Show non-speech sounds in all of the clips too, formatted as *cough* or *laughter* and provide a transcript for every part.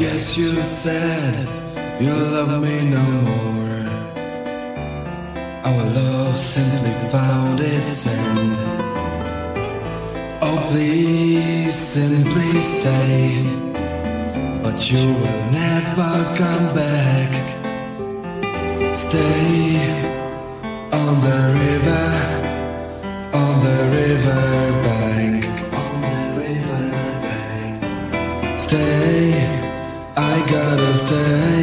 Yes, you said you love me no more. Our love simply found its end. Oh, please simply stay, but you will never come back. Stay. day.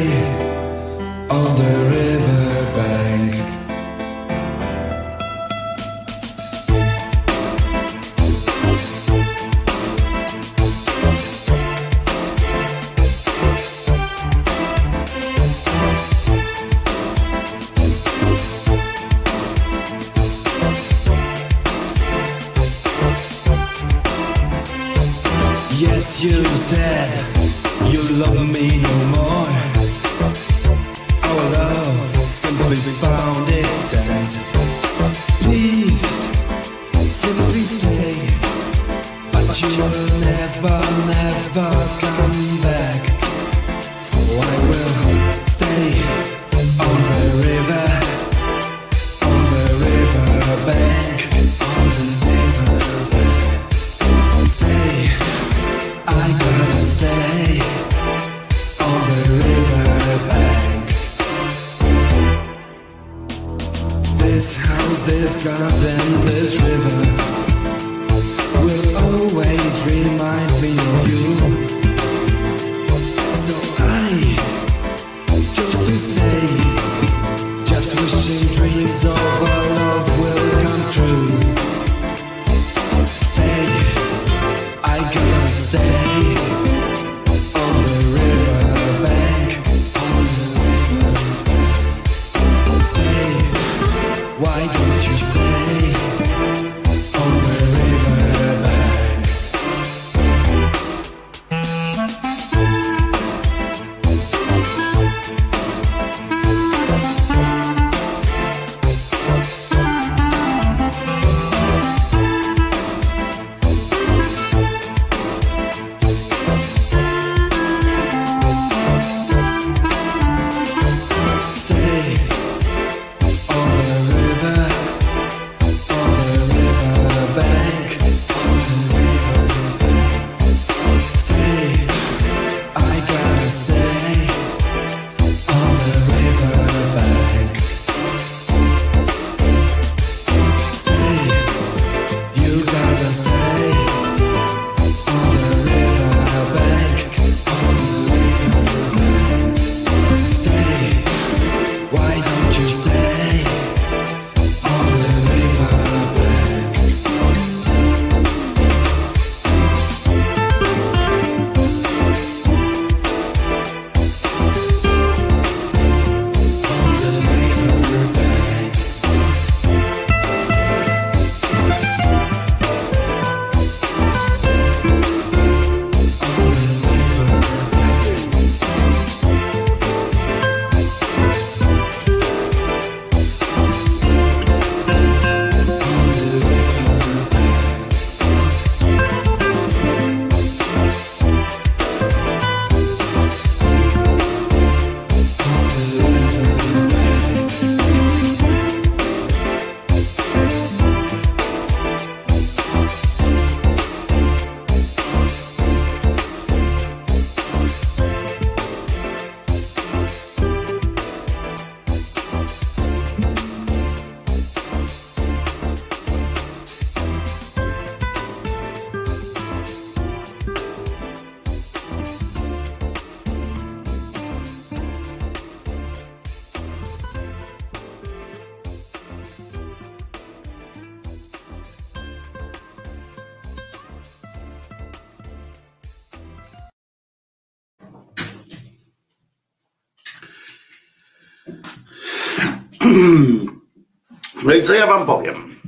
No i co ja wam powiem?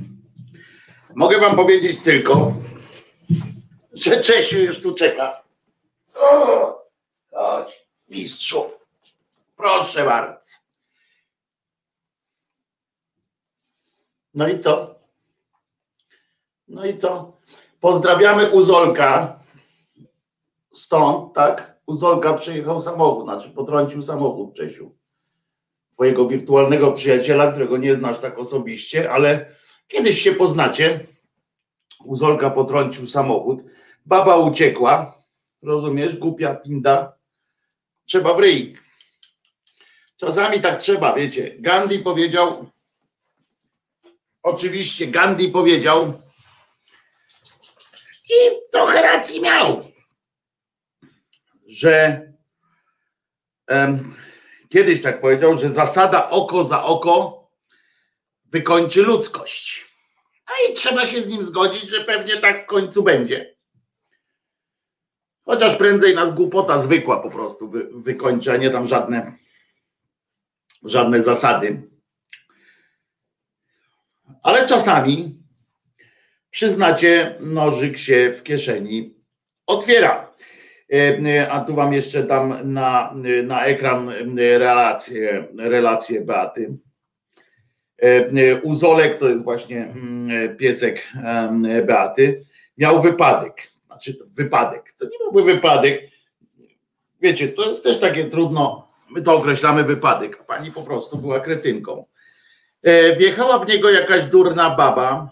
Mogę wam powiedzieć tylko, że Czesiu już tu czeka. O, chodź, mistrzu. Proszę bardzo. No i co? No i co? Pozdrawiamy Uzolka. Stąd, tak? Uzolka przyjechał samochód, znaczy potrącił samochód Czesiu. Twojego wirtualnego przyjaciela, którego nie znasz tak osobiście, ale kiedyś się poznacie. U Zolka potrącił samochód. Baba uciekła. Rozumiesz? Głupia pinda. Trzeba w ryj. Czasami tak trzeba, wiecie. Gandhi powiedział, oczywiście Gandhi powiedział, i trochę racji miał, że kiedyś tak powiedział, że zasada oko za oko wykończy ludzkość. A i trzeba się z nim zgodzić, że pewnie tak w końcu będzie. Chociaż prędzej nas głupota zwykła po prostu wy, wykończy, a nie tam żadne, żadne zasady. Ale czasami przyznacie, nożyk się w kieszeni otwiera. E, a tu wam jeszcze dam na, na ekran relację, relację Beaty. E, Uzolek to jest właśnie mm, piesek Beaty. Miał wypadek. Znaczy wypadek. To nie byłby wypadek. Wiecie, to jest też takie trudno. My to określamy wypadek, a pani po prostu była kretynką. E, wjechała w niego jakaś durna baba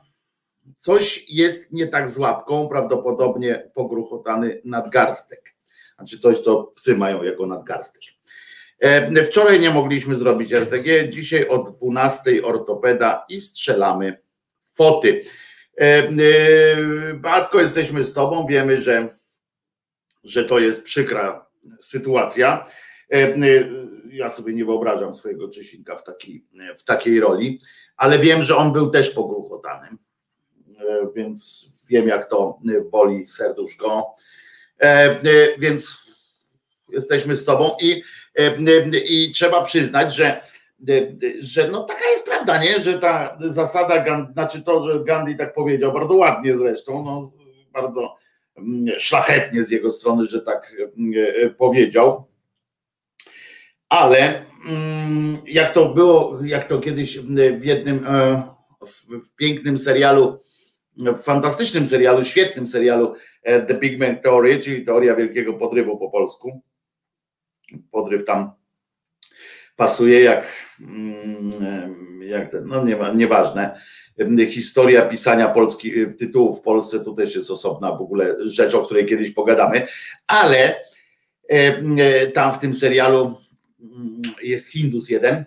Coś jest nie tak z łapką, prawdopodobnie pogruchotany nadgarstek. Znaczy coś, co psy mają jako nadgarstek. E, wczoraj nie mogliśmy zrobić RTG, dzisiaj o 12 ortopeda i strzelamy foty. E, e, Batko, jesteśmy z Tobą, wiemy, że, że to jest przykra sytuacja. Ja sobie nie wyobrażam swojego Czesinka w takiej, w takiej roli, ale wiem, że on był też pogruchotanym więc wiem, jak to boli serduszko. E, e, więc jesteśmy z Tobą i, e, i trzeba przyznać, że, że no taka jest prawda, nie? że ta zasada, znaczy to, że Gandhi tak powiedział, bardzo ładnie zresztą, no, bardzo mm, szlachetnie z jego strony, że tak powiedział. Ale mm, jak to było, jak to kiedyś w jednym w, w pięknym serialu w fantastycznym serialu, świetnym serialu e, The Big Bang Theory, czyli teoria wielkiego podrywu po polsku. Podryw tam pasuje jak, mm, jak no nie, nieważne. Historia pisania polskich e, tytułów w Polsce to też jest osobna w ogóle rzecz, o której kiedyś pogadamy, ale e, tam w tym serialu mm, jest Hindus jeden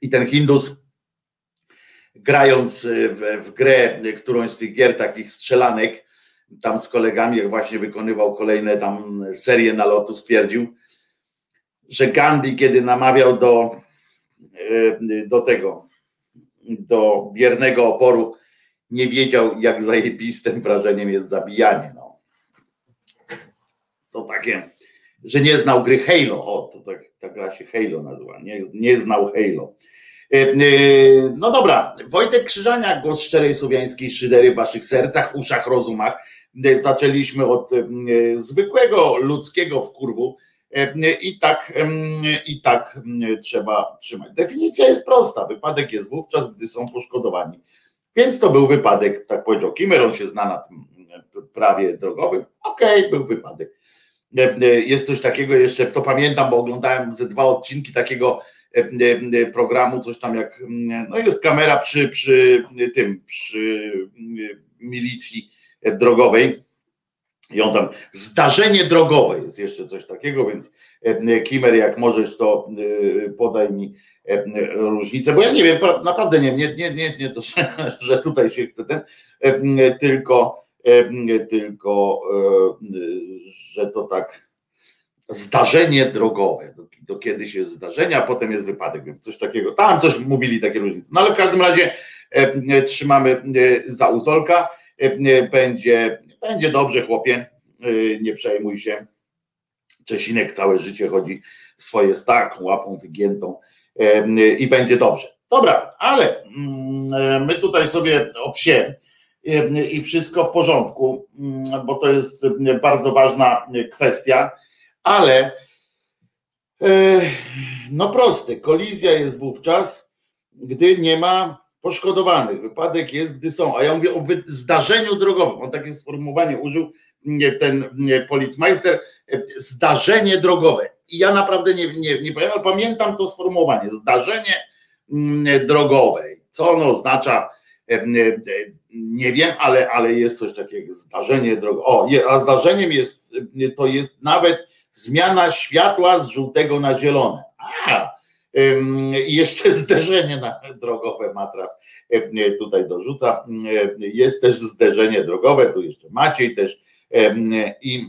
i ten Hindus grając y, w, w grę, którąś z tych gier takich strzelanek, tam z kolegami, jak właśnie wykonywał kolejne tam serie nalotu, stwierdził, że Gandhi, kiedy namawiał do, y, do tego, do biernego oporu, nie wiedział, jak zajebistym wrażeniem jest zabijanie. No. To takie, że nie znał gry Halo. O, to tak, ta gra się Halo nazywa. Nie, nie znał Halo. E, e, no dobra, Wojtek Krzyżania, głos szczerej słowiańskiej szydery w waszych sercach, uszach, rozumach. E, zaczęliśmy od zwykłego ludzkiego wkurwu i tak, i tak trzeba trzymać. Definicja jest prosta. Wypadek jest wówczas, gdy są poszkodowani. Więc to był wypadek, tak powiedział Kimmer, on się zna na tym prawie drogowym. Okej, okay, był wypadek. Jest coś takiego jeszcze, to pamiętam, bo oglądałem ze dwa odcinki takiego programu, coś tam jak, no jest kamera przy, przy tym, przy milicji drogowej. I on tam, zdarzenie drogowe jest jeszcze coś takiego, więc Kimer, jak możesz, to podaj mi różnicę, bo ja nie wiem, naprawdę nie nie, nie, nie, nie to, że tutaj się chce ten, tylko, tylko, że to tak zdarzenie drogowe. Do, do kiedyś jest zdarzenie, a potem jest wypadek, coś takiego. Tam coś mówili, takie różnice. No ale w każdym razie e, e, trzymamy e, za uzolka. E, e, będzie, będzie dobrze, chłopie. E, nie przejmuj się. Czesinek całe życie chodzi swoje z taką łapą wygiętą i będzie dobrze. Dobra, ale mm, my tutaj sobie o psie i wszystko w porządku, mm, bo to jest bardzo ważna kwestia ale e, no proste, kolizja jest wówczas, gdy nie ma poszkodowanych. Wypadek jest, gdy są. A ja mówię o zdarzeniu drogowym. On takie sformułowanie użył ten policmeister. zdarzenie drogowe. I ja naprawdę nie, nie, nie pamiętam, pamiętam to sformułowanie, zdarzenie mm, drogowe. Co ono oznacza, nie wiem, ale, ale jest coś takiego, zdarzenie drogowe. O, a zdarzeniem jest, to jest nawet zmiana światła z żółtego na zielone. A, i jeszcze zderzenie drogowe matras tutaj dorzuca. Jest też zderzenie drogowe, tu jeszcze Maciej też i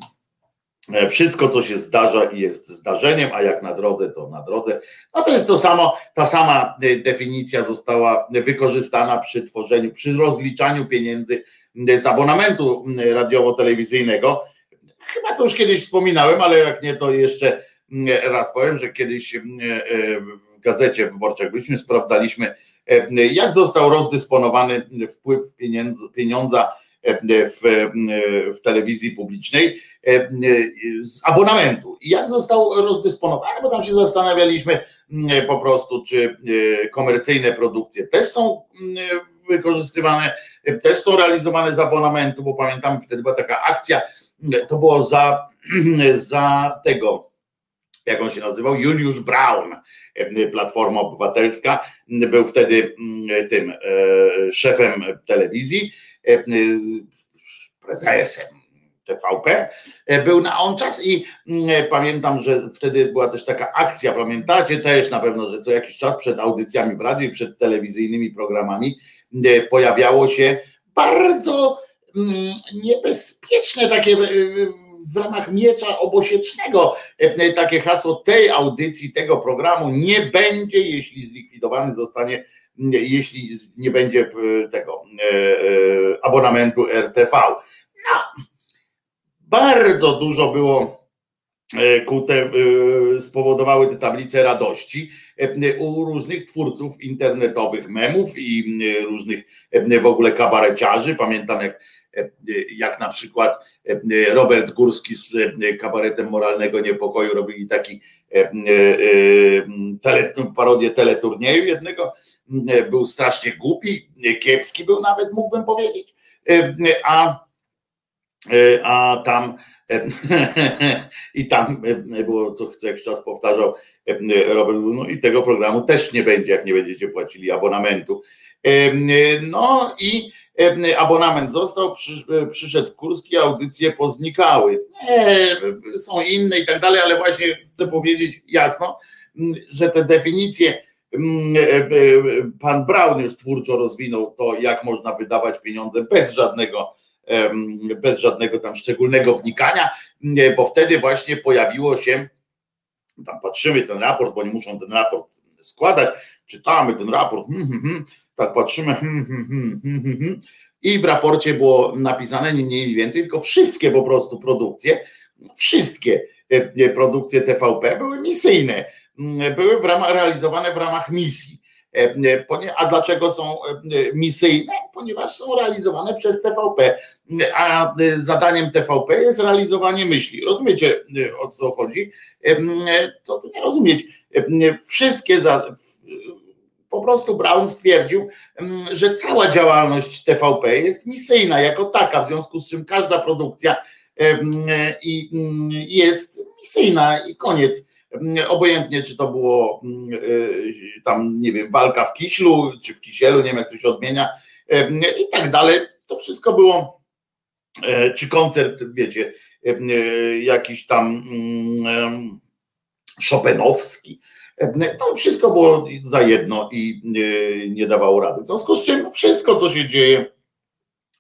wszystko, co się zdarza i jest zdarzeniem, a jak na drodze, to na drodze. No to jest to samo, ta sama definicja została wykorzystana przy tworzeniu, przy rozliczaniu pieniędzy z abonamentu radiowo-telewizyjnego. Chyba to już kiedyś wspominałem, ale jak nie, to jeszcze raz powiem, że kiedyś e, w gazecie wyborczej, byliśmy, sprawdzaliśmy, e, jak został rozdysponowany wpływ pieniądza e, w, w telewizji publicznej z abonamentu. I jak został rozdysponowany, bo tam się zastanawialiśmy po prostu, czy komercyjne produkcje też są wykorzystywane, też są realizowane z abonamentu, bo pamiętam wtedy była taka akcja, to było za, *clears throat* za tego, jak on się nazywał, Juliusz Braun, Platforma Obywatelska, był wtedy mm, tym e, szefem telewizji, e, prezesem TVP, e, był na on czas i pamiętam, że wtedy była też taka akcja, pamiętacie też na pewno, że co jakiś czas przed audycjami w radiu i przed telewizyjnymi programami pojawiało się bardzo niebezpieczne takie w ramach miecza obosiecznego e, takie hasło tej audycji, tego programu nie będzie, jeśli zlikwidowany zostanie, jeśli nie będzie e, tego e, abonamentu RTV. No, bardzo dużo było ku te, spowodowały te tablice radości u różnych twórców internetowych memów i różnych w ogóle kabareciarzy. Pamiętam jak jak na przykład e, Robert Górski z e, kabaretem moralnego niepokoju robili taki e, parodię teleturnieju jednego, był strasznie głupi, kiepski był nawet, mógłbym powiedzieć, a, a tam *laughs* i tam było, co jakiś czas powtarzał Robert, no i tego programu też nie będzie, jak nie będziecie płacili abonamentu. No i abonament został, e, przyszedł Kurski, audycje poznikały. Nie, są inne i tak dalej, ale właśnie chcę powiedzieć jasno, że te definicje e, e, pan Braun już twórczo rozwinął to, jak można wydawać pieniądze bez żadnego, bez żadnego tam szczególnego wnikania, bo wtedy właśnie pojawiło się, tam patrzymy ten raport, bo nie muszą ten raport składać, czytamy ten raport, hmm, hmm, hmm, tak patrzymy, hmm, hmm, hmm, hmm, i w raporcie było napisane nie mniej więcej, tylko wszystkie po prostu produkcje, wszystkie e, produkcje TVP były misyjne, były w ramach, realizowane w ramach misji. E, a dlaczego są misyjne? Ponieważ są realizowane przez TVP, a zadaniem TVP jest realizowanie myśli. Rozumiecie o co chodzi? Co tu nie rozumieć? Wszystkie za, po prostu Brown stwierdził, mm, że cała działalność TVP jest misyjna jako taka, w związku z czym każda produkcja mm, jest misyjna i koniec. Mm, obojętnie, czy to było y, tam, nie wiem, walka w Kiślu, czy w Kisielu, nie wiem jak to się odmienia i tak dalej. To wszystko było, e, czy koncert, wiecie, e, jakiś tam Chopinowski, to wszystko było za jedno i nie, nie dawało rady. W związku z czym wszystko, co się dzieje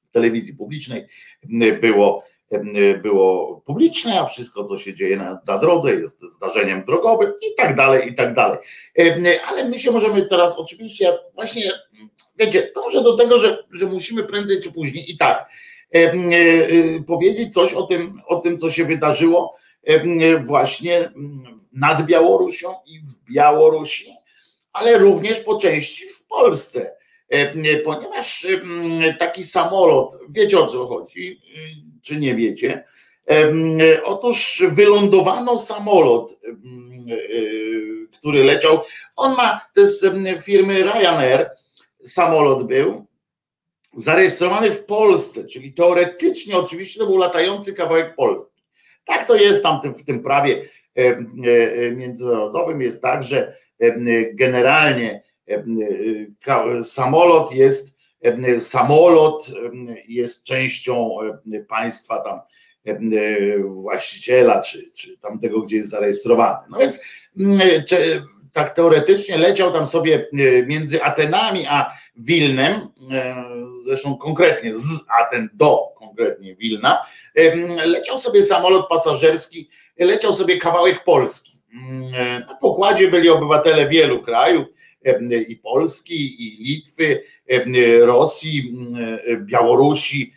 w telewizji publicznej, było, było publiczne, a wszystko, co się dzieje na, na drodze, jest zdarzeniem drogowym i tak dalej, i tak dalej. Ale my się możemy teraz oczywiście właśnie, wiecie, może do tego, że, że musimy prędzej czy później i tak e, e, powiedzieć coś o tym, o tym, co się wydarzyło właśnie nad Białorusią i w Białorusi, ale również po części w Polsce. Ponieważ taki samolot, wiecie o co chodzi, czy nie wiecie? Otóż wylądowano samolot, który leciał. On ma, to jest firmy Ryanair, samolot był, zarejestrowany w Polsce, czyli teoretycznie oczywiście to był latający kawałek Polski Tak to jest tam w tym prawie międzynarodowym, jest tak, że generalnie samolot jest samolot jest częścią państwa tam właściciela, czy, czy tamtego, gdzie jest zarejestrowany. No więc tak teoretycznie leciał tam sobie między Atenami a Wilnem, zresztą konkretnie z Aten do konkretnie Wilna, leciał sobie samolot pasażerski, leciał sobie kawałek Polski. Na pokładzie byli obywatele wielu krajów, i Polski, i Litwy, Rosji, Białorusi,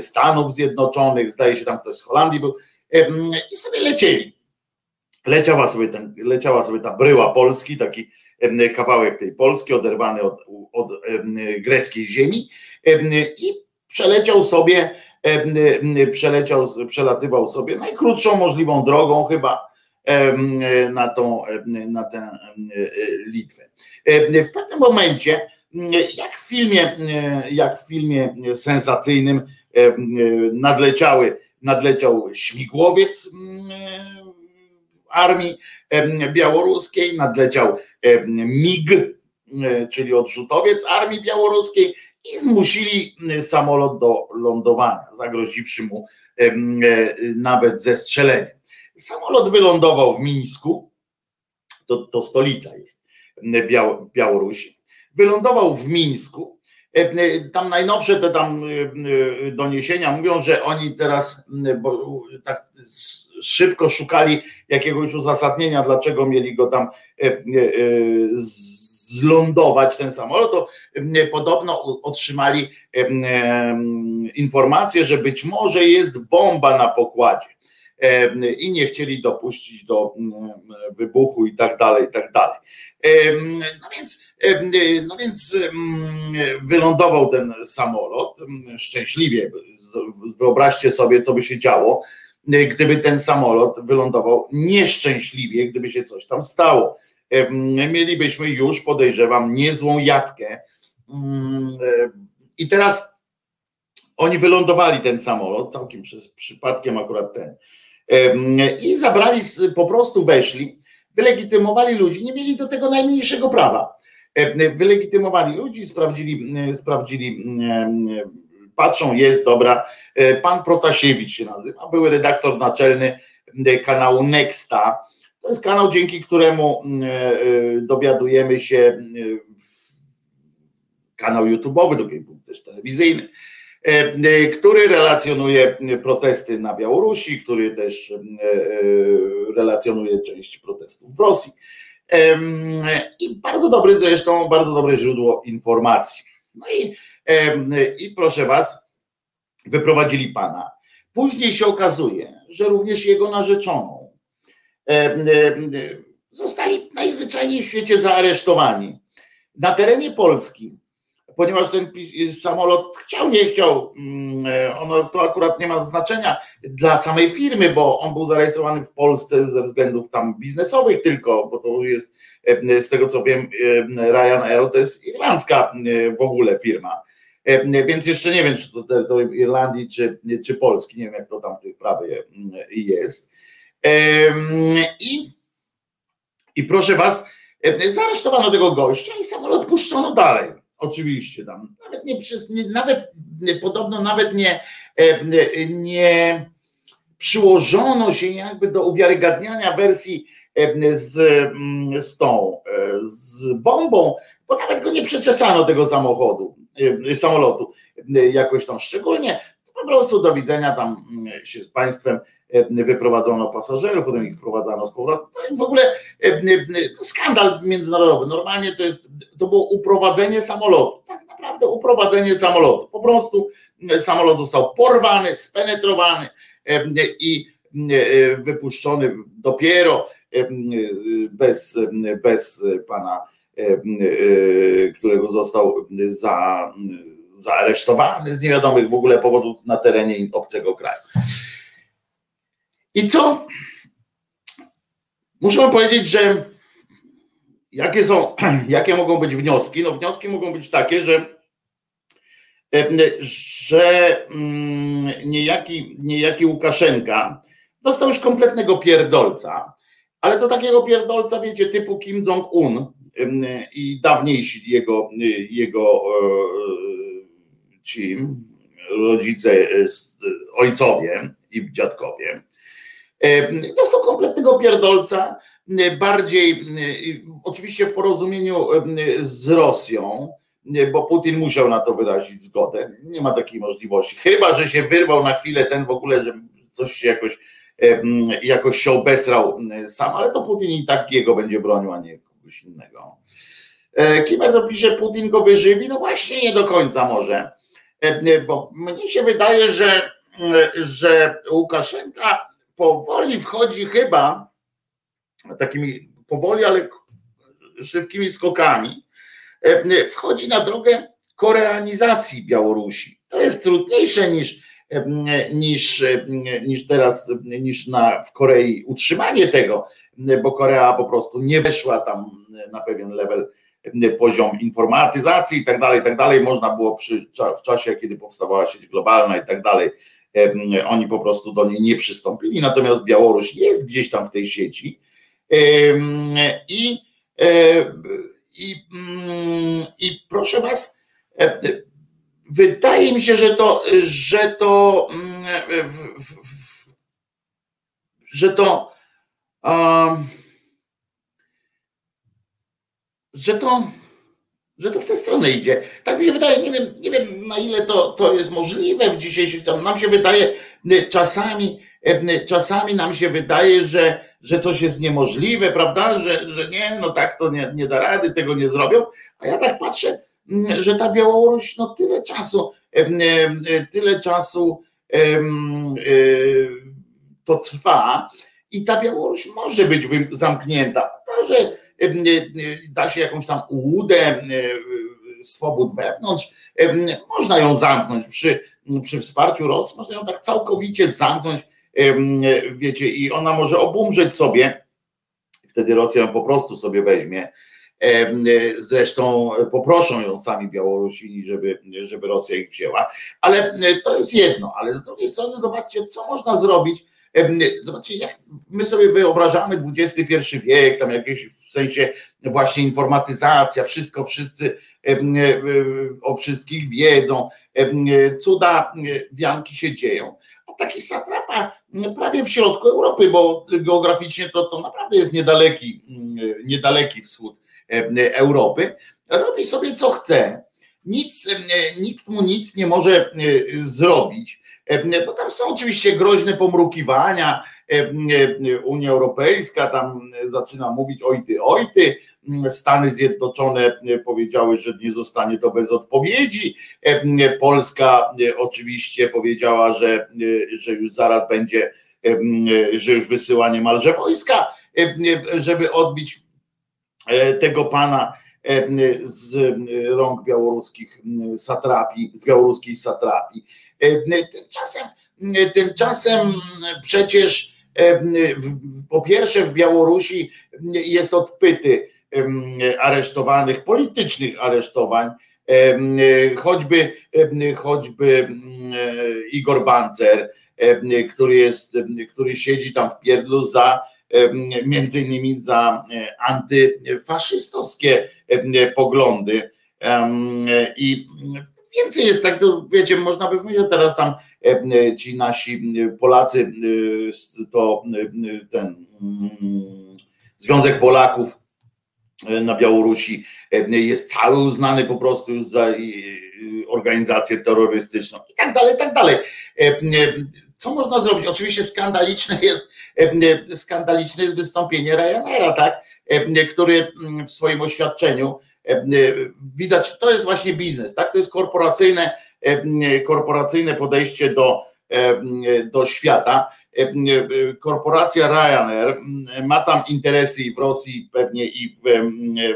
Stanów Zjednoczonych, zdaje się tam ktoś z Holandii był, i sobie lecieli. Leciała sobie, ten, leciała sobie ta bryła Polski, taki kawałek tej Polski oderwany od, od greckiej ziemi i przeleciał sobie, przeleciał, przelatywał sobie najkrótszą możliwą drogą chyba na, tą, na tę Litwę. W pewnym momencie, jak w filmie, jak w filmie sensacyjnym nadleciały, nadleciał śmigłowiec armii białoruskiej, nadleciał MIG, czyli odrzutowiec armii białoruskiej i zmusili samolot do lądowania, zagroziwszy mu nawet zestrzeleniem. Samolot wylądował w Mińsku, to, to stolica jest Białorusi. Wylądował w Mińsku. Tam najnowsze te tam doniesienia mówią, że oni teraz bo tak szybko szukali jakiegoś uzasadnienia, dlaczego mieli go tam zlądować ten samolot, to podobno otrzymali informację, że być może jest bomba na pokładzie i nie chcieli dopuścić do wybuchu i tak dalej, i tak dalej. No więc, no więc wylądował ten samolot szczęśliwie. Wyobraźcie sobie, co by się działo, gdyby ten samolot wylądował nieszczęśliwie, gdyby się coś tam stało. Mielibyśmy już, podejrzewam, niezłą jatkę. I teraz oni wylądowali ten samolot, całkiem przez przypadkiem akurat ten i zabrali, po prostu weszli, wylegitymowali ludzi, nie mieli do tego najmniejszego prawa. Wylegitymowali ludzi, sprawdzili, sprawdzili, patrzą, jest dobra. E, pan Protasiewicz się nazywa, były redaktor naczelny kanału Nexta. To jest kanał, dzięki któremu e, dowiadujemy się, kanał YouTube'owy, był też telewizyjny E, e, który relacjonuje protesty na Białorusi, który też e, relacjonuje część protestów w Rosji. I bardzo dobry zresztą, bardzo dobre źródło informacji. No i, i proszę Was, wyprowadzili pana. Później się okazuje, że również jego narzeczoną zostali najzwyczajniej w świecie zaaresztowani. Na terenie Polski ponieważ ten samolot chciał, nie chciał, mm, e, ono to akurat nie ma znaczenia dla samej firmy, bo on był zarejestrowany w Polsce ze względów tam biznesowych tylko, bo to jest e, z tego co wiem e, Ryanair to jest irlandzka w ogóle firma. Więc jeszcze nie wiem, czy to terytorium Irlandii, czy, czy Polski, nie wiem jak to tam w tej prawie jest. I, i proszę was, zaresztowano tego gościa i samolot puszczono dalej Oczywiście tam. Nawet nie, przez, nawet podobno nawet nie, nie przyłożono się jakby do uwiarygadniania wersji z, mm, z tą, e, z bombą, bo nawet go nie przeczesano tego samochodu, samolotu jakoś tam szczególnie. Po prostu do widzenia tam mm, się z państwem wyprowadzono pasażerów, potem ich wprowadzano z powrotem. W ogóle skandal międzynarodowy. Normalnie to jest, to było uprowadzenie samolotu. Tak naprawdę uprowadzenie samolotu. Po prostu samolot został porwany, spenetrowany i wypuszczony dopiero bez, bez pana, którego został za, zaaresztowany z niewiadomych w ogóle powodów na terenie obcego kraju. I co? Muszę powiedzieć, że jakie są, *clears throat* jakie mogą być wnioski? No wnioski mogą być takie, że że mm, niejaki, niejaki Łukaszenka dostał już kompletnego pierdolca, ale to takiego pierdolca, wiecie, typu Kim Jong-un i dawniejsi jego, jego ci rodzice, ojcowie i dziadkowie. Dostał kompletnego pierdolca, bardziej oczywiście w porozumieniu z Rosją, bo Putin musiał na to wyrazić zgodę. Nie ma takiej możliwości. Chyba, że się wyrwał na chwilę ten w ogóle, że coś się jakoś, jakoś się obesrał sam, ale to Putin i tak jego będzie bronił, a nie kogoś innego. E, Kimer to pisze, Putin go wyżywi? No właśnie nie do końca może. Bo mnie się wydaje, że, że Łukaszenka powoli wchodzi chyba takimi powoli, ale szybkimi skokami E, wchodzi na drogę koreanizacji Białorusi. To jest trudniejsze niż, e, niż, e, niż teraz, niż na, w Korei utrzymanie tego, bo Korea po prostu nie weszła tam na pewien level, poziom informatyzacji i tak dalej, tak dalej. Można było przy, w czasie, kiedy powstawała sieć globalna i tak dalej, oni po prostu do niej nie przystąpili, natomiast Białoruś jest gdzieś tam w tej sieci. I i, mm, i proszę was, e, wydaje mi się, że to, że to, mm, że to, że to, że to w tę stronę idzie. Tak mi się wydaje, nie wiem, nie wiem na ile to, to jest możliwe w dzisiejszych czasach. Nam się wydaje czasami, e, czasami nam się wydaje, że że coś jest niemożliwe, prawda? Że, że nie, no tak to nie, nie da rady, tego nie zrobią. A ja tak patrzę, mm, że ta Białoruś, no tyle czasu, tyle czasu to trwa i ta Białoruś może być zamknięta. To, że da się jakąś tam ułudę swobód wewnątrz, można ją zamknąć przy, przy wsparciu Rosji, można ją tak całkowicie zamknąć wiecie, i ona może obumrzeć sobie, wtedy Rosja ją po prostu sobie weźmie. Zresztą poproszą ją sami Białorusini, żeby, żeby Rosja ich wzięła. Ale to jest jedno, ale z drugiej strony zobaczcie, co można zrobić. Zobaczcie, jak my sobie wyobrażamy XXI wiek, tam jakieś w sensie właśnie informatyzacja, wszystko, wszyscy o wszystkich wiedzą, cuda wianki się dzieją. Taki satrapa prawie w środku Europy, bo geograficznie to, to naprawdę jest niedaleki, mm, niedaleki wschód Europy, robi sobie co chce, nic, nikt mu nic nie może zrobić, bo tam są oczywiście groźne pomrukiwania, Unia Europejska tam zaczyna mówić oj ty, oj ty, Stany Zjednoczone powiedziały, że nie zostanie to bez odpowiedzi. Polska oczywiście powiedziała, że, że już zaraz będzie, że już wysyła niemalże wojska, żeby odbić tego pana z rąk białoruskich satrapii, z białoruskiej satrapii. Tymczasem, tymczasem przecież po pierwsze w Białorusi jest odpyty aresztowanych, politycznych aresztowań, choćby, choćby Igor Bancer, który jest, który siedzi tam w pierdlu za między innymi za antyfaszystowskie poglądy. I więcej jest tak, to wiecie, można by powiedzieć, teraz tam ci nasi Polacy, to ten Związek Polaków na Białorusi e, jest cały uznany po prostu już za organizację terrorystyczną i tak dalej, i tak dalej. E, e, co można zrobić? Oczywiście skandaliczne jest, skandaliczne jest wystąpienie Ryanaira, tak? który w swoim oświadczeniu widać, to jest właśnie biznes, tak? To jest korporacyjne, korporacyjne podejście do, do świata korporacja Ryanair ma tam interesy w Rosji, pewnie i w,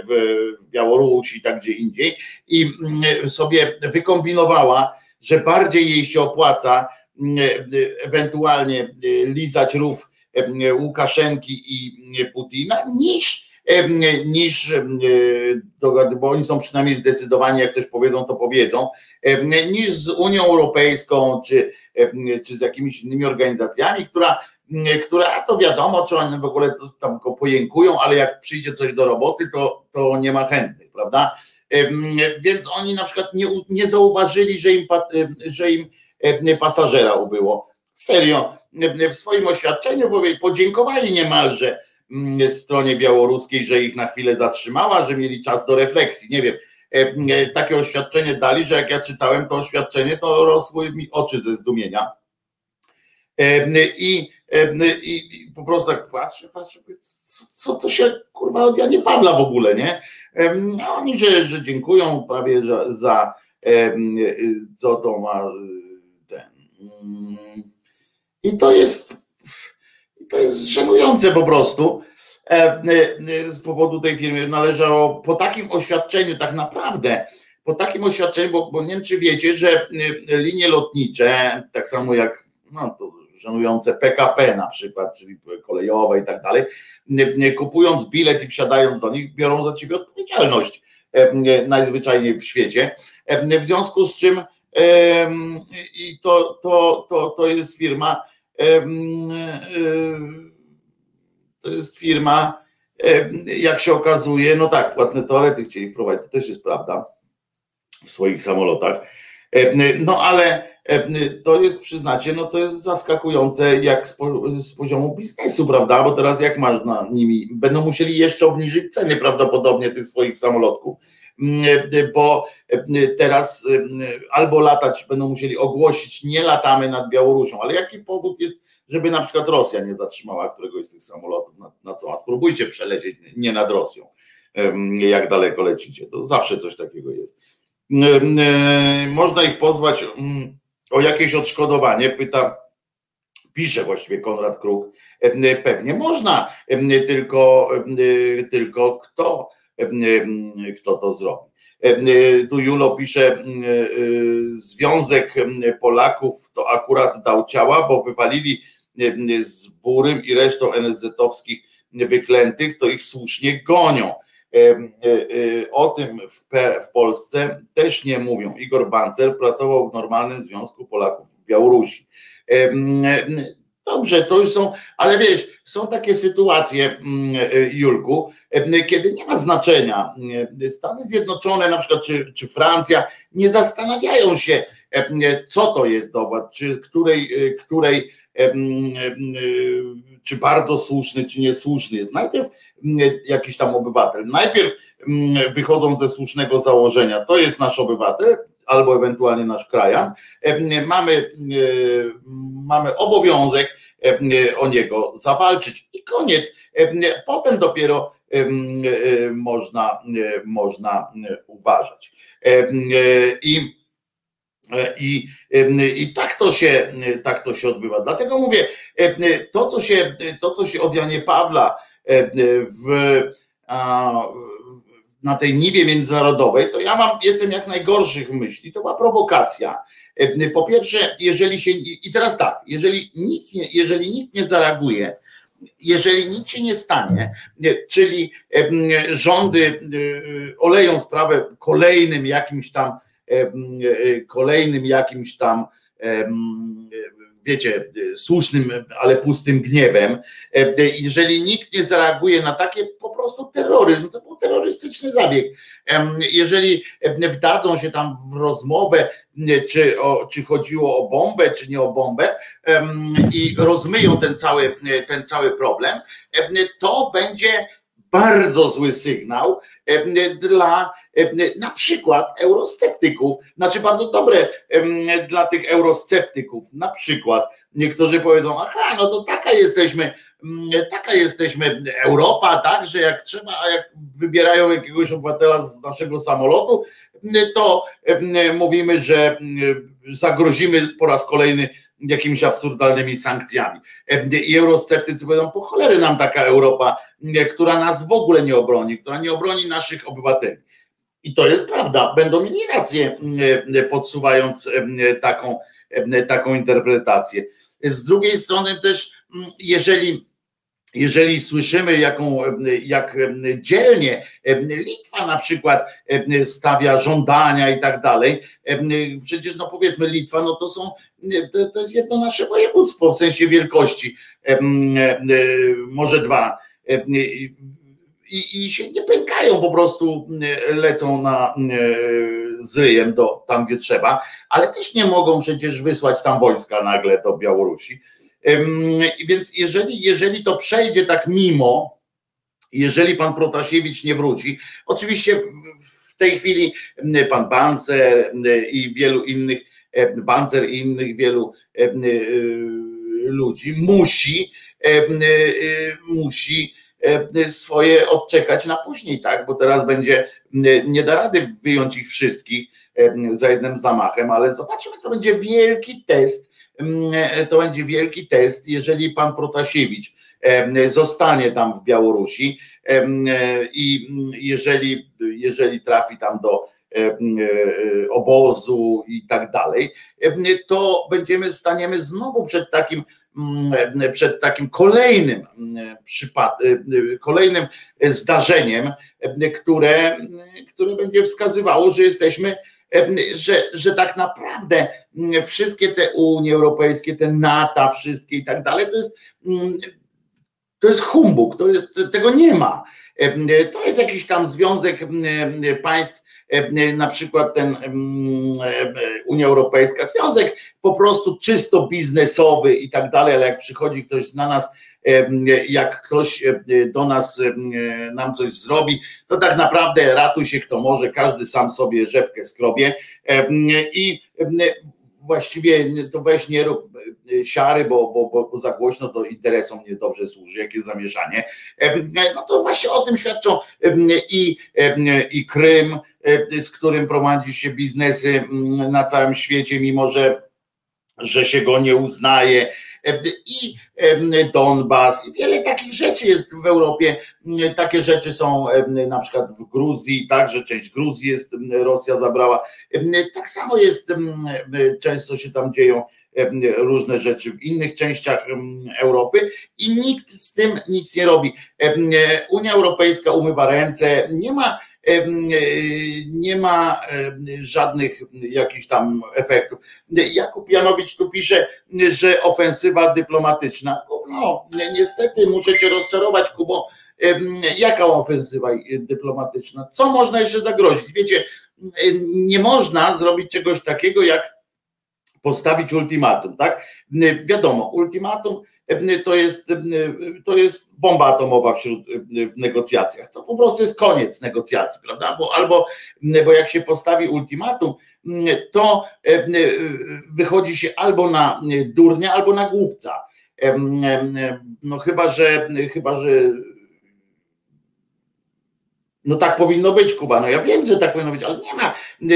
w Białorusi, tak gdzie indziej, i sobie wykombinowała, że bardziej jej się opłaca ewentualnie lizać rów Łukaszenki i Putina niż niż, bo oni są przynajmniej zdecydowani, jak coś powiedzą, to powiedzą, niż z Unią Europejską, czy, czy z jakimiś innymi organizacjami, która które, a to wiadomo, czy oni w ogóle tam go pojękują, ale jak przyjdzie coś do roboty, to, to nie ma chętnych, prawda? Więc oni na przykład nie, nie zauważyli, że im, że im pasażera ubyło. Serio, w swoim oświadczeniu podziękowali niemalże stronie białoruskiej, że ich na chwilę zatrzymała, że mieli czas do refleksji. Nie wiem, takie oświadczenie dali, że jak ja czytałem to oświadczenie, to rosły mi oczy ze zdumienia. I, i, i po prostu tak patrzę, patrzę, co to się kurwa od Janie Pawla w ogóle, nie? Oni, że, że dziękują prawie za, za co to ma ten. Mm, I to jest to jest żenujące po prostu z powodu tej firmy. Należało po takim oświadczeniu, tak naprawdę, po takim oświadczeniu, bo, bo nie wiem, czy wiecie, że linie lotnicze, tak samo jak no, to żenujące PKP na przykład, czyli kolejowe i tak dalej, kupując bilet i wsiadając do nich, biorą za ciebie odpowiedzialność najzwyczajniej w świecie. W związku z czym i to, to, to, to jest firma, to jest firma, jak się okazuje, no tak, płatne toalety chcieli wprowadzić, to też jest prawda w swoich samolotach. No ale to jest, przyznacie, no to jest zaskakujące jak z, z, poziomu biznesu, prawda? Bo teraz jak masz na nimi, będą musieli jeszcze obniżyć ceny prawdopodobnie tych swoich samolotków, bo teraz albo latać będą musieli ogłosić, nie latamy nad Białorusią, ale jaki powód jest, żeby na przykład Rosja nie zatrzymała któregoś z tych samolotów, na, na co? A spróbujcie przelecieć nie nad Rosją, jak daleko lecicie, to zawsze coś takiego jest. Można ich pozwać o jakieś odszkodowanie, pyta, pisze właściwie Konrad Kruk, pewnie można, tylko, tylko kto, kto to zrobi. Tu Julo pisze, Związek Polaków to akurat dał ciała, bo wywalili z Burym i resztą NSZ-owskich wyklętych, to ich słusznie gonią. O tym w, w Polsce też nie mówią. Igor Bancer pracował w normalnym Związku Polaków w Białorusi. Dobrze, to już są, ale wiesz, są takie sytuacje, Julku, kiedy nie ma znaczenia. Stany Zjednoczone, na przykład, czy, czy Francja, nie zastanawiają się, co to jest, zobacz, czy której, której czy bardzo słuszny, czy niesłuszny jest. Najpierw mm, jakiś tam obywatel, najpierw mm, wychodzą ze słusznego założenia, to jest nasz obywatel, albo ewentualnie nasz krajan, mamy, mamy obowiązek o niego zawalczyć i koniec. Potem dopiero można, można uważać. I E, I, I tak to się tak to się odbywa. Dlatego mówię, to co się, to, co się od Janie Pawla w, na tej niwie międzynarodowej, to ja mam, jestem jak najgorszych myśli. To była prowokacja. Po pierwsze, jeżeli się. I teraz tak, jeżeli nic nie, jeżeli nikt nie zareaguje, jeżeli nic się nie stanie, czyli rządy oleją sprawę kolejnym jakimś tam E, kolejnym jakimś tam wiecie, słusznym, ale pustym gniewem. Jeżeli nikt nie zareaguje na takie po prostu terroryzm, to był terrorystyczny zabieg. Jeżeli wdadzą się tam w rozmowę, czy, o, czy chodziło o bombę, czy nie o bombę, i rozmyją ten cały, ten cały problem, to będzie bardzo zły sygnał dla na przykład eurosceptyków, znaczy bardzo dobre dla tych eurosceptyków, na przykład niektórzy powiedzą, aha, no to taka jesteśmy, taka jesteśmy Europa, tak, że jak trzeba, a jak wybierają jakiegoś obywatela z naszego samolotu, to mówimy, że zagrozimy po raz kolejny jakimiś absurdalnymi sankcjami. I eurosceptycy powiedzą, po cholery nam taka Europa, która nas w ogóle nie obroni, która nie obroni naszych obywateli. I to jest prawda, będą mieli rację, podsuwając taką, taką interpretację. Z drugiej strony też, jeżeli jeżeli słyszymy, jaką, jak dzielnie Litwa na przykład stawia żądania i tak dalej, przecież no powiedzmy Litwa, no to są, to jest jedno nasze województwo w sensie wielkości, może dwa. I, i się nie pękają, po prostu lecą na z ryjem do tam, gdzie trzeba, ale też nie mogą przecież wysłać tam wojska nagle do Białorusi więc jeżeli, jeżeli to przejdzie tak mimo, jeżeli pan Protasiewicz nie wróci, oczywiście w tej chwili pan Banzer i wielu innych, Banzer i innych wielu e, ludzi musi, e, musi swoje odczekać na później, tak? Bo teraz będzie, nie da rady wyjąć ich wszystkich za jednym zamachem, ale zobaczymy, to będzie wielki test to będzie wielki test, jeżeli pan Protasiewicz zostanie tam w Białorusi e, i mm, jeżeli, jeżeli trafi tam do e, obozu i tak dalej, to będziemy staniemy znowu przed takim mm, przed takim kolejnym kolejnym zdarzeniem, które, które będzie wskazywało, że jesteśmy że, że tak naprawdę wszystkie te Unie Europejskie, te NATO, wszystkie i tak dalej, to jest, to jest humbug, to jest, tego nie ma. To jest jakiś tam związek państw, na przykład ten Unia Europejska, związek po prostu czysto biznesowy i tak dalej, ale jak przychodzi ktoś na nas jak ktoś do nas nam coś zrobi, to tak naprawdę ratuj się kto może, każdy sam sobie rzepkę skrobie i właściwie to weź nie rób siary, bo, bo, bo za głośno to interesom niedobrze służy, jakie zamieszanie. No to właśnie o tym świadczą i, i Krym, z którym prowadzi się biznesy na całym świecie, mimo że że się go nie uznaje, i Donbas, i wiele takich rzeczy jest w Europie. Takie rzeczy są na przykład w Gruzji, także część Gruzji jest, Rosja zabrała. Tak samo jest, często się tam dzieją różne rzeczy w innych częściach Europy i nikt z tym nic nie robi. Unia Europejska umywa ręce, nie ma E, nie ma żadnych jakichś tam efektów. Jakub Janowicz tu pisze, że ofensywa dyplomatyczna. No, niestety muszę cię rozczarować, Kubo. Jaka ofensywa dyplomatyczna? Co można jeszcze zagrozić? Wiecie, nie można zrobić czegoś takiego, jak postawić ultimatum, tak? Wiadomo, ultimatum to jest, to jest bomba atomowa wśród, w negocjacjach. To po prostu jest koniec negocjacji, prawda? Bo albo, bo jak się postawi ultimatum, to wychodzi się albo na durnia, albo na głupca. No chyba, że chyba, że no tak powinno być, Kuba. No ja wiem, że tak powinno być, ale nie ma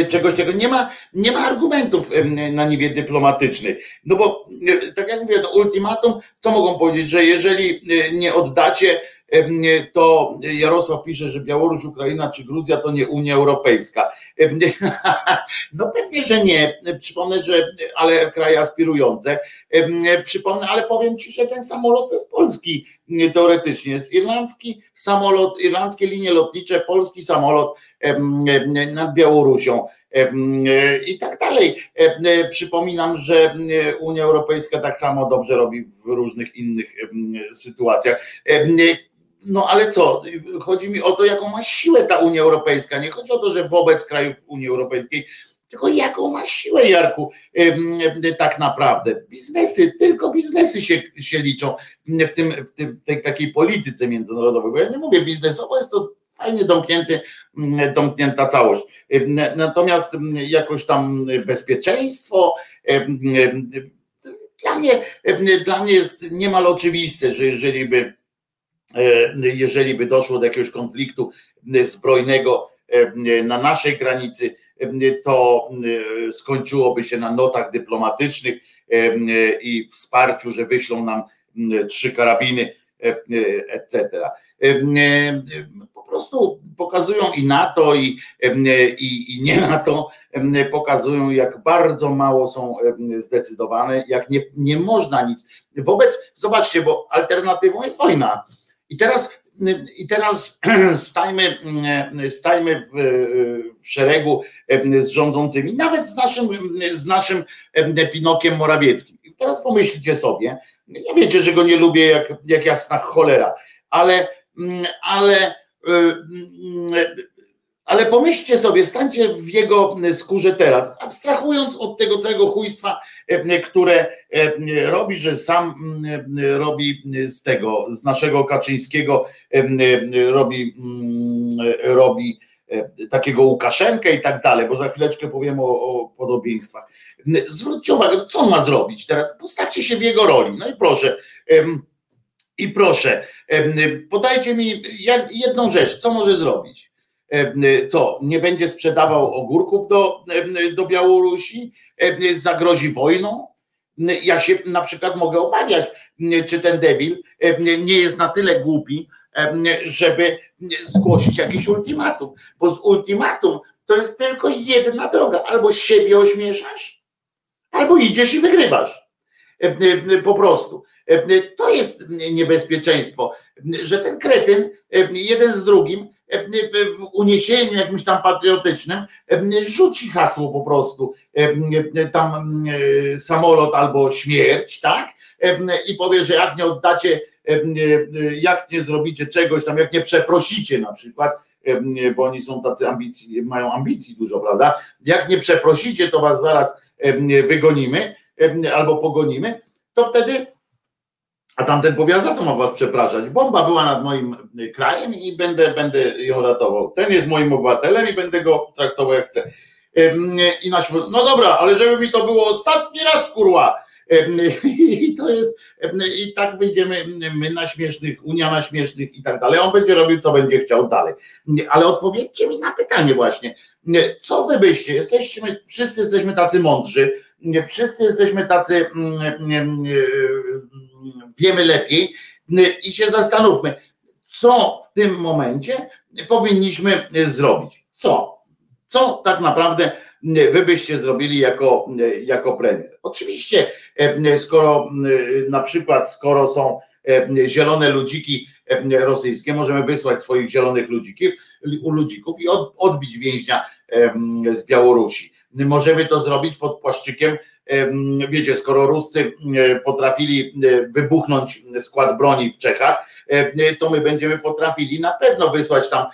czegoś takiego, nie ma, nie ma argumentów na niwie dyplomatycznych. No bo tak jak mówię, to ultimatum, co mogą powiedzieć, że jeżeli nie oddacie to Jarosław pisze, że Białoruś, Ukraina czy Gruzja to nie Unia Europejska. *laughs* No pewnie, że nie. Przypomnę, że ale kraje aspirujące. Przypomnę, ale powiem ci, że ten samolot jest polski teoretycznie. Jest irlandzki samolot, irlandzkie linie lotnicze, polski samolot nad Białorusią i tak dalej. Przypominam, że Unia Europejska tak samo dobrze robi w różnych innych sytuacjach. No ale co? Chodzi mi o to, jaką ma siłę ta Unia Europejska. Nie chodzi o to, że wobec krajów Unii Europejskiej, tylko jaką ma siłę, Jarku, tak naprawdę. Biznesy, tylko biznesy się, się liczą w, tym, w, tym, w tej takiej polityce międzynarodowej. Bo ja nie mówię biznesowo, jest to fajnie domknięty, domknięta całość. Natomiast jakoś tam bezpieczeństwo, dla mnie, dla mnie jest niemal oczywiste, że jeżeli by jeżeli by doszło do jakiegoś konfliktu zbrojnego e, na naszej granicy, e, to skończyłoby się na notach dyplomatycznych i wsparciu, że wyślą nam trzy karabiny, etc. Po prostu pokazują i NATO, i, i, i nie NATO, pokazują, jak bardzo mało są zdecydowane, jak nie, nie można nic. Wobec, zobaczcie, bo alternatywą jest wojna. I teraz, i teraz *clears throat* stajmy, stajmy w, w szeregu z rządzącymi, nawet z naszym, z naszym Pinokiem Morawieckim. I teraz pomyślcie sobie, ja wiecie, że go nie lubię jak, jak jasna cholera, ale, ale ale pomyślcie sobie, stańcie w jego skórze teraz, abstrahując od tego całego chujstwa, e, które e, robi, że sam robi z tego, z naszego Kaczyńskiego, e, robi, robi takiego Łukaszenkę i tak dalej, bo za chwileczkę powiem o, o podobieństwach. Zwróćcie uwagę, no co on ma zrobić teraz? Postawcie się w jego roli. No i proszę, i proszę, podajcie mi jedną rzecz, co może zrobić? Co, nie będzie sprzedawał ogórków do, do Białorusi? Zagrozi wojną? Ja się na przykład mogę obawiać, czy ten debil nie jest na tyle głupi, żeby zgłosić jakiś ultimatum, bo z ultimatum to jest tylko jedna droga, albo siebie ośmieszasz, albo idziesz i wygrywasz. Po prostu. To jest niebezpieczeństwo, że ten kretyn jeden z drugim w uniesieniu jakimś tam patriotycznym rzuci hasło po prostu tam samolot albo śmierć, tak? I powie, że jak nie oddacie, jak nie zrobicie czegoś tam, jak nie przeprosicie na przykład, bo oni są tacy ambicji, mają ambicji dużo, prawda? Jak nie przeprosicie, to was zaraz wygonimy albo pogonimy, to wtedy a tamten powie, a za co mam was przepraszać? Bomba była nad moim krajem i będę, będę ją ratował. Ten jest moim obywatelem i będę go traktował jak chcę. I nasz, no dobra, ale żeby mi to było ostatni raz, kurwa. *laughs* I to jest, i tak wyjdziemy my na śmiesznych, Unia na śmiesznych i tak dalej. On będzie robił, co będzie chciał dalej. Ale odpowiedzcie mi na pytanie właśnie, co wy byście, jesteśmy, wszyscy jesteśmy tacy mądrzy, wszyscy jesteśmy tacy wiemy lepiej i się zastanówmy, co w tym momencie powinniśmy zrobić. Co? Co tak naprawdę wy byście zrobili jako, jako premier? Oczywiście, skoro na przykład, skoro są zielone ludziki rosyjskie, możemy wysłać swoich zielonych ludzików, ludzików i odbić więźnia z Białorusi. Możemy to zrobić pod płaszczykiem wiecie, skoro Ruscy potrafili wybuchnąć skład broni w Czechach, to my będziemy potrafili na pewno wysłać tam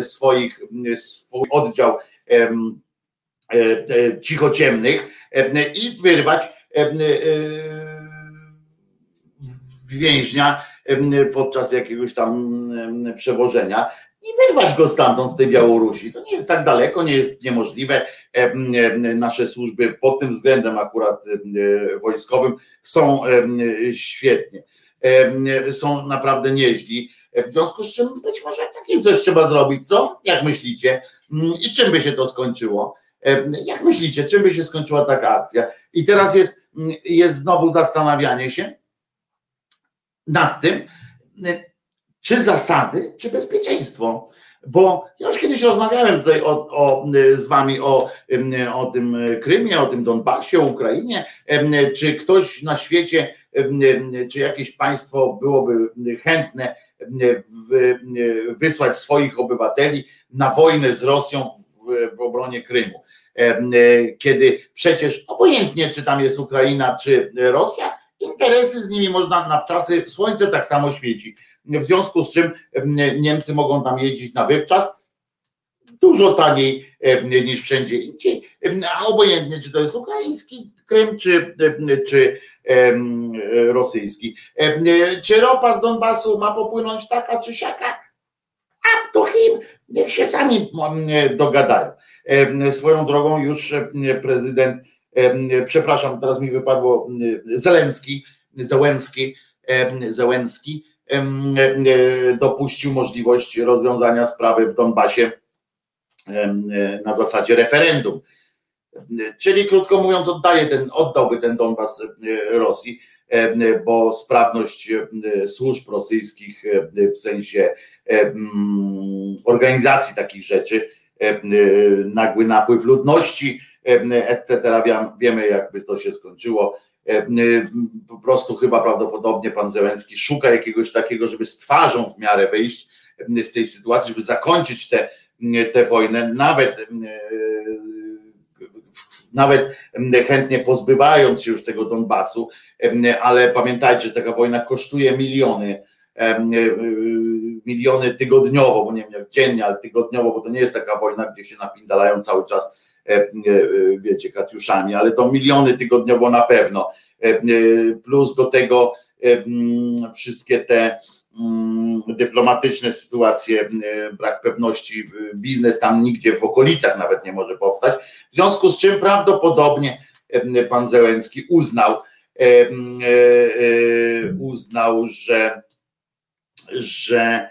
swoich, swój oddział e, e, cichociemnych i wyrwać więźnia podczas jakiegoś tam przewożenia i wyrwać go stamtąd z tej Białorusi. To nie jest tak daleko, nie jest niemożliwe. Nasze służby pod tym względem akurat wojskowym są świetnie. Są naprawdę nieźli. W związku z czym być może takie coś trzeba zrobić, co? Jak myślicie? I czym by się to skończyło? Jak myślicie, czym by się skończyła taka akcja? I teraz jest, jest znowu zastanawianie się nad tym, czy zasady, czy bezpieczeństwo. Bo ja już kiedyś rozmawiałem tutaj o, o, z wami o, o tym Krymie, o tym Donbasie, Ukrainie. Czy ktoś na świecie, czy jakieś państwo byłoby chętne wysłać swoich obywateli na wojnę z Rosją w, w obronie Krymu? Kiedy przecież obojętnie, czy tam jest Ukraina, czy Rosja, interesy z nimi można na wczasy, słońce tak samo świeci w związku z czym Niemcy mogą tam jeździć na wywczas dużo taniej niż wszędzie indziej, a obojętnie czy to jest ukraiński Krym, czy, czy rosyjski. Czy ropa z Donbasu ma popłynąć taka czy siaka? A to him, niech się sami dogadają. Swoją drogą już prezydent, przepraszam, teraz mi wypadło Zelenski, Zełenski, Zełenski dopuścił możliwość rozwiązania sprawy w Donbasie na zasadzie referendum. Czyli krótko mówiąc, oddaje ten, oddałby ten Donbas e, Rosji, bo sprawność służb rosyjskich w sensie organizacji takich rzeczy, nagły napływ ludności, etc. Wiemy, jakby to się skończyło. Po prostu chyba prawdopodobnie pan Zełenski szuka jakiegoś takiego, żeby z twarzą w miarę wyjść z tej sytuacji, żeby zakończyć tę te, te wojnę, nawet nawet chętnie pozbywając się już tego Donbasu, ale pamiętajcie, że taka wojna kosztuje miliony, miliony tygodniowo, bo nie wiem jak dziennie, ale tygodniowo, bo to nie jest taka wojna, gdzie się napindalają cały czas, wiecie, katiuszami, ale to miliony tygodniowo na pewno. Plus do tego wszystkie te Mm, dyplomatyczne sytuacje, brak pewności, biznes tam nigdzie w okolicach nawet nie może powstać. W związku z czym prawdopodobnie pan Zełenski uznał, e, e, uznał, że, że,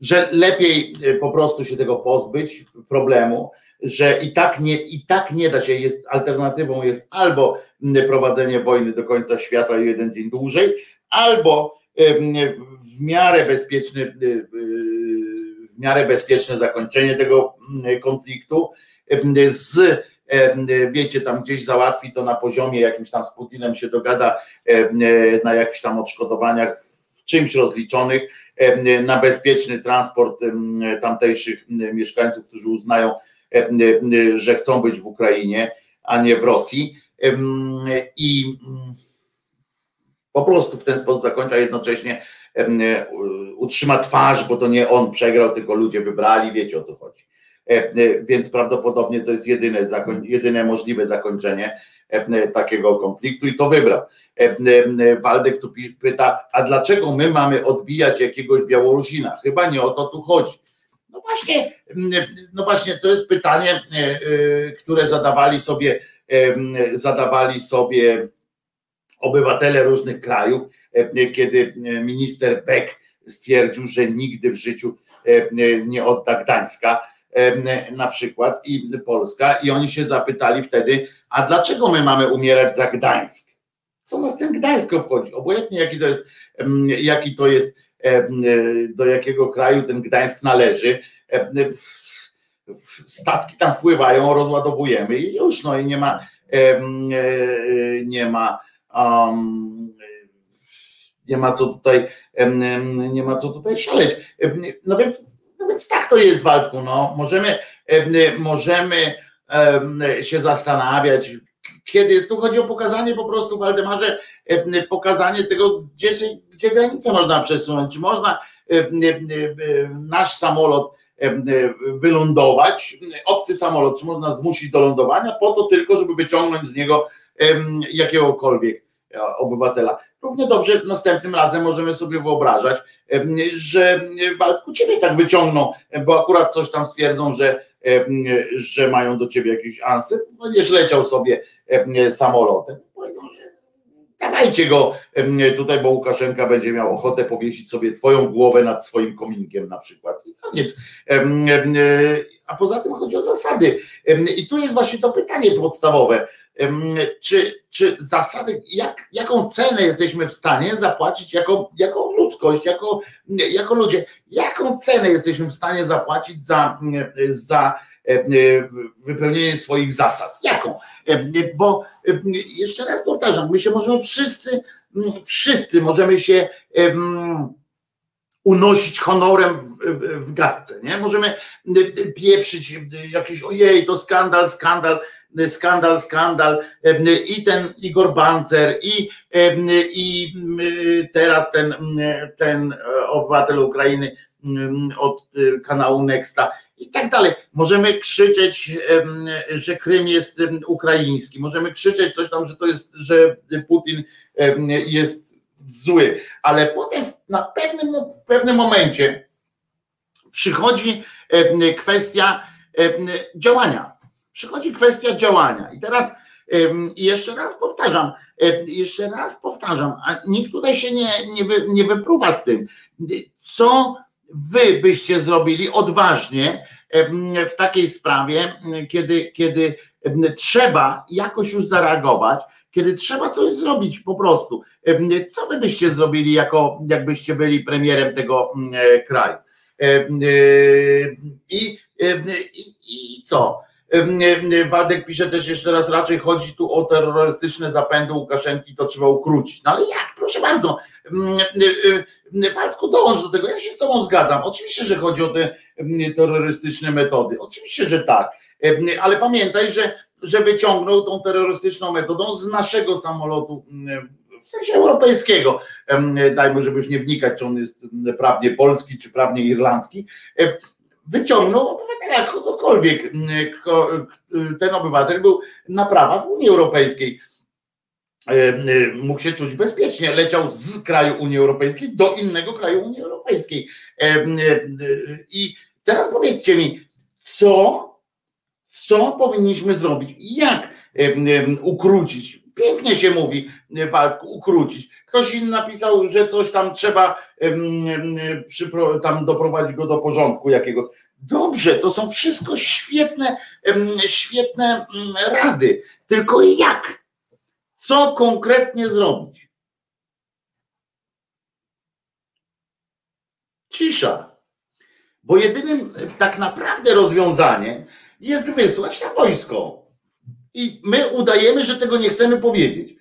że lepiej e, po prostu się tego pozbyć, problemu, że i tak nie, i tak nie da się, jest alternatywą jest albo prowadzenie wojny do końca świata i jeden dzień dłużej, albo w miarę bezpieczny, y, w miarę bezpieczne zakończenie tego konfliktu z wiecie, tam gdzieś załatwi to na poziomie jakimś tam z Putinem się dogada na jakichś tam odszkodowaniach czymś rozliczonych na bezpieczny transport tamtejszych mieszkańców, którzy uznają, że chcą być w Ukrainie, a nie w Rosji. I po prostu w ten sposób zakończa, jednocześnie utrzyma twarz, bo to nie on przegrał, tylko ludzie wybrali, wiecie o co chodzi. Więc prawdopodobnie to jest jedyne, jedyne możliwe zakończenie takiego konfliktu i to wybrał. Waldek tu pyta, a dlaczego my mamy odbijać jakiegoś Białorusina? Chyba nie o to tu chodzi. No właśnie, no właśnie, to jest pytanie, e, e, które zadawali sobie, zadawali sobie obywatele różnych krajów, e, kiedy e, minister Beck stwierdził, że nigdy w życiu e, nie odda Gdańska na przykład i Polska i oni się zapytali wtedy, a dlaczego my mamy umierać za Gdańsk? Co nas ten Gdańsk obchodzi? Obojętnie jaki to jest, jaki to jest, do jakiego kraju ten Gdańsk należy. Statki tam wpływają, rozładowujemy i już, no i nie ma, nie ma nie ma co tutaj, nie ma co tutaj szaleć. No więc, no więc tak to jest, Waldku. No. Możemy, możemy się zastanawiać, kiedy tu chodzi o pokazanie po prostu Waldemarze, pokazanie tego, gdzie, gdzie granicę można przesunąć, czy można nasz samolot wylądować, obcy samolot, czy można zmusić do lądowania, po to tylko, żeby wyciągnąć z niego jakiegokolwiek e, obywatela. Równie dobrze następnym razem możemy sobie wyobrażać, że Waldku ciebie tak wyciągną, bo akurat coś tam stwierdzą, że, że mają do ciebie jakiś ansyp, będziesz leciał sobie samolotem. Powiedzą, że dawajcie go tutaj, bo Łukaszenka będzie miał ochotę powiesić sobie twoją głowę nad swoim kominkiem na przykład. I koniec. A poza tym chodzi o zasady. I tu jest właśnie to pytanie podstawowe czy, czy zasady, jak, jaką cenę jesteśmy w stanie zapłacić jako, jako ludzkość, jako, jako ludzie, jaką cenę jesteśmy w stanie zapłacić za, za wypełnienie swoich zasad. Jaką? Bo jeszcze raz powtarzam, my się możemy wszyscy, wszyscy możemy się unosić honorem w, w, w gadce, nie? Możemy pieprzyć jakiś, ojej, to skandal, skandal, skandal, skandal i ten Igor Bancer i, i teraz ten, ten obywatel Ukrainy od kanału Nexta i tak dalej. Możemy krzyczeć, że Krym jest ukraiński, możemy krzyczeć coś tam, że to jest, że Putin jest zły, ale potem na pewnym, w pewnym momencie przychodzi kwestia działania przychodzi kwestia działania. I teraz jeszcze raz powtarzam, jeszcze raz powtarzam, a nikt tutaj się nie, nie, wy, nie wypruwa z tym. Co wy byście zrobili odważnie w takiej sprawie, kiedy, kiedy trzeba jakoś już zareagować, kiedy trzeba coś zrobić po prostu. Co wy byście zrobili, jako, jakbyście byli premierem tego kraju? I, i, i co? Waldek pisze też jeszcze raz, raczej chodzi tu o terrorystyczne zapędy Łukaszenki, to trzeba ukrócić. No ale jak? Proszę bardzo. Waldku, dołącz do tego. Ja się z Tobą zgadzam. Oczywiście, że chodzi o te terrorystyczne metody. Oczywiście, że tak. Ale pamiętaj, że, że wyciągnął tą terrorystyczną metodą z naszego samolotu w sensie europejskiego, dajmy, żeby już nie wnikać, czy on jest prawnie polski, czy prawnie irlandzki, wyciągnął obywatela kogokolwiek. Ten obywatel był na prawach Unii Europejskiej. Mógł się czuć bezpiecznie. Leciał z kraju Unii Europejskiej do innego kraju Unii Europejskiej. I teraz powiedzcie mi, co, co powinniśmy zrobić? Jak ukrócić Pięknie się mówi, Waldku, ukrócić. Ktoś inny napisał, że coś tam trzeba tam doprowadzić go do porządku jakiego. Dobrze, to są wszystko świetne, świetne rady. Tylko jak? Co konkretnie zrobić? Cisza. Bo jedynym tak naprawdę rozwiązaniem jest wysłać na wojsko i my udajemy, że tego nie chcemy powiedzieć.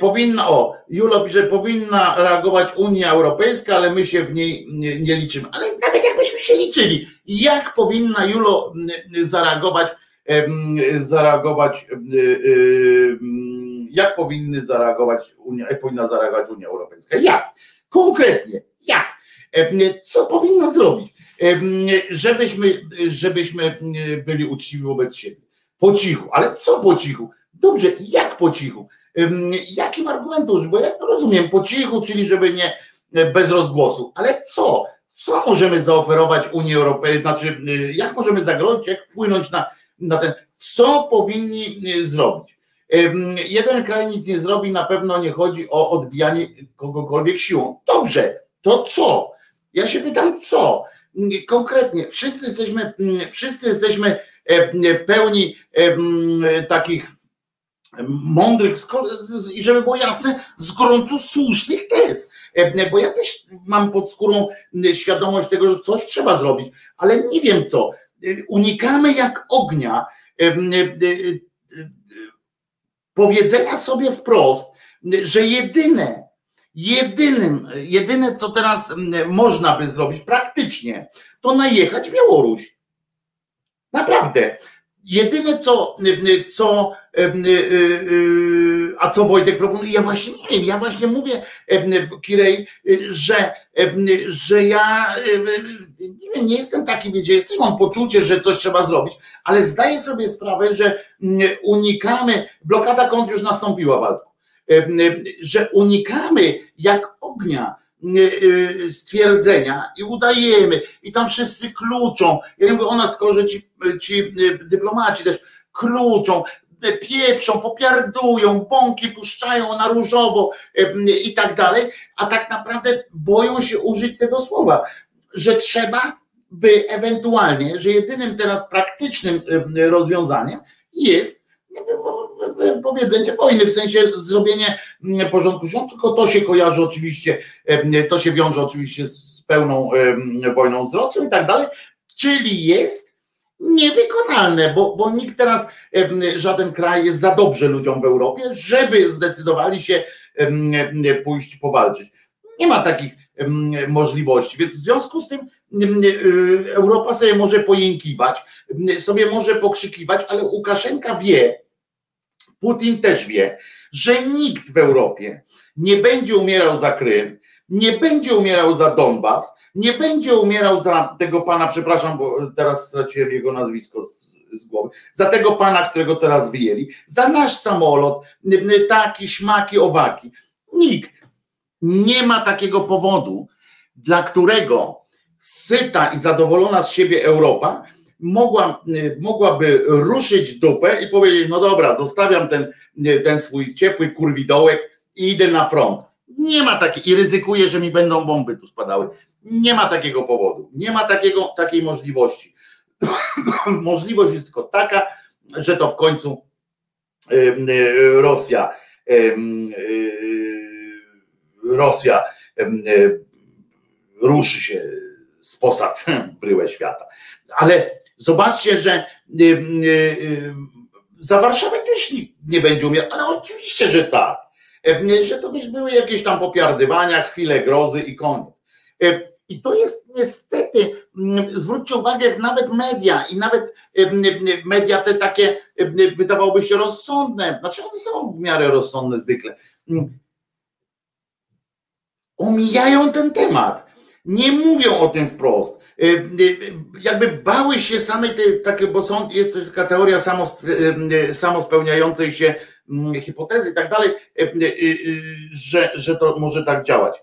Powinna, o, Julo pisze, powinna reagować Unia Europejska, ale my się w niej nie, nie liczymy. Ale nawet jakbyśmy się liczyli, jak powinna Julo zareagować, zareagować, jak powinny zareagować Unia, powinna zareagować Unia Europejska? Jak? Konkretnie, jak? Co powinna zrobić? Żebyśmy, żebyśmy byli uczciwi wobec siebie po cichu. Ale co po cichu? Dobrze, jak po cichu? Jakim argumentem? Bo ja to rozumiem, po cichu, czyli żeby nie e, bez rozgłosu. Ale co? Co możemy zaoferować Unii Europejskiej? Znaczy, e, jak możemy zagrozić, jak wpłynąć na, na ten. Co powinni e, zrobić? Jeden kraj nic nie zrobi, na pewno nie chodzi o odbijanie kogokolwiek siłą. Dobrze, to co? Ja się pytam, co? Konkretnie, wszyscy jesteśmy, wszyscy jesteśmy pełni takich mądrych i żeby było jasne, z gruntu słusznych tez. Bo ja też mam pod skórą świadomość tego, że coś trzeba zrobić, ale nie wiem co. Unikamy jak ognia powiedzenia sobie wprost, że jedyne, jedynym, jedyne co teraz można by zrobić praktycznie, to najechać Białoruś. Naprawdę. Jedyne co, co a co Wojtek proponuje, ja właśnie nie wiem, ja właśnie mówię Kirej, że, że ja nie, wiem, nie jestem taki, wiecie, też mam poczucie, że coś trzeba zrobić, ale zdaję sobie sprawę, że unikamy, blokada kont już nastąpiła, Waldku, że unikamy jak ognia stwierdzenia i udajemy, i tam wszyscy kluczą. Ja nie mówię o nas tylko, że ci, ci y, dyplomaci też kluczą, pieprzą, popiardują, bąki puszczają na różowo y, i tak dalej, a tak naprawdę boją się użyć tego słowa, że trzeba by ewentualnie, że jedynym teraz praktycznym rozwiązaniem jest powiedzenie wojny, w sensie zrobienie mm, porządku rząd, tylko to się kojarzy oczywiście, to się wiąże oczywiście z pełną wojną z Rosją i tak dalej, czyli jest niewykonalne, bo, bo nikt teraz, żaden kraj jest za dobrze ludziom w Europie, żeby zdecydowali się pójść powalczyć. Nie ma takich możliwości, więc w związku z tym y, Europa sobie może pojękiwać, sobie może pokrzykiwać, ale Łukaszenka wie, Putin też wie, że nikt w Europie nie będzie umierał za Krym, nie będzie umierał za Donbas, nie będzie umierał za tego pana, przepraszam, bo teraz straciłem jego nazwisko z, z głowy, za tego pana, którego teraz wyjęli, za nasz samolot, taki, śmaki, owaki. Nikt nie ma takiego powodu, dla którego syta i zadowolona z siebie Europa mogła, y, mogłaby ruszyć dupę i powiedzieć, no dobra, zostawiam ten, y, ten swój ciepły kurwidołek i idę na front. Nie ma takiej, i ryzykuję, że mi będą bomby tu spadały. Nie ma takiego powodu, nie ma takiego, takiej możliwości. *coughs* Możliwość jest tylko taka, że to w końcu Rosja Rosja ruszy się z posad bryłę świata. Ale zobaczcie, że za Warszawę też nie będzie umiał, ale oczywiście, że tak. Że to były jakieś tam popiardywania, chwile grozy i koniec. I to jest niestety, zwróćcie uwagę, jak nawet media i nawet media te takie wydawałoby się rozsądne, znaczy one są w miarę rozsądne zwykle, omijają ten temat. Nie mówią o tym wprost. Y, y, jakby bały się samej tej, takie, bo są, jest też taka teoria y, samospełniającej się mm, hipotezy i tak dalej, że, że to może tak działać.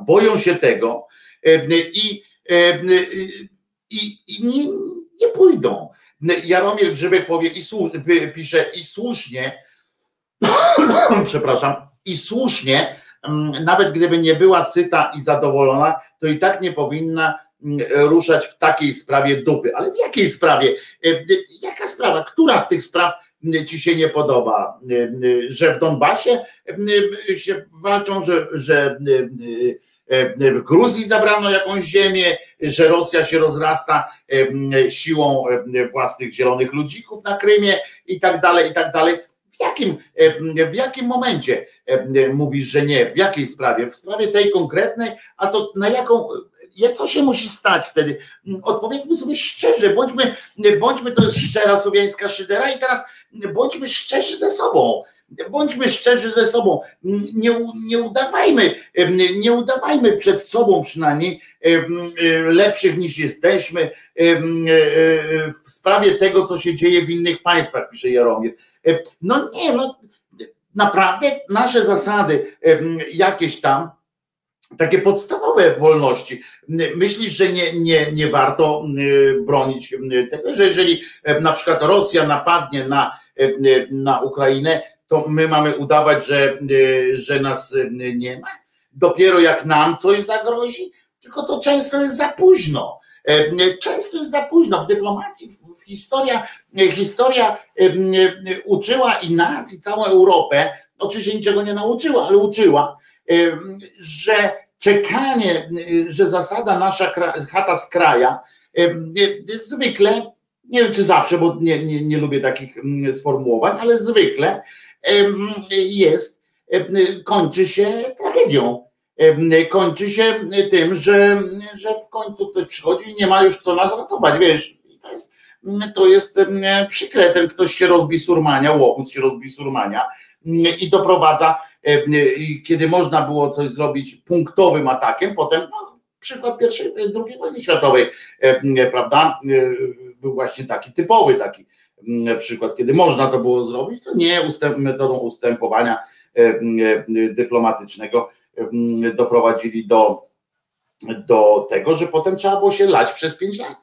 Boją się tego i, i, i nie, nie pójdą. Jaromir Grzybek powie i pisze i słusznie, *coughs* przepraszam, i słusznie, nawet gdyby nie była syta i zadowolona, to i tak nie powinna mm, ruszać w takiej sprawie dupy. Ale w jakiej sprawie? E, e, jaka sprawa? Która z tych spraw mm, ci się nie podoba? E, że w Donbasie się walczą, że, że w Gruzji zabrano jakąś ziemię, że Rosja się rozrasta siłą własnych zielonych ludzików na Krymie i tak dalej, i tak dalej jakim, e, w jakim momencie e, mówisz, że nie? W jakiej sprawie? W sprawie tej konkretnej, a to na jaką, co się musi stać wtedy? Odpowiedzmy sobie szczerze, bądźmy, bądźmy to jest szczera słowiańska szydera i teraz bądźmy szczerzy ze sobą. Bądźmy szczerzy ze sobą. Nie, nie udawajmy, nie udawajmy przed sobą przynajmniej lepszych niż jesteśmy w sprawie tego, co się dzieje w innych państwach, pisze Jaromir. No nie, no naprawdę nasze zasady jakieś tam, takie podstawowe wolności. Myślisz, że nie, nie, nie warto bronić tego, że jeżeli na przykład Rosja napadnie na, na Ukrainę, to my mamy udawać, że, że nas nie ma? Dopiero jak nam coś zagrozi, tylko to często jest za późno. Często jest za późno. W dyplomacji, historia, historia uczyła i nas, i całą Europę, oczywiście niczego nie nauczyła, ale uczyła, że czekanie, że zasada nasza chata z kraja zwykle, nie wiem czy zawsze, bo nie, nie, nie lubię takich sformułowań, ale zwykle jest, kończy się tragedią kończy się tym, że, że w końcu ktoś przychodzi i nie ma już kto nas ratować, wiesz, to jest, to jest przykre, ten ktoś się rozbi surmania, łobuz się rozbi surmania i doprowadza, kiedy można było coś zrobić punktowym atakiem, potem no, przykład pierwszej, drugiej wojny światowej, prawda, był właśnie taki typowy taki przykład, kiedy można to było zrobić, to nie ustęp, metodą ustępowania dyplomatycznego doprowadzili do, do tego, że potem trzeba było się lać przez pięć lat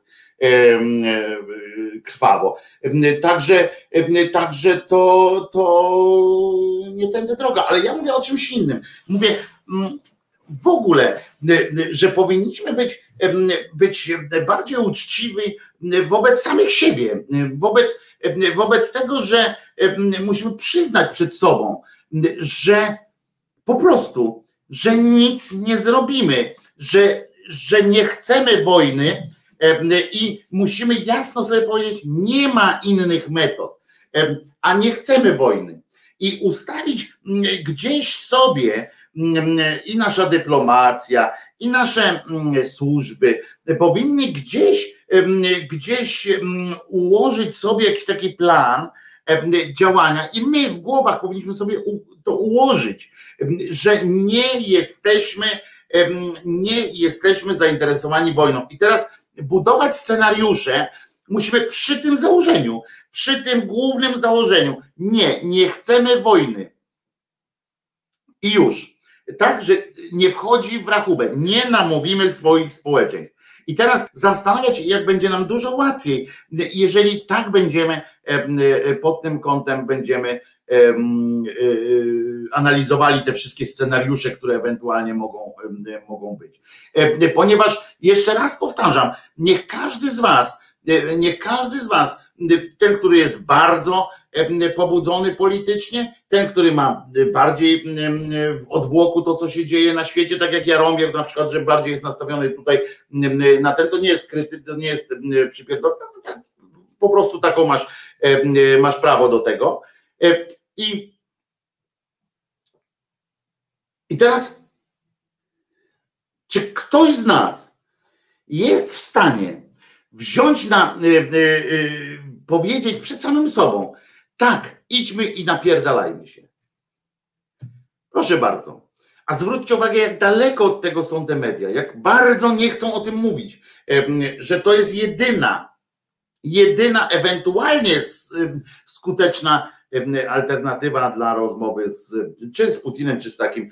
krwawo. Także, także to, to nie tędy droga, ale ja mówię o czymś innym. Mówię w ogóle, że powinniśmy być, być bardziej uczciwi wobec samych siebie, wobec, wobec tego, że musimy przyznać przed sobą, że po prostu że nic nie zrobimy, że, że nie chcemy wojny i musimy jasno sobie powiedzieć, nie ma innych metod, a nie chcemy wojny. I ustawić gdzieś sobie i nasza dyplomacja, i nasze służby powinny gdzieś, gdzieś ułożyć sobie jakiś taki plan działania i my w głowach powinniśmy sobie to ułożyć, że nie jesteśmy, nie jesteśmy zainteresowani wojną. I teraz budować scenariusze musimy przy tym założeniu, przy tym głównym założeniu. Nie, nie chcemy wojny. I już. Tak, że nie wchodzi w rachubę, nie namówimy swoich społeczeństw. I teraz zastanawiać się, jak będzie nam dużo łatwiej, jeżeli tak będziemy pod tym kątem będziemy analizowali te wszystkie scenariusze, które ewentualnie mogą, mogą być. Ponieważ jeszcze raz powtarzam, niech każdy z Was, niech każdy z Was ten, który jest bardzo pobudzony politycznie, ten, który ma bardziej w odwłoku to, co się dzieje na świecie, tak jak Jaromir na przykład, że bardziej jest nastawiony tutaj na ten, to nie jest kryty, to nie jest przypierdolka, no tak, po prostu taką masz, masz prawo do tego. I, i teraz, czy ktoś z nas jest w stanie wziąć na, y, y, y, powiedzieć przed samym sobą, tak, idźmy i napierdalajmy się. Proszę bardzo. A zwróćcie uwagę, jak daleko od tego są te media, jak bardzo nie chcą o tym mówić, że to jest jedyna, jedyna ewentualnie skuteczna alternatywa dla rozmowy z, czy z Putinem, czy z takim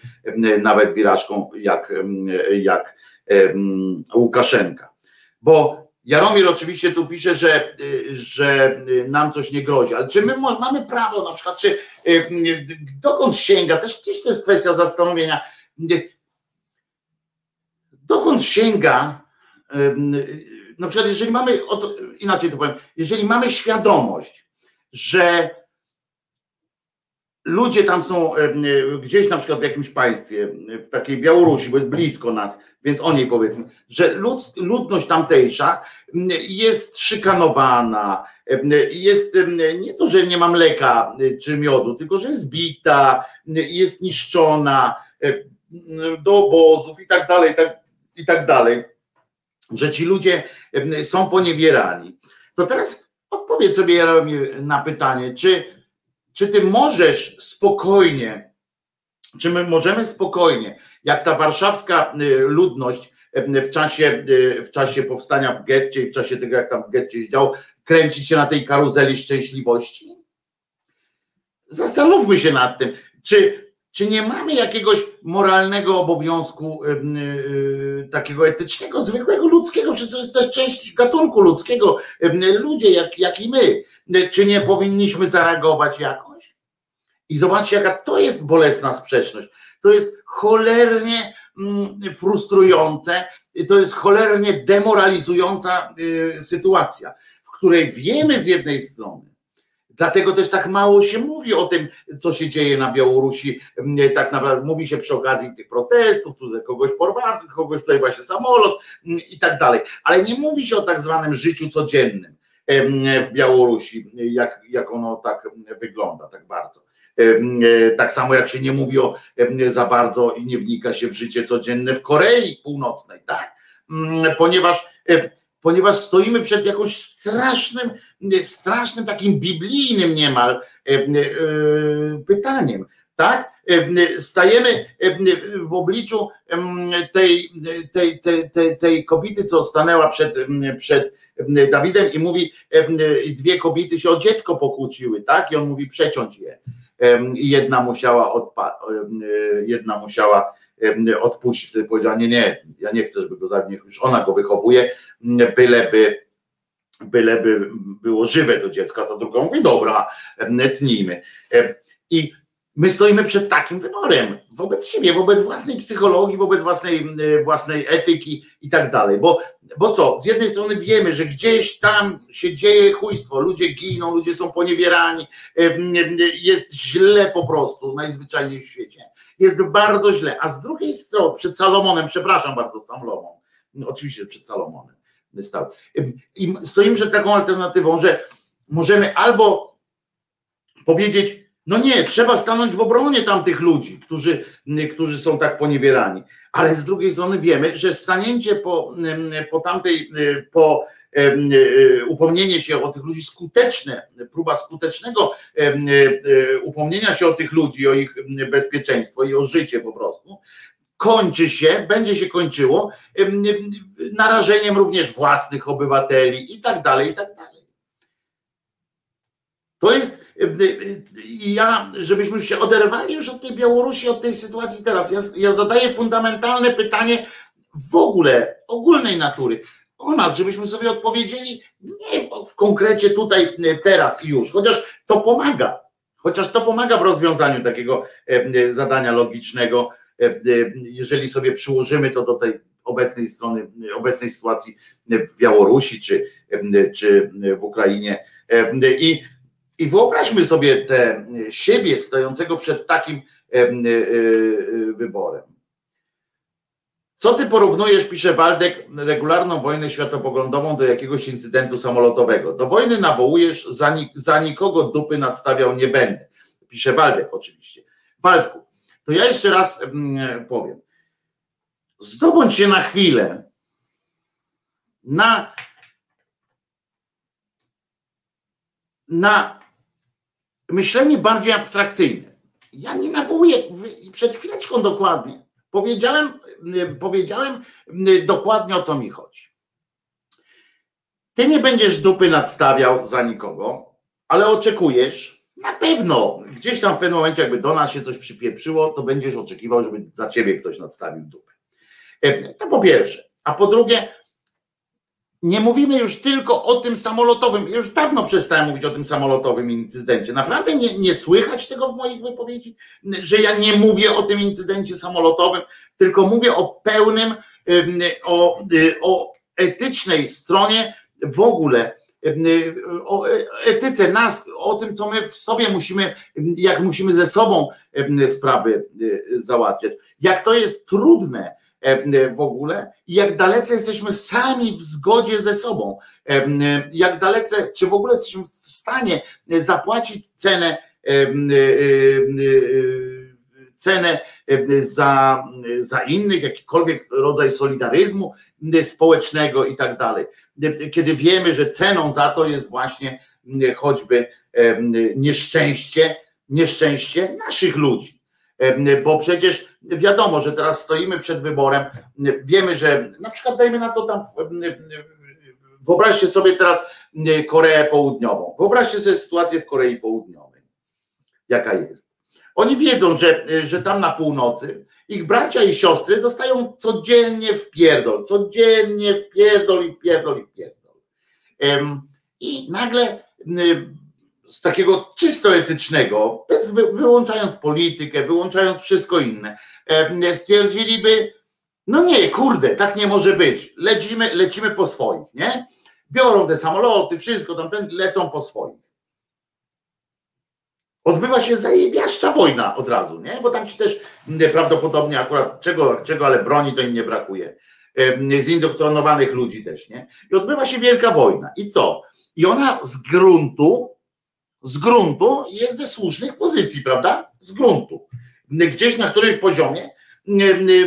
nawet wirażką jak, jak Łukaszenka. Bo Jaromir oczywiście tu pisze, że, że nam coś nie grozi, ale czy my mamy prawo na przykład, czy dokąd sięga, też, też to jest kwestia zastanowienia, dokąd sięga, na przykład jeżeli mamy, inaczej to powiem, jeżeli mamy świadomość, że ludzie tam są gdzieś na przykład w jakimś państwie, w takiej Białorusi, bo jest blisko nas, więc o niej powiedzmy, że lud, ludność tamtejsza jest szykanowana, jest nie to, że nie ma mleka czy miodu, tylko że jest bita, jest niszczona do obozów i tak dalej, tak, i tak dalej, że ci ludzie są poniewierani. To teraz odpowiedz sobie na pytanie, czy, czy ty możesz spokojnie, czy my możemy spokojnie jak ta warszawska y, ludność y, w czasie, y, w czasie powstania w getcie i w czasie tego, jak tam w getcie się działo, kręcić się na tej karuzeli szczęśliwości? Zastanówmy się nad tym, czy, czy nie mamy jakiegoś moralnego obowiązku, yy, takiego etycznego, zwykłego ludzkiego, czy to jest też część gatunku ludzkiego, yy, ludzie jak, jak i my, czy nie powinniśmy zareagować jakoś? I zobaczcie, jaka to jest bolesna sprzeczność to jest cholernie mm, frustrujące, to jest cholernie demoralizująca y, sytuacja, w której wiemy z jednej strony, Dlatego też tak mało się mówi o tym, co się dzieje na Białorusi. Mm, tak naprawdę mówi się przy okazji tych protestów, tu kogoś porwano, kogoś tutaj właśnie samolot i tak dalej. Ale nie mówi się o tak zwanym życiu codziennym w Białorusi, jak, jak ono tak wygląda, tak bardzo. E, tak samo jak się nie mówi o za bardzo i nie wnika się w życie codzienne w Korei Północnej, tak? Mm, ponieważ, ponieważ stoimy przed jakimś strasznym, strasznym takim biblijnym niemal e, pytaniem, tak? Stajemy w obliczu tej, tej, tej, tej, tej kobiety, co stanęła przed, przed Dawidem i mówi, dwie kobiety się o dziecko pokłóciły, tak? I on mówi przeciąć je jedna musiała odpa- jedna musiała odpuścić, powiedziała, nie, nie, ja nie chcę, żeby go zabił, już ona go wychowuje, byleby, byleby było żywe to dziecko, to druga mówi, dobra, tnijmy. I my stoimy przed takim wyborem wobec siebie, wobec własnej psychologii, wobec własnej, własnej etyki i tak dalej. Bo, bo co? Z jednej strony wiemy, że gdzieś tam się dzieje chujstwo, ludzie giną, ludzie są poniewierani, jest źle po prostu, najzwyczajniej w świecie. Jest bardzo źle. A z drugiej strony, przed Salomonem, przepraszam bardzo, Salomon, oczywiście przed Salomonem stał. I stoimy przed taką alternatywą, że możemy albo powiedzieć, no nie, trzeba stanąć w obronie tamtych ludzi, którzy, którzy są tak poniewierani. Ale z drugiej strony wiemy, że stanięcie po, po tamtej, po upomnienie się o tych ludzi skuteczne, próba skutecznego upomnienia się o tych ludzi, o ich bezpieczeństwo i o życie po prostu, kończy się, będzie się kończyło narażeniem również własnych obywateli i tak dalej, i tak dalej. To jest ja, żebyśmy się oderwali już od tej Białorusi, od tej sytuacji teraz. Ja, ja zadaję fundamentalne pytanie w ogóle, ogólnej natury o nas, żebyśmy sobie odpowiedzieli nie w konkrecie tutaj, teraz i już, chociaż to pomaga, chociaż to pomaga w rozwiązaniu takiego zadania logicznego, jeżeli sobie przyłożymy to do tej obecnej strony, obecnej sytuacji w Białorusi czy, czy w Ukrainie. I, I wyobraźmy sobie te siebie stojącego przed takim wyborem. Co ty porównujesz, pisze Waldek, regularną wojnę światopoglądową do jakiegoś incydentu samolotowego? Do wojny nawołujesz, za, za nikogo dupy nadstawiał nie będę. Pisze Waldek oczywiście. Waldku, to ja jeszcze raz mm, powiem. Zdobądź się na chwilę na, na myślenie bardziej abstrakcyjne. Ja nie nawołuję, przed chwileczką dokładnie powiedziałem, powiedziałem dokładnie o co mi chodzi. Ty nie będziesz dupy nadstawiał za nikogo, ale oczekujesz, na pewno, gdzieś tam w pewnym momencie, jakby do nas się coś przypieprzyło, to będziesz oczekiwał, żeby za ciebie ktoś nadstawił dupę. E, to po pierwsze. A po drugie, nie mówimy już tylko o tym samolotowym. Już dawno przestałem mówić o tym samolotowym incydencie. Naprawdę nie, nie słychać tego w moich wypowiedzi, że ja nie mówię o tym incydencie samolotowym, tylko mówię o pełnym, o, y, o etycznej stronie w ogóle o etyce nas, o tym, co my w sobie musimy, jak musimy ze sobą sprawy y, załatwiać. Jak to jest trudne, w ogóle jak dalece jesteśmy sami w zgodzie ze sobą, e, jak dalece, czy w ogóle jesteśmy w stanie zapłacić cenę e, cenę za, za innych, jakikolwiek rodzaj solidaryzmu społecznego i tak dalej. Kiedy wiemy, że ceną za to jest właśnie choćby nieszczęście, nieszczęście naszych ludzi bo przecież wiadomo, że teraz stoimy przed wyborem, wiemy, że na przykład dajmy na to tam, wyobraźcie sobie teraz Koreę Południową, wyobraźcie sobie sytuację w Korei Południowej, jaka jest. Oni wiedzą, że, że tam na północy ich bracia i siostry dostają codziennie w pierdol, codziennie w pierdol i w pierdol i w pierdol. I nagle z takiego czysto etycznego, bez, wyłączając politykę, wyłączając wszystko inne, e, stwierdziliby, no nie, kurde, tak nie może być. Lecimy, lecimy po swoich, nie? Biorą te samoloty, wszystko tam, ten, lecą po swoich. Odbywa się zajebiaszcza wojna od razu, nie? Bo tam ci też prawdopodobnie akurat czego, czego ale broni to im nie brakuje. Zindoktrynowanych ludzi też, nie? I odbywa się wielka wojna. I co? I ona z gruntu z gruntu jest ze słusznych pozycji, prawda? Z gruntu. Gdzieś na którymś poziomie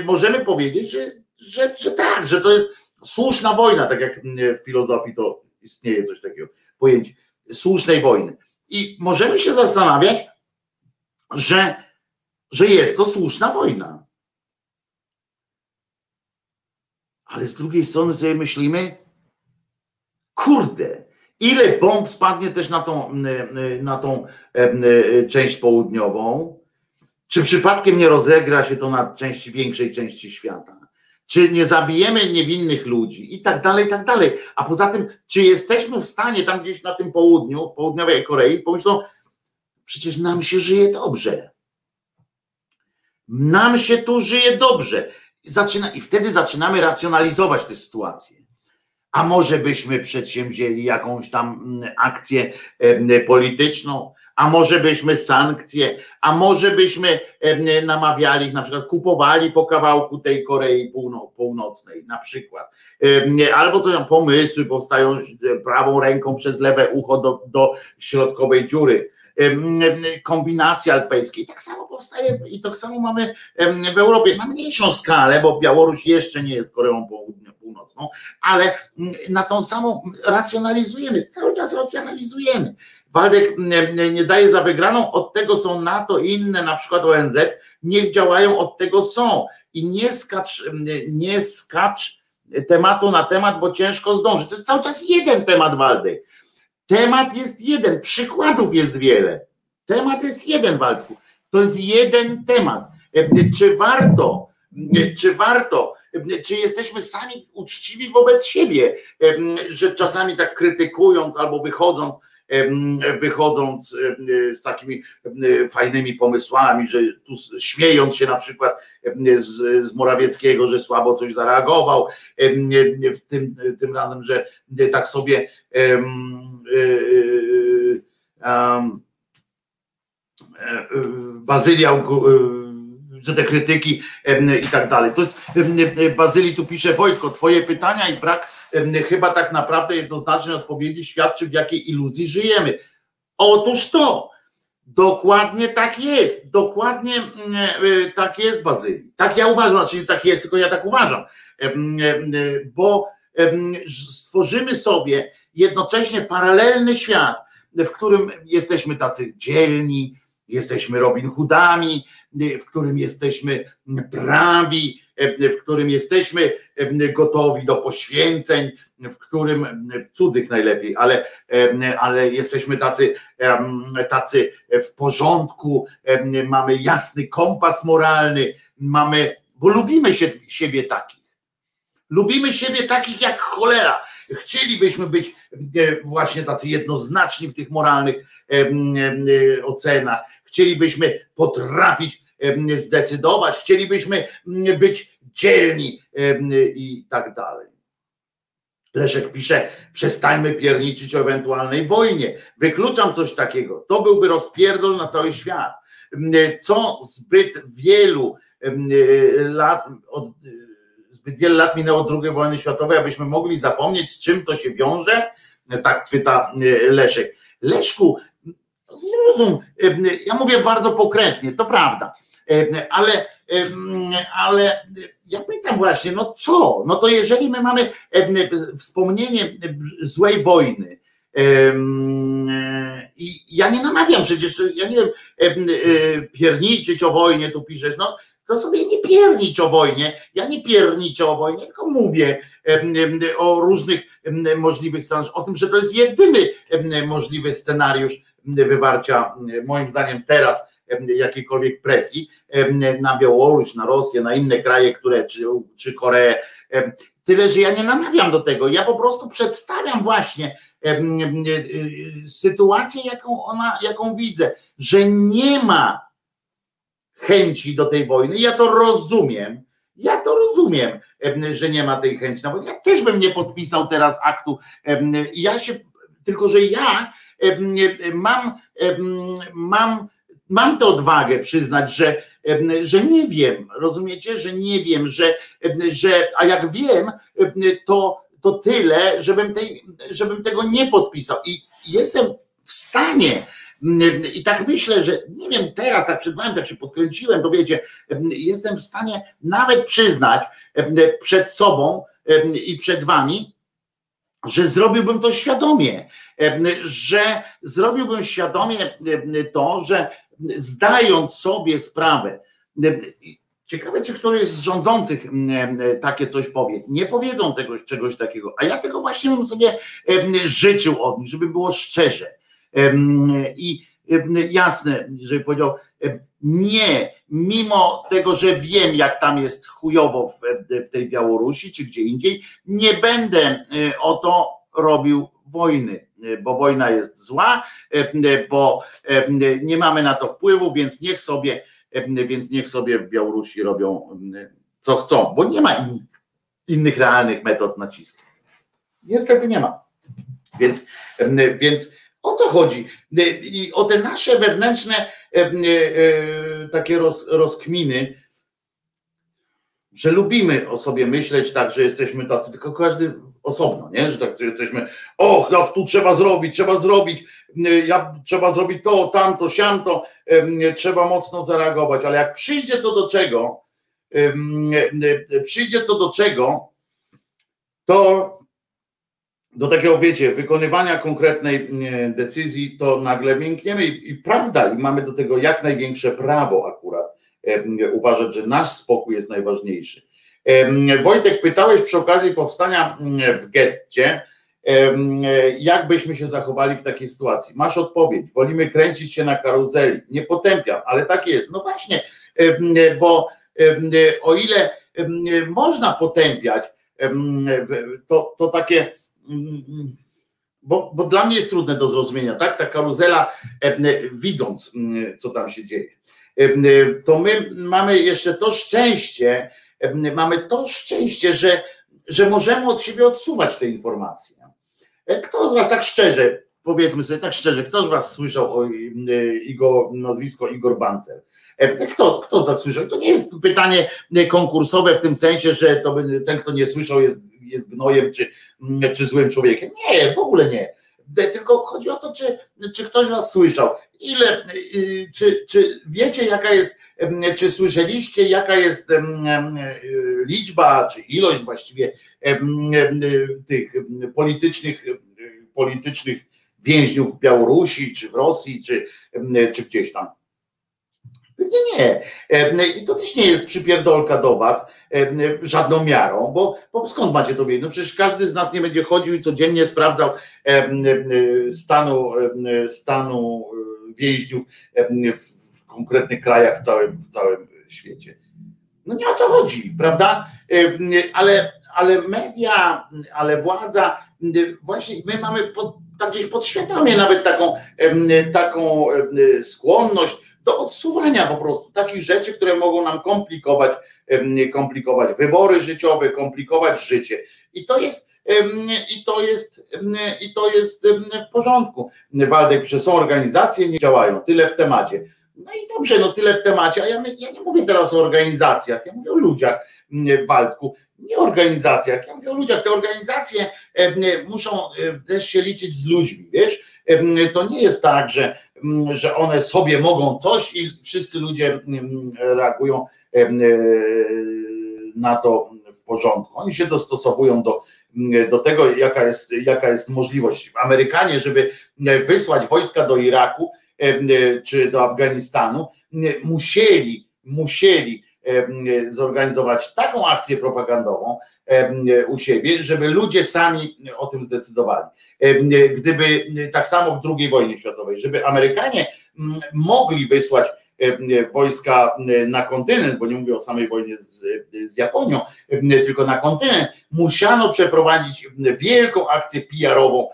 możemy powiedzieć, że, że, że tak, że to jest słuszna wojna, tak jak w filozofii to istnieje coś takiego, pojęcie słusznej wojny. I możemy się zastanawiać, że, że jest to słuszna wojna. Ale z drugiej strony sobie myślimy, kurde, Ile bomb spadnie też na tą, na tą część południową? Czy przypadkiem nie rozegra się to na części większej części świata? Czy nie zabijemy niewinnych ludzi i tak dalej, i tak dalej. A poza tym, czy jesteśmy w stanie tam gdzieś na tym południu, południowej Korei, pomyślą, przecież nam się żyje dobrze. Nam się tu żyje dobrze. Zaczyna, I wtedy zaczynamy racjonalizować tę sytuację a może byśmy przedsięwzięli jakąś tam mm, akcję polityczną, a może byśmy sankcje, a może byśmy namawiali ich, na przykład kupowali po kawałku tej Korei Północnej, na przykład. Albo coś tam, pomysły powstają prawą ręką przez lewe ucho do, do środkowej dziury kombinacji alpejskiej. Tak samo powstaje i tak samo mamy w Europie na mniejszą skalę, bo Białoruś jeszcze nie jest Koreą Północną, ale na tą samą racjonalizujemy, cały czas racjonalizujemy. Waldek nie daje za wygraną, od tego są NATO i inne, na przykład ONZ, niech działają, od tego są. I nie skacz, nie skacz tematu na temat, bo ciężko zdążyć. To jest cały czas jeden temat, Waldek. Temat jest jeden, przykładów jest wiele. Temat jest jeden, Waldku. To jest jeden temat. Czy warto, czy warto, czy jesteśmy sami uczciwi wobec siebie, że czasami tak krytykując albo wychodząc wychodząc z takimi fajnymi pomysłami, że tu śmiejąc się na przykład z, z Morawieckiego, że słabo coś zareagował, tym, tym razem, że tak sobie um, um, że te krytyki i tak dalej. To jest, Bazyli tu pisze, Wojtko, twoje pytania i brak chyba tak naprawdę jednoznacznej odpowiedzi świadczy, w jakiej iluzji żyjemy. Otóż to, dokładnie tak jest, dokładnie e, tak jest Bazyli. Tak ja uważam, znaczy tak jest, tylko ja tak uważam, bo stworzymy sobie jednocześnie paralelny świat, w którym jesteśmy tacy dzielni, jesteśmy Robin Hoodami, w którym jesteśmy prawi, w którym jesteśmy gotowi do poświęceń, w którym cudzych najlepiej, ale, ale jesteśmy tacy, tacy w porządku, mamy jasny kompas moralny, mamy, bo lubimy się, siebie takich. Lubimy siebie takich jak cholera. Chcielibyśmy być właśnie tacy jednoznaczni w tych moralnych ocenach. Chcielibyśmy potrafić zdecydować, chcielibyśmy być dzielni i tak dalej. Leszek pisze, przestańmy pierniczyć o ewentualnej wojnie. Wykluczam coś takiego. To byłby rozpierdol na cały świat. Co zbyt wielu lat, od, zbyt wiele lat minęło II wojny światowej, abyśmy mogli zapomnieć, z czym to się wiąże? Tak pyta Leszek. Leszku, zrozum, ja mówię bardzo pokrętnie, to prawda, ale, ale ja pytam właśnie, no co? No to jeżeli my mamy wspomnienie złej wojny, i ja nie namawiam przecież, ja nie wiem, pierniczyć o wojnie, tu piszesz, no to sobie nie piernicz o wojnie, ja nie pierniczę o wojnie, tylko mówię o różnych możliwych scenariuszach, o tym, że to jest jedyny możliwy scenariusz wywarcia, moim zdaniem teraz, jakiejkolwiek presji na Białoruś, na Rosję, na inne kraje, które, czy, czy Koreę. Tyle, że ja nie namawiam do tego, ja po prostu przedstawiam właśnie sytuację, jaką ona, jaką widzę, że nie ma chęci do tej wojny. Ja to rozumiem. Ja to rozumiem, że nie ma tej chęci. Ja też bym nie podpisał teraz aktu. Ja się, tylko że ja mam, mam mam tę odwagę przyznać, że, że nie wiem, rozumiecie, że nie wiem, że, że a jak wiem, to, to tyle, żebym, tej, żebym tego nie podpisał. I jestem w stanie, i tak myślę, że nie wiem, teraz tak przed wami, tak się podkręciłem, to wiecie, jestem w stanie nawet przyznać przed sobą i przed wami, że zrobiłbym to świadomie, że zrobiłbym świadomie to, że zdając sobie sprawę, Ciekawe, czy ktoś z rządzących takie coś powie. Nie powiedzą tego, czegoś takiego, a ja tego właśnie bym sobie życzył od nich, żeby było szczerze i jasne, żeby powiedział, nie, mimo tego, że wiem, jak tam jest chujowo w, w tej Białorusi czy gdzie indziej, nie będę e, o to robił wojny, e, bo wojna jest zła, e, bo nie mamy na to wpływu, więc niech sobie, więc niech sobie w Białorusi robią co chcą, bo nie ma innych, innych realnych metod nacisku. Niestety nie ma. Więc, więc o to chodzi. I o te nasze wewnętrzne takie roz, rozkminy, że lubimy o sobie myśleć tak, że jesteśmy tacy, tylko każdy osobno, nie? Że tak że jesteśmy, och, tu trzeba zrobić, trzeba zrobić, ja, trzeba zrobić to, tamto, siamto, trzeba mocno zareagować, ale jak przyjdzie co do czego, przyjdzie co do czego, to do takiego, wiecie, wykonywania konkretnej decyzji, to nagle miękniemy i, i prawda, i mamy do tego jak największe prawo akurat uważać, że nasz spokój jest najważniejszy. Wojtek, pytałeś przy okazji powstania w getcie, jak byśmy się zachowali w takiej sytuacji? Masz odpowiedź. Wolimy kręcić się na karuzeli. Nie potępiam, ale tak jest. No właśnie, bo o ile można potępiać, to, to takie bo, bo dla mnie jest trudne do zrozumienia, tak? Ta karuzela, widząc, co tam się dzieje. To my mamy jeszcze to szczęście, mamy to szczęście, że, że możemy od siebie odsuwać te informacje. Kto z Was tak szczerze, powiedzmy sobie tak szczerze, kto z Was słyszał o Igor, nazwisko Igor Bancer? Kto, kto tak słyszał? To nie jest pytanie konkursowe w tym sensie, że to ten, kto nie słyszał, jest, jest gnojem czy, czy złym człowiekiem. Nie, w ogóle nie. Tylko chodzi o to, czy, czy ktoś was słyszał. Ile, y, czy, czy wiecie, jaka jest, czy słyszeliście, jaka jest liczba, czy ilość właściwie tych politycznych, politycznych więźniów w Białorusi, czy w Rosji, czy, czy gdzieś tam Pewnie nie. I to też nie jest przypierdolka do was żadną miarą, bo, bo skąd macie to wiedzieć? No przecież każdy z nas nie będzie chodził i codziennie sprawdzał stanu, stanu e, więźniów w konkretnych krajach w całym, w całym świecie. No nie o to chodzi, prawda? Ale, ale media, ale władza, właśnie my mamy pod, tak gdzieś podświadomie nawet taką, taką skłonność, do odsuwania po prostu takich rzeczy, które mogą nam komplikować, komplikować wybory życiowe, komplikować życie. I to jest i to jest, i to jest w porządku. Waldek, że są organizacje, nie działają. Tyle w temacie. No i dobrze, no tyle w temacie, a ja, ja nie mówię teraz o organizacjach, ja mówię o ludziach, Waldku, nie o organizacjach, ja mówię o ludziach. Te organizacje muszą też się liczyć z ludźmi, wiesz? To nie jest tak, że, że one sobie mogą coś i wszyscy ludzie reagują na to w porządku. Oni się dostosowują do, do tego, jaka jest, jaka jest możliwość. Amerykanie, żeby wysłać wojska do Iraku czy do Afganistanu, musieli, musieli zorganizować taką akcję propagandową u siebie, żeby ludzie sami o tym zdecydowali. Gdyby tak samo w II wojnie światowej, żeby Amerykanie mogli wysłać wojska na kontynent, bo nie mówię o samej wojnie z, z Japonią, tylko na kontynent, musiano przeprowadzić wielką akcję PR-ową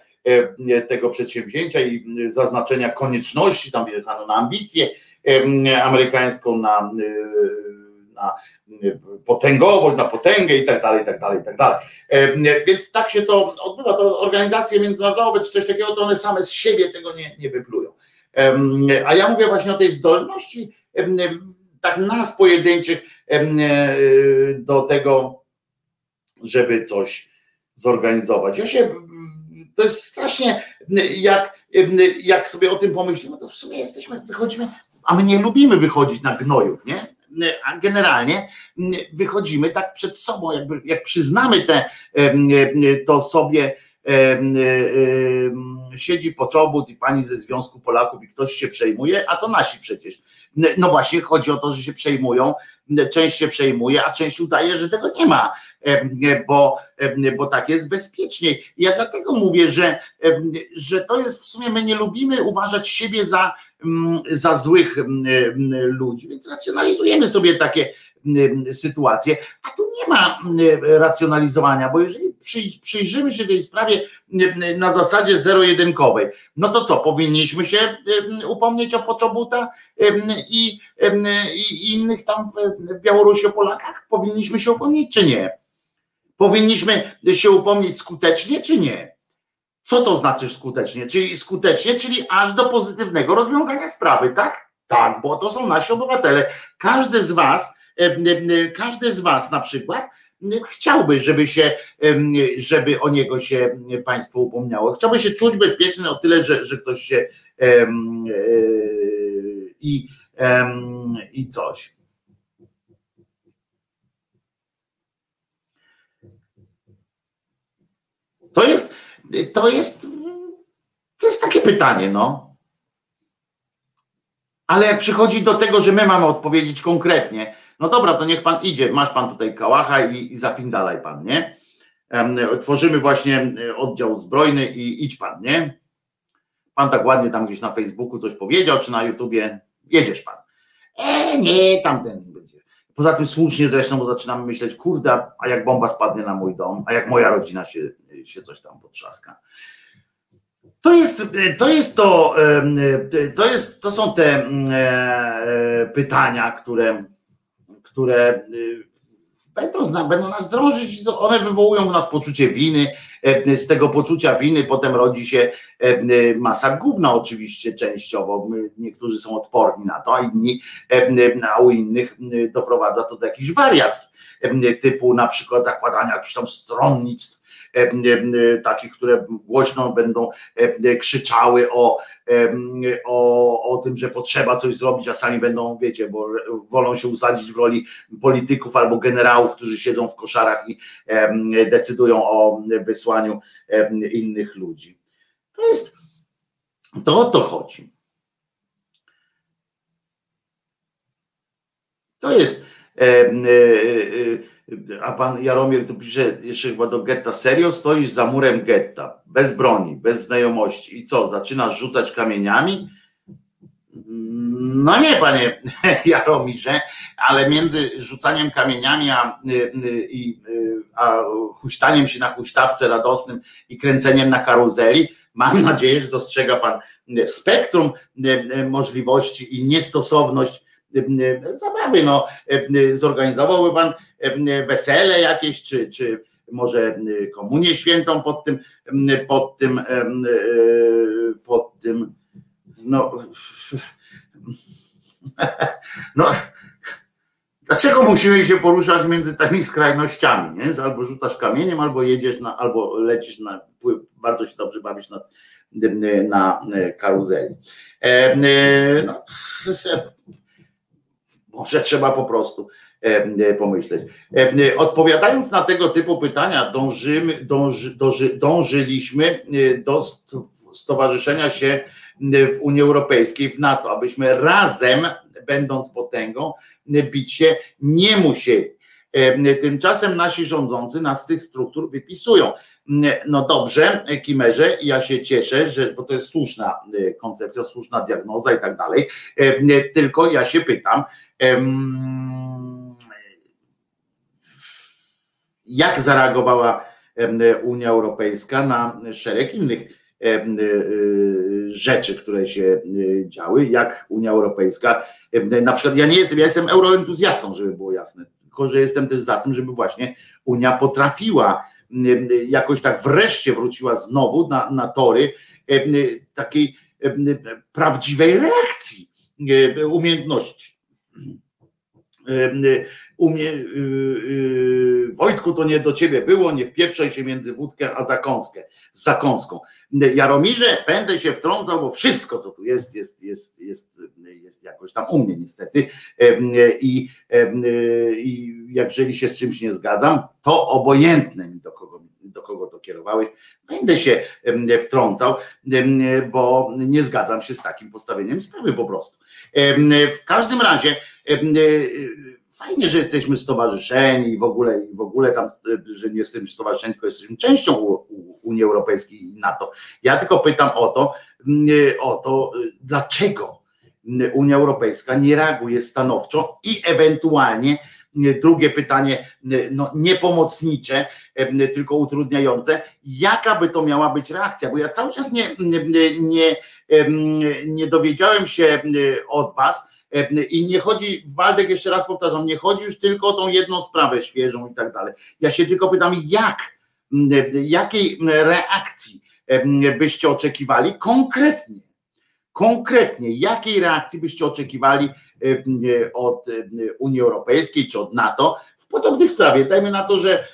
tego przedsięwzięcia i zaznaczenia konieczności, tam wjechano na ambicję amerykańską, na na y, potęgowość, na potęgę i tak dalej, i tak dalej, i tak dalej. E, więc tak się to odbywa. To organizacje międzynarodowe czy coś takiego, to one same z siebie tego nie, nie wyplują. A ja mówię właśnie o tej zdolności tak nas pojedynczych e, do tego, żeby coś zorganizować. Ja się, to jest strasznie, jak, jak sobie o tym pomyślimy, to w sumie jesteśmy, wychodzimy, a my nie lubimy wychodzić na gnojów, nie? A generalnie wychodzimy tak przed sobą, jakby jak przyznamy te, to sobie siedzi poczobut i pani ze Związku Polaków i ktoś się przejmuje, a to nasi przecież. No właśnie chodzi o to, że się przejmują, część się przejmuje, a część udaje, że tego nie ma, bo, bo tak jest bezpieczniej. Ja dlatego mówię, że, że to jest w sumie, my nie lubimy uważać siebie za, za złych ludzi, więc racjonalizujemy sobie takie sytuacje, a tu nie ma racjonalizowania, bo jeżeli przyjrzymy się tej sprawie na zasadzie zero-jedynkowej, no to co, powinniśmy się upomnieć o Poczobuta i, i innych tam w Białorusi o Polakach? Powinniśmy się upomnieć czy nie? Powinniśmy się upomnieć skutecznie czy nie? Co to znaczy skutecznie? Czyli skutecznie, czyli aż do pozytywnego rozwiązania sprawy, tak? Tak, bo to są nasi obywatele. Każdy z was, każdy z was na przykład chciałby, żeby się, żeby o niego się państwo upomniało. Chciałby się czuć bezpieczny o tyle, że, że ktoś się e, i, i coś. To jest, to jest, to jest takie pytanie, no. Ale jak przychodzi do tego, że my mamy odpowiedzieć konkretnie, no dobra, to niech pan idzie, masz pan tutaj kałacha i, i zapindalaj pan, nie? Tworzymy właśnie e, oddział zbrojny i idź pan, nie? Pan tak ładnie tam gdzieś na Facebooku coś powiedział, czy na YouTubie, jedziesz pan. E, nie, tamten będzie. Poza tym słusznie zresztą, bo zaczynamy myśleć, kurde, a jak bomba spadnie na mój dom, a jak moja rodzina się, się coś tam potrzaska. to jest, to jest to, to jest, to są te mm, e, pytania, które, które będą, będą nas drążyć, one wywołują w nas poczucie winy, e, z tego poczucia winy potem rodzi się e, masa gówna oczywiście częściowo, niektórzy są odporni na to, a inni, a u innych doprowadza to do jakichś wariactw, typu na przykład zakładania jakichś tam stronnictw, E, e, takich, które głośno będą e, krzyczały o, o, o tym, że potrzeba coś zrobić, a sami będą, wiecie, bo wolą się usadzić w roli polityków albo generałów, którzy siedzą w koszarach i decydują o wysłaniu innych ludzi. To jest, to o to chodzi. To jest. E, e, e, a pan Jaromir tu pisze jeszcze chyba do getta, serio stoisz za murem getta, bez broni, bez znajomości i co, zaczynasz rzucać kamieniami? No nie, panie *laughs* Jaromirze, ale między rzucaniem kamieniami a, y, y, y, a huśtaniem się na huśtawce radosnym i kręceniem na karuzeli, mam nadzieję, że dostrzega pan spektrum możliwości i niestosowność zabawy. No, zorganizowałby pan wesele jakieś, czy, czy może komunię świętą pod tym, pod tym, pod tym, no, *laughs* no Dlaczego musimy się poruszać między tymi skrajnościami, nie? że albo rzucasz kamieniem, albo jedziesz, na, albo lecisz na bardzo się dobrze bawisz na, na karuzeli. No, może trzeba po prostu E, pomyśleć. E, odpowiadając na tego typu pytania, dążymy, dąży, dąży, dążyliśmy e, do stowarzyszenia się w Unii Europejskiej, w NATO, abyśmy razem, będąc potęgą, bić się nie musieli. Tymczasem nasi rządzący nas z tych struktur wypisują. No dobrze, Kimerze, ja się cieszę, że, bo to jest słuszna koncepcja, słuszna diagnoza i tak dalej. Tylko ja się pytam, jak zareagowała Unia Europejska na szereg innych e, e, rzeczy, które się e, działy, jak Unia Europejska, na przykład ja nie jestem, ja jestem euroentuzjastą, żeby było jasne, tylko że jestem też za tym, żeby właśnie Unia potrafiła jakoś tak wreszcie wróciła znowu na, na tory takiej prawdziwej reakcji, umiejętności umie, y, y, Wojtku, to nie do ciebie było, nie wpieprzaj się między wódkę a zakąskę, z zakąską. Jaromirze, będę się wtrącał, bo wszystko, co tu jest, jest, jest, jest, jest jakoś tam u mnie niestety. I, i jeżeli się z czymś nie zgadzam, to obojętne mi do kogo, do kogo to kierowałeś, będę się wtrącał, bo nie zgadzam się z takim postawieniem sprawy po prostu. W każdym razie fajnie, że jesteśmy stowarzyszeni i w ogóle, i w ogóle tam, że nie jesteśmy stowarzyszeni, tylko jesteśmy częścią Unii Europejskiej i NATO. Ja tylko pytam o to, o to, dlaczego Unia Europejska nie reaguje stanowczo i ewentualnie drugie pytanie, no niepomocnicze, tylko utrudniające, jaka by to miała być reakcja, bo ja cały czas nie, nie, nie, nie dowiedziałem się od was, I nie chodzi, Waldek jeszcze raz powtarzam, nie chodzi już tylko o tą jedną sprawę świeżą i tak dalej. Ja się tylko pytam, jak, jakiej reakcji byście oczekiwali konkretnie, konkretnie, jakiej reakcji byście oczekiwali od Unii Europejskiej czy od NATO w podobnych sprawie. Dajmy na to, że,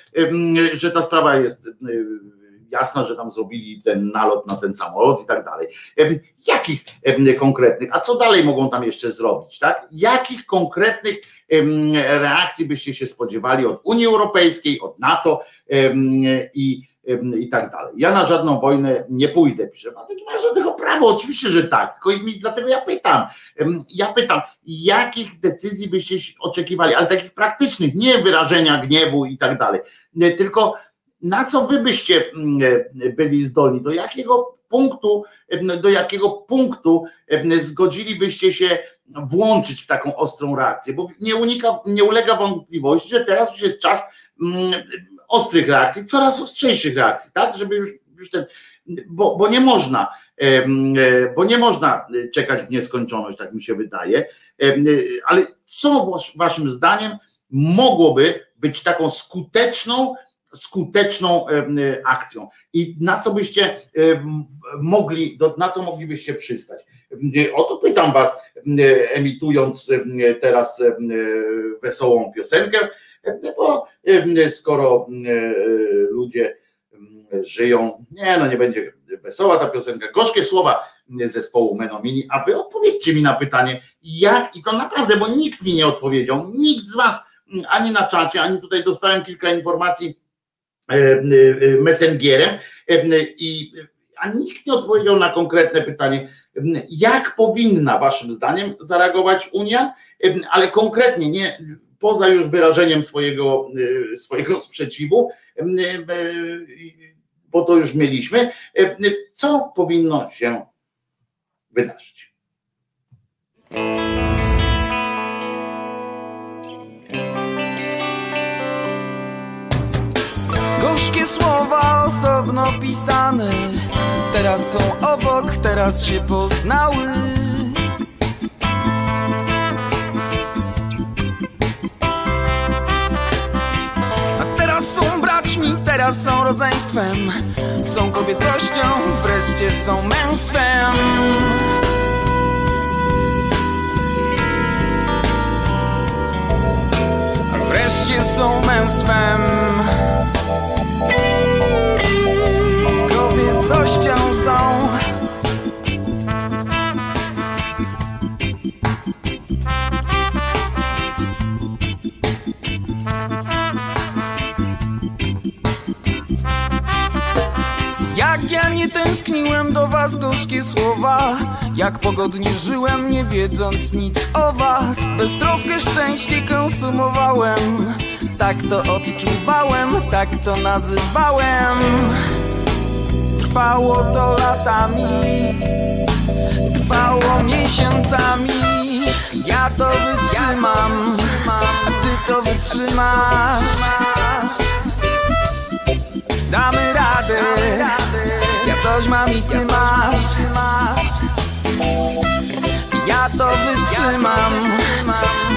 że ta sprawa jest jasna, że tam zrobili ten nalot na ten samolot i tak dalej. Jakich konkretnych, a co dalej mogą tam jeszcze zrobić, tak? Jakich konkretnych reakcji byście się spodziewali od Unii Europejskiej, od NATO i i tak dalej. Ja na żadną wojnę nie pójdę, pisze Władek, nie ma żadnego prawa, oczywiście, że tak, tylko mi, dlatego ja pytam, ja pytam, jakich decyzji byście oczekiwali, ale takich praktycznych, nie wyrażenia gniewu i tak dalej, tylko na co wy byście mm, e, byli zdolni, do jakiego punktu, e, do jakiego punktu e, zgodzilibyście się włączyć w taką ostrą reakcję, bo nie, unika, nie ulega wątpliwości, że teraz już jest czas mm, ostrych reakcji, coraz ostrzejszych reakcji, tak, żeby już, już ten bo, bo nie można, bo nie można czekać w nieskończoność, tak mi się wydaje. Ale co waszym zdaniem mogłoby być taką skuteczną, skuteczną akcją. I na co byście mogli, na co moglibyście przystać? Oto pytam was, emitując teraz wesołą piosenkę, bo skoro ludzie żyją, nie no nie będzie wesoła ta piosenka, gorzkie słowa zespołu Menomini, a wy odpowiedzcie mi na pytanie, jak, i to naprawdę, bo nikt mi nie odpowiedział, nikt z was, ani na czacie, ani tutaj dostałem kilka informacji messengerem, e, i, a nikt nie odpowiedział na konkretne pytanie, jak powinna waszym zdaniem zareagować Unia, ale konkretnie, nie poza już wyrażeniem swojego, swojego sprzeciwu, bo to już mieliśmy, co powinno się wydarzyć. Gorzkie słowa osobno pisane, teraz są obok, teraz się poznały. A teraz są braćmi, teraz są rodzeństwem, są kobietością, wreszcie są męstwem. wreszcie są męstwem. Kobiecością są. Jak ja nie tęskniłem do was gorzkie słowa. Jak pogodnie żyłem nie wiedząc nic o was. Beztroskę szczęście konsumowałem. Tak to odczuwałem, tak to nazywałem Trwało to latami Trwało miesiącami. Ja to wytrzymam A ty to wytrzymasz. Damy radę Ja coś mam i ty masz. Ja to wytrzymam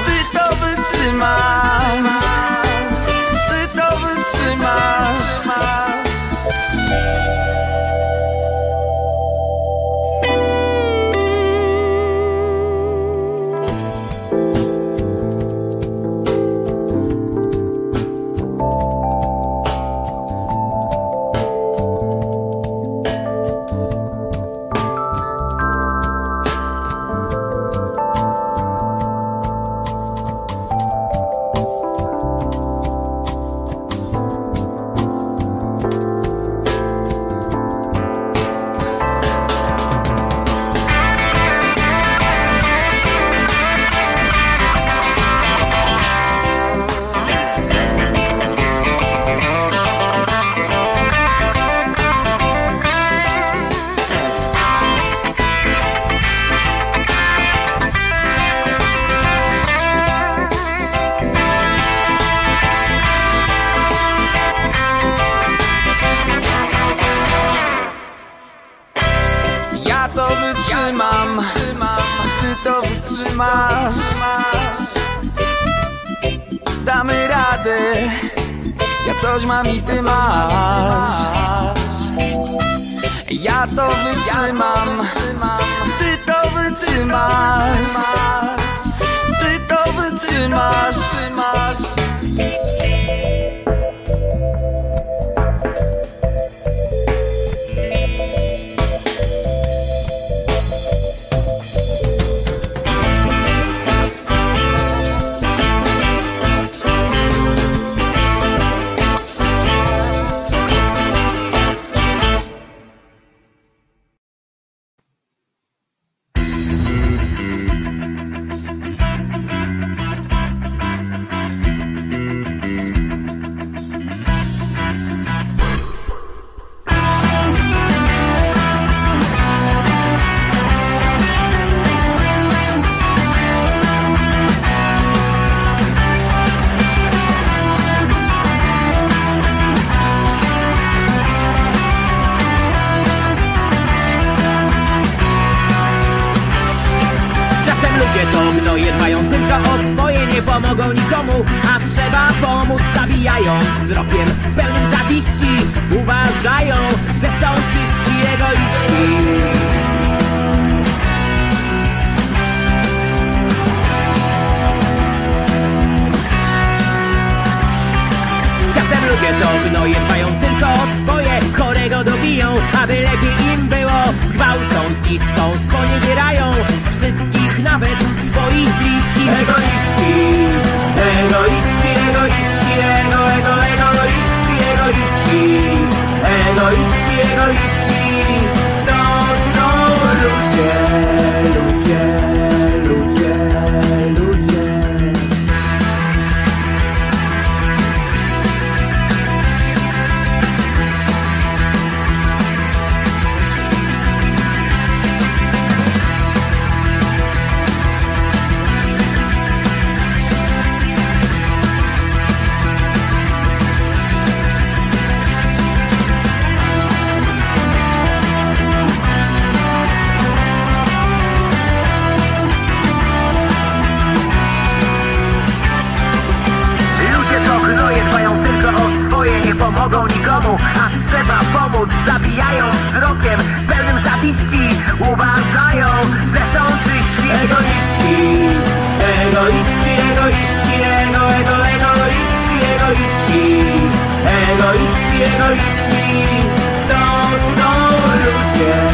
Ty to wytrzymasz. Ty to wytrzymasz wytrzymasz Damy radę. Ja coś mam i ty masz. Ja to wytrzymam. Ty to wytrzymasz. Ty to wytrzymasz Ludzie to gnoje dbają tylko o swoje Nie pomogą nikomu, a trzeba pomóc Zabijają. Wzrokiem pełnym zawiści Uważają, że są czyści egoiści. Czasem ludzie to gnoje dbają tylko o swoje Chorego dobiją, aby lepiej im było. Gwałcą, zniszczą, sponiewierają Wszystkich, nawet swoich bliskich. Egoiści, egoiści, egoiści Ego, ego, egoiści, egoiści. Egoiści, egoiści. To są ludzie, ludzie trzeba pomóc Zabijając wzrokiem pełnym zawiści Uważają, że są czyści. Egoiści, egoiści, egoiści Ego, ego, egoiści, egoiści. Egoiści, egoiści To są ludzie,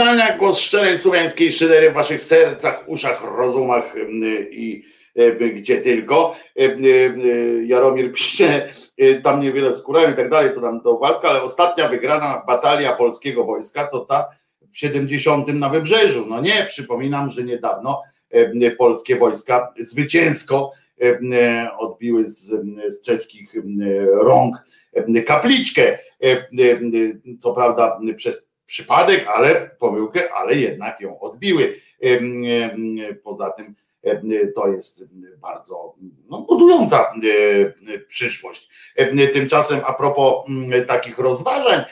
Krzyżania, głos szczerej słowiańskiej szydery w waszych sercach, uszach, rozumach i gdzie tylko. Jaromir pisze, tam niewiele wskórają i tak dalej, to tam do walka, ale ostatnia wygrana batalia polskiego wojska to ta w 70 na Wybrzeżu. No nie, przypominam, że niedawno polskie wojska zwycięsko odbiły z, z czeskich rąk kapliczkę. Co prawda przez przypadek, ale pomyłkę, ale jednak ją odbiły. Poza tym to jest bardzo no, budująca przyszłość. Tymczasem a propos takich rozważań,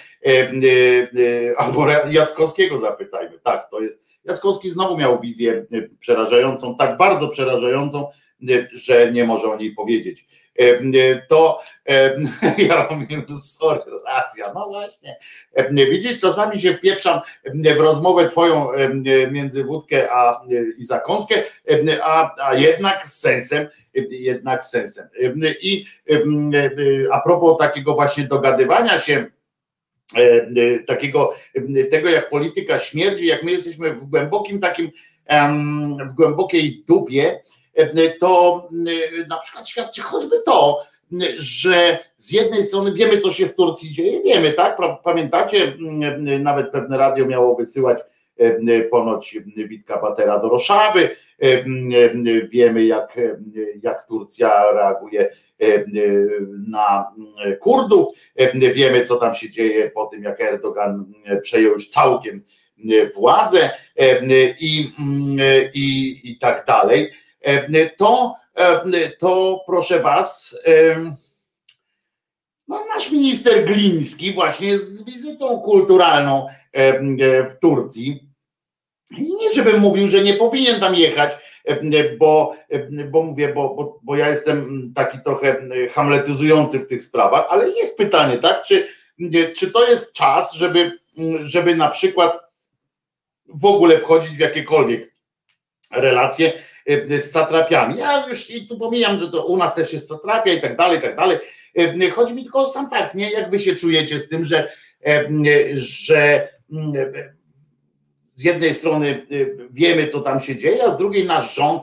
albo Jackowskiego zapytajmy, tak, to jest, Jackowski znowu miał wizję przerażającą, tak bardzo przerażającą, że nie może o niej powiedzieć to *laughs* Jaromir, sorry, racja, no właśnie. Widzisz, czasami się wpieprzam w rozmowę twoją między wódkę a, i zakąskę, a, a jednak z sensem, jednak z sensem. I a propos takiego właśnie dogadywania się, takiego tego jak polityka śmierdzi, jak my jesteśmy w głębokim takim, w głębokiej dupie, to na przykład świadczy choćby to, że z jednej strony wiemy, co się w Turcji dzieje, wiemy, tak? Pamiętacie, nawet pewne radio miało wysyłać ponoć Witka Batera do Roszawy. Wiemy, jak, jak Turcja reaguje na Kurdów. Wiemy, co tam się dzieje po tym, jak Erdogan przejął już całkiem władzę i, i, i tak dalej. E, to, e, to proszę Was, e, no nasz minister Gliński właśnie z wizytą kulturalną w Turcji. Nie żebym mówił, że nie powinien tam jechać, bo, bo mówię, bo, bo, bo ja jestem taki trochę hamletyzujący w tych sprawach, ale jest pytanie, tak, czy, czy to jest czas, żeby, żeby na przykład w ogóle wchodzić w jakiekolwiek relacje z satrapiami. Ja już i tu pomijam, że to u nas też jest satrapia i tak dalej, i tak dalej. Chodzi mi tylko o sam fakt, nie? Jak wy się czujecie z tym, że, że z jednej strony wiemy, co tam się dzieje, a z drugiej nasz rząd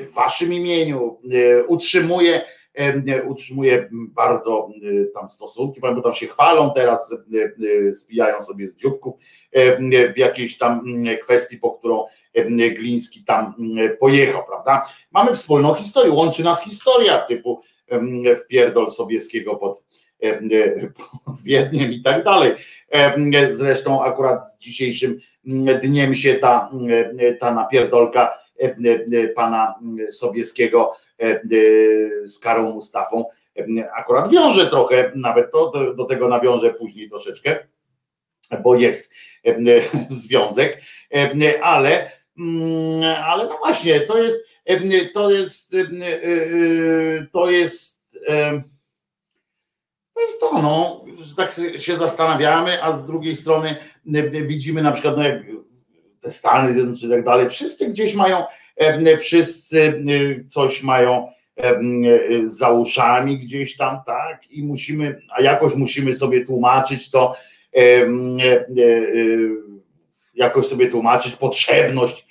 w waszym imieniu utrzymuje utrzymuje bardzo tam stosunki, bo tam się chwalą teraz, spijają sobie z dzióbków w jakiejś tam kwestii, po którą Gliński tam pojechał, prawda? Mamy wspólną historię, łączy nas historia typu wpierdol Sobieskiego pod, pod Wiedniem i tak dalej. Zresztą akurat z dzisiejszym dniem się ta, ta napierdolka pana Sobieskiego z Karą Mustafą akurat wiąże trochę, nawet to do, do tego nawiążę później troszeczkę, bo jest *laughs* związek, ale ale no właśnie, to jest, to jest, y, y, to jest, to jest to, no, że tak się zastanawiamy, a z drugiej strony widzimy na przykład, no jak te Stany Zjednoczone i tak dalej, wszyscy gdzieś mają, wszyscy y, coś mają za uszami gdzieś tam, tak, i musimy, a jakoś musimy sobie tłumaczyć to, jakoś sobie tłumaczyć potrzebność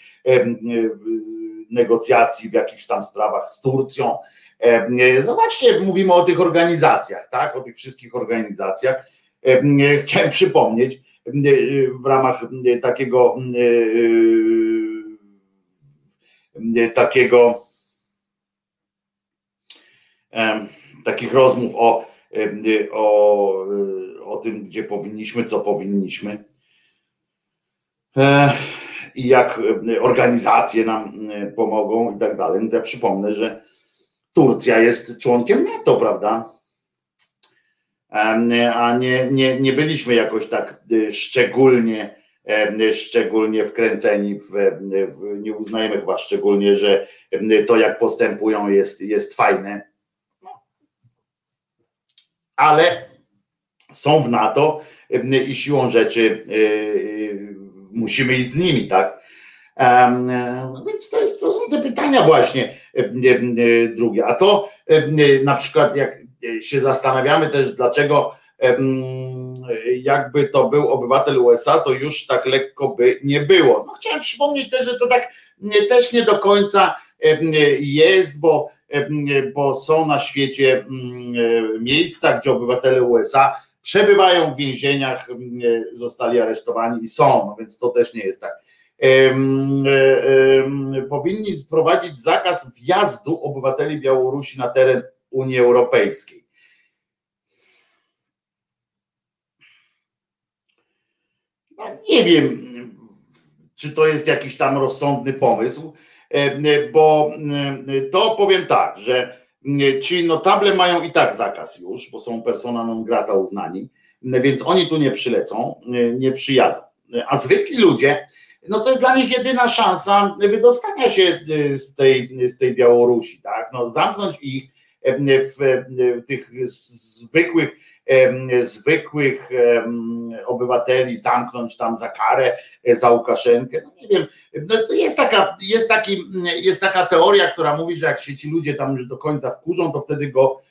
negocjacji w jakichś tam sprawach z Turcją. Zobaczcie, mówimy o tych organizacjach, tak? O tych wszystkich organizacjach. Chciałem przypomnieć w ramach takiego takiego takich rozmów o, o, o tym, gdzie powinniśmy, co powinniśmy i jak e, organizacje nam e, pomogą i tak dalej. No ja przypomnę, że Turcja jest członkiem NATO, prawda? A nie, nie, nie byliśmy jakoś tak e, szczególnie, szczególnie wkręceni w, nie uznajemy chyba szczególnie, że to jak postępują jest, jest fajne. Ale są w NATO i siłą rzeczy musimy iść z nimi, tak? Um, więc to, jest, to są te pytania właśnie drugie. A to na przykład jak się zastanawiamy też, dlaczego jakby to był obywatel USA, to już tak lekko by nie było. No chciałem przypomnieć też, że to tak też nie do końca jest, bo, bo są na świecie miejsca, gdzie obywatele USA przebywają w więzieniach, zostali aresztowani i są, no więc to też nie jest tak. Powinni wprowadzić zakaz wjazdu obywateli Białorusi na teren Unii Europejskiej. No, nie wiem, czy to jest jakiś tam rozsądny pomysł, bo to powiem tak, że ci notable mają i tak zakaz już, bo są persona non grata uznani, więc oni tu nie przylecą, nie przyjadą. A zwykli ludzie, no to jest dla nich jedyna szansa wydostania się z tej, z tej Białorusi, tak? No, zamknąć ich w, w tych zwykłych zwykłych obywateli zamknąć tam za karę, e, za Łukaszenkę. No nie wiem, no to jest taka, jest, taki, jest taka teoria, która mówi, że jak się ci ludzie tam już do końca wkurzą, to wtedy go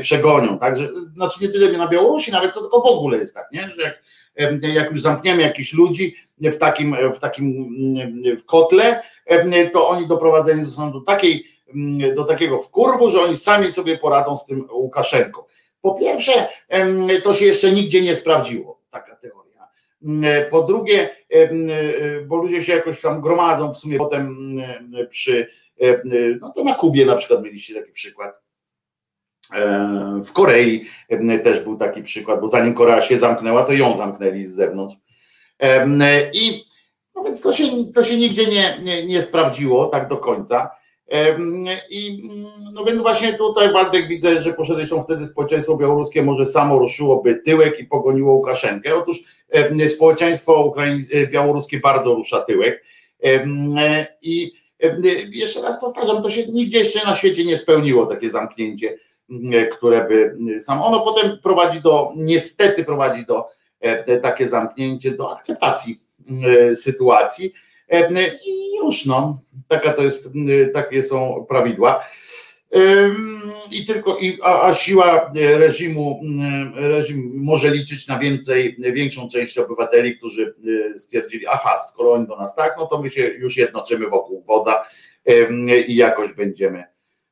przegonią. Także, znaczy nie tyle na Białorusi, nawet co tylko w ogóle jest tak, nie? że jak, jak już zamkniemy jakichś ludzi w takim, w takim w kotle, to oni doprowadzeni są do takiej do takiego wkurwu, że oni sami sobie poradzą z tym Łukaszenką. Po pierwsze, to się jeszcze nigdzie nie sprawdziło, taka teoria. Po drugie, bo ludzie się jakoś tam gromadzą w sumie potem przy, no to na Kubie na przykład mieliście taki przykład. W Korei też był taki przykład, bo zanim Korea się zamknęła, to ją zamknęli z zewnątrz. I no więc to się, to się nigdzie nie, nie, nie sprawdziło tak do końca. I no więc właśnie tutaj Waldek widzę, że poszedłeś wtedy społeczeństwo białoruskie może samo ruszyłoby tyłek i pogoniło Łukaszenkę. Otóż społeczeństwo e, białoruskie bardzo rusza tyłek i Jeszcze raz powtarzam, to się nigdzie jeszcze na świecie nie spełniło takie zamknięcie, które by sam. Ono potem prowadzi do, niestety prowadzi do takie zamknięcie, do akceptacji sytuacji. I już no, taka to jest, takie są prawidła. I tylko, i, a, a, siła reżimu, reżim może liczyć na więcej, większą część obywateli, którzy stwierdzili, aha, skoro oni do nas tak, no to my się już jednoczymy wokół wodza i jakoś będziemy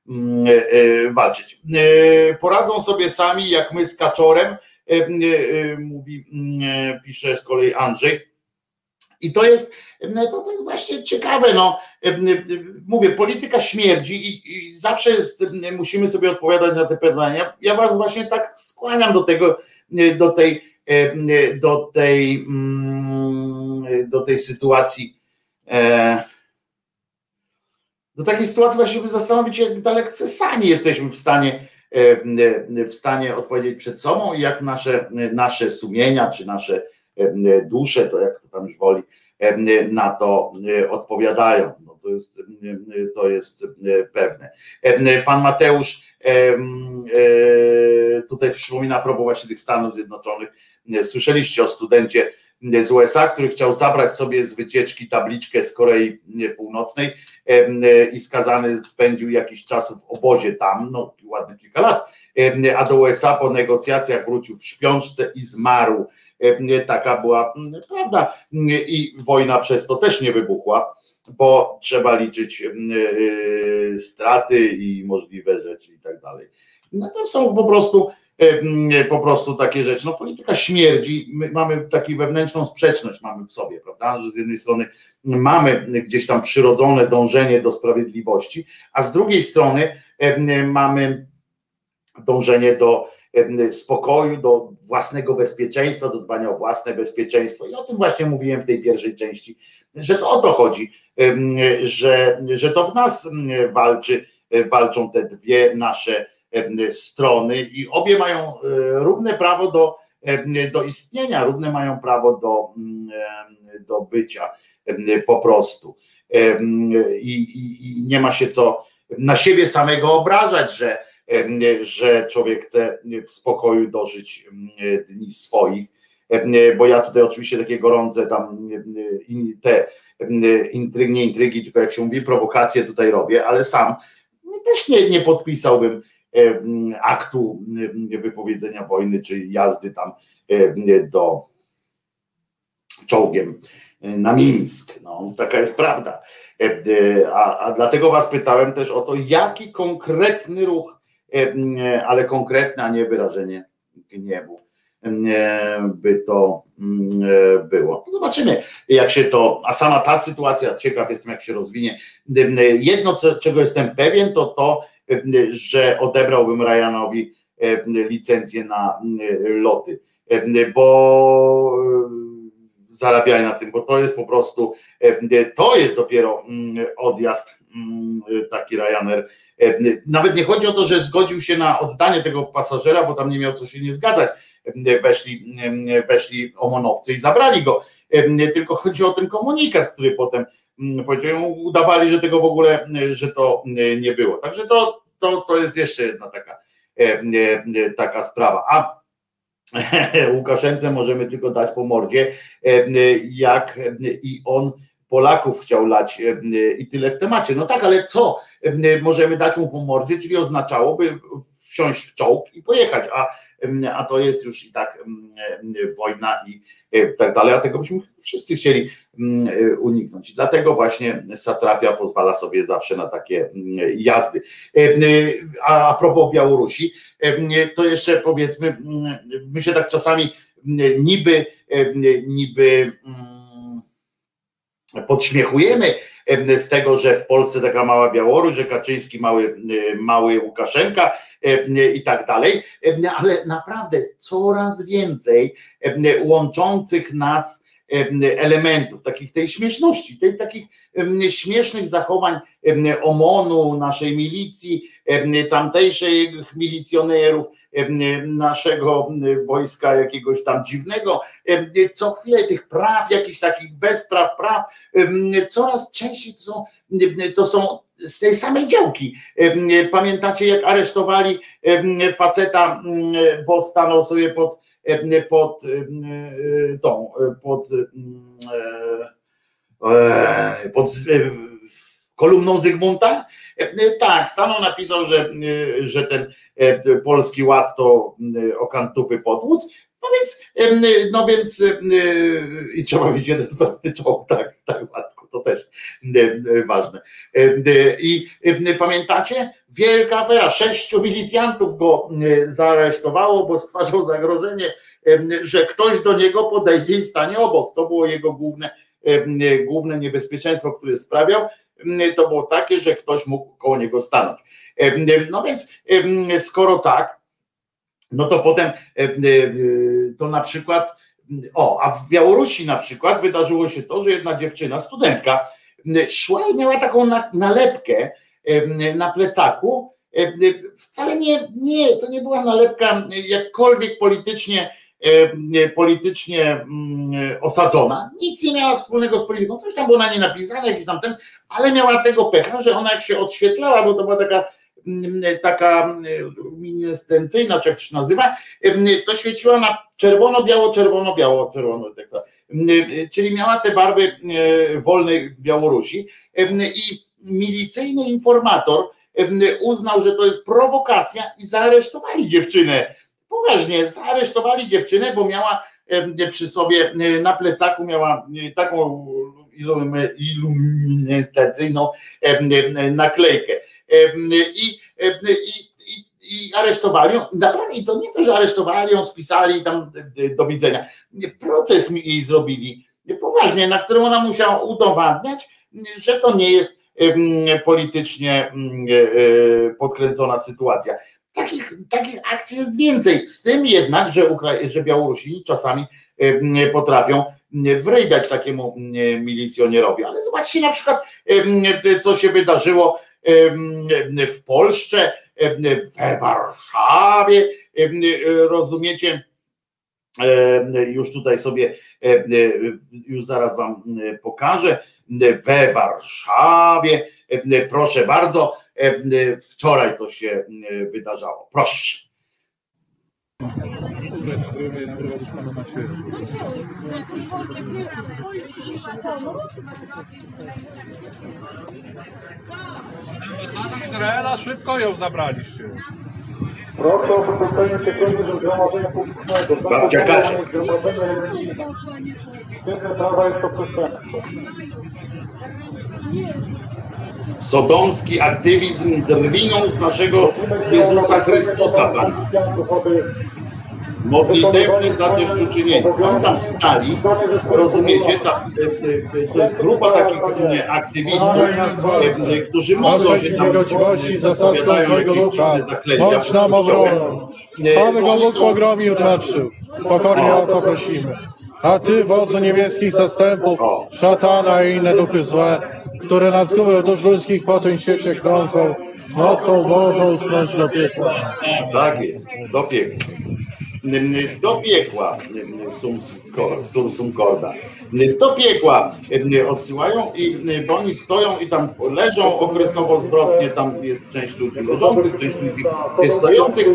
mm, walczyć. Poradzą sobie sami, jak my z kaczorem, mówi, pisze z kolei Andrzej i to jest, to, to jest właśnie ciekawe. No, mówię, polityka śmierdzi i, i zawsze jest, musimy sobie odpowiadać na te pytania. Ja was właśnie tak skłaniam do tego, do tej, do tej, mm, do tej sytuacji. E, do takiej sytuacji właśnie by zastanowić się, jak daleko sami jesteśmy w stanie w stanie odpowiedzieć przed sobą i jak nasze, nasze sumienia, czy nasze dusze, to jak to tam już woli, na to odpowiadają. No to, jest, to jest pewne. Pan Mateusz e, tutaj przypomina a propos właśnie tych Stanów Zjednoczonych. Słyszeliście o studencie z USA, który chciał zabrać sobie z wycieczki tabliczkę z Korei Północnej i skazany spędził jakiś czas w obozie tam, no ładne kilka lat, a do USA po negocjacjach wrócił w śpiączce i zmarł E, taka była prawda. I wojna przez to też nie wybuchła, bo trzeba liczyć e, straty i możliwe rzeczy i tak dalej. No to są po prostu e, po prostu takie rzeczy. No polityka śmierdzi, my mamy taką wewnętrzną sprzeczność mamy w sobie, prawda, że z jednej strony mamy gdzieś tam przyrodzone dążenie do sprawiedliwości, a z drugiej strony mamy dążenie do spokoju, do własnego bezpieczeństwa, do dbania o własne bezpieczeństwo. I o tym właśnie mówiłem w tej pierwszej części, że to o to chodzi, że, że to w nas walczy, walczą te dwie nasze strony i obie mają e, równe prawo do, do istnienia, równe mają prawo do, do bycia po prostu. I, i, I nie ma się co na siebie samego obrażać, że że człowiek chce w spokoju dożyć dni swoich, bo ja tutaj oczywiście takie gorące tam te intrygi, nie intrygi, tylko jak się mówi, prowokacje tutaj robię, ale sam też nie, nie podpisałbym aktu wypowiedzenia wojny, czy jazdy tam do czołgiem na Mińsk. No, taka jest prawda. A, a dlatego Was pytałem też o to, jaki konkretny ruch E, ale konkretne, a nie wyrażenie gniewu e, by to mm, e, było. Zobaczymy, jak się to, a sama ta sytuacja, ciekaw jestem, jak się rozwinie. Jedno, czego jestem pewien, to to, że odebrałbym Ryanowi licencję na loty, bo zarabiali na tym, bo to jest po prostu, to jest dopiero mm, odjazd taki Ryanair E, nawet nie chodzi o to, że zgodził się na oddanie tego pasażera, bo tam nie miał co się nie zgadzać. E, weszli, e, weszli omonowcy i zabrali go. Tylko chodzi o ten komunikat, który potem mm, powiedział, udawali, że tego w ogóle, że to nie było. Także to, to, to jest jeszcze jedna taka, taka sprawa. A *laughs* Łukaszence możemy tylko dać po mordzie, jak i on Polaków chciał lać e, e, i tyle w temacie. No tak, ale co e, możemy dać mu po mordzie, czyli oznaczałoby wsiąść w czołg i pojechać, a, a to jest już i tak wojna i tak dalej, a tego byśmy wszyscy chcieli uniknąć. Dlatego właśnie satrapia pozwala sobie zawsze na takie jazdy. A, a propos Białorusi, to jeszcze powiedzmy, my się tak czasami niby, niby podśmiechujemy z tego, że w Polsce taka mała Białoruś, że Kaczyński mały, mały Łukaszenka i tak dalej, ale naprawdę coraz więcej łączących nas elementów, takich tej śmieszności, tej takich śmiesznych zachowań OMON-u, naszej milicji, tamtejszych milicjonerów, naszego wojska jakiegoś tam dziwnego. Co chwilę tych praw, jakichś takich bezpraw praw, coraz częściej to są, to są z tej samej działki. Pamiętacie, jak aresztowali faceta, bo stanął sobie pod, pod tą, pod, pod kolumną Zygmunta? Tak, stanął, napisał, że, że ten polski ład to okantupy potłuc, no więc, no więc i trzeba widzieć jeden sprawny czołg, tak, tak, to też ważne. I pamiętacie? Wielka afera, sześciu milicjantów go zaaresztowało, bo stwarzał zagrożenie, że ktoś do niego podejdzie i stanie obok. To było jego główne, główne niebezpieczeństwo, które sprawiał, to było takie, że ktoś mógł koło niego stanąć. No więc skoro tak, no to potem to na przykład o, a w Białorusi na przykład wydarzyło się to, że jedna dziewczyna, studentka, szła i miała taką nalepkę na plecaku. Wcale nie, nie, to nie była nalepka jakkolwiek politycznie, politycznie osadzona. Nic nie miała wspólnego z polityką. Coś tam było na niej napisane, jakiś tam ten, ale miała tego pecha, że ona jak się odświetlała, bo to była taka taka miniscencyjna, czy jak to się nazywa, to świeciła na czerwono, biało, czerwono, biało, czerwono, tak, czyli miała te barwy wolnej Białorusi i milicyjny informator uznał, że to jest prowokacja i zaaresztowali dziewczynę. Poważnie, zaaresztowali dziewczynę, bo miała przy sobie na plecaku miała taką iluminacyjną naklejkę. I, i, i, i aresztowali ją. Naprawdę, i to nie to, że aresztowali ją, spisali tam do widzenia. Proces mi jej zrobili poważnie, na którym ona musiała udowadniać, że to nie jest politycznie podkręcona sytuacja. Takich, takich akcji jest więcej. Z tym jednak, że, że Białorusini czasami potrafią wrejdać takiemu milicjonerowi. Ale zobaczcie na przykład, co się wydarzyło w Polsce, we Warszawie, rozumiecie? Już tutaj sobie, już zaraz Wam pokażę, we Warszawie, proszę bardzo, wczoraj to się wydarzało. Proszę. Ambasada Izraela szybko ją zabraliście. Proszę o wypuszczenie sekwendy do zgromadzenia publicznego. Babcia Kasia. Zgromadzenia religijne. Świetne prawa jest to przestępstwo. Sodomski aktywizm drwiną z naszego Jezusa Chrystusa, Pan. Modlitewne zadośćuczynienie. Oni tam stali, rozumiecie, ta, to jest grupa takich e, aktywistów, e, którzy modlą się tam, niegodziwości zasadzką swojego zaklęcia Bądź nam obroną. E, Pan go Bóg pogromił, tłumaczył. Pokornie o to prosimy. A ty, wodzu niebieskich zastępów, szatana i inne duchy złe, które na zgubę dusz ludzkich po tym świecie krążą, nocą Bożą strąć do piekła. Tak jest, do piekła. Do piekła sursum corda. Do piekła odsyłają i bo oni stoją i tam leżą okresowo zwrotnie, tam jest część ludzi leżących, część ludzi stojących.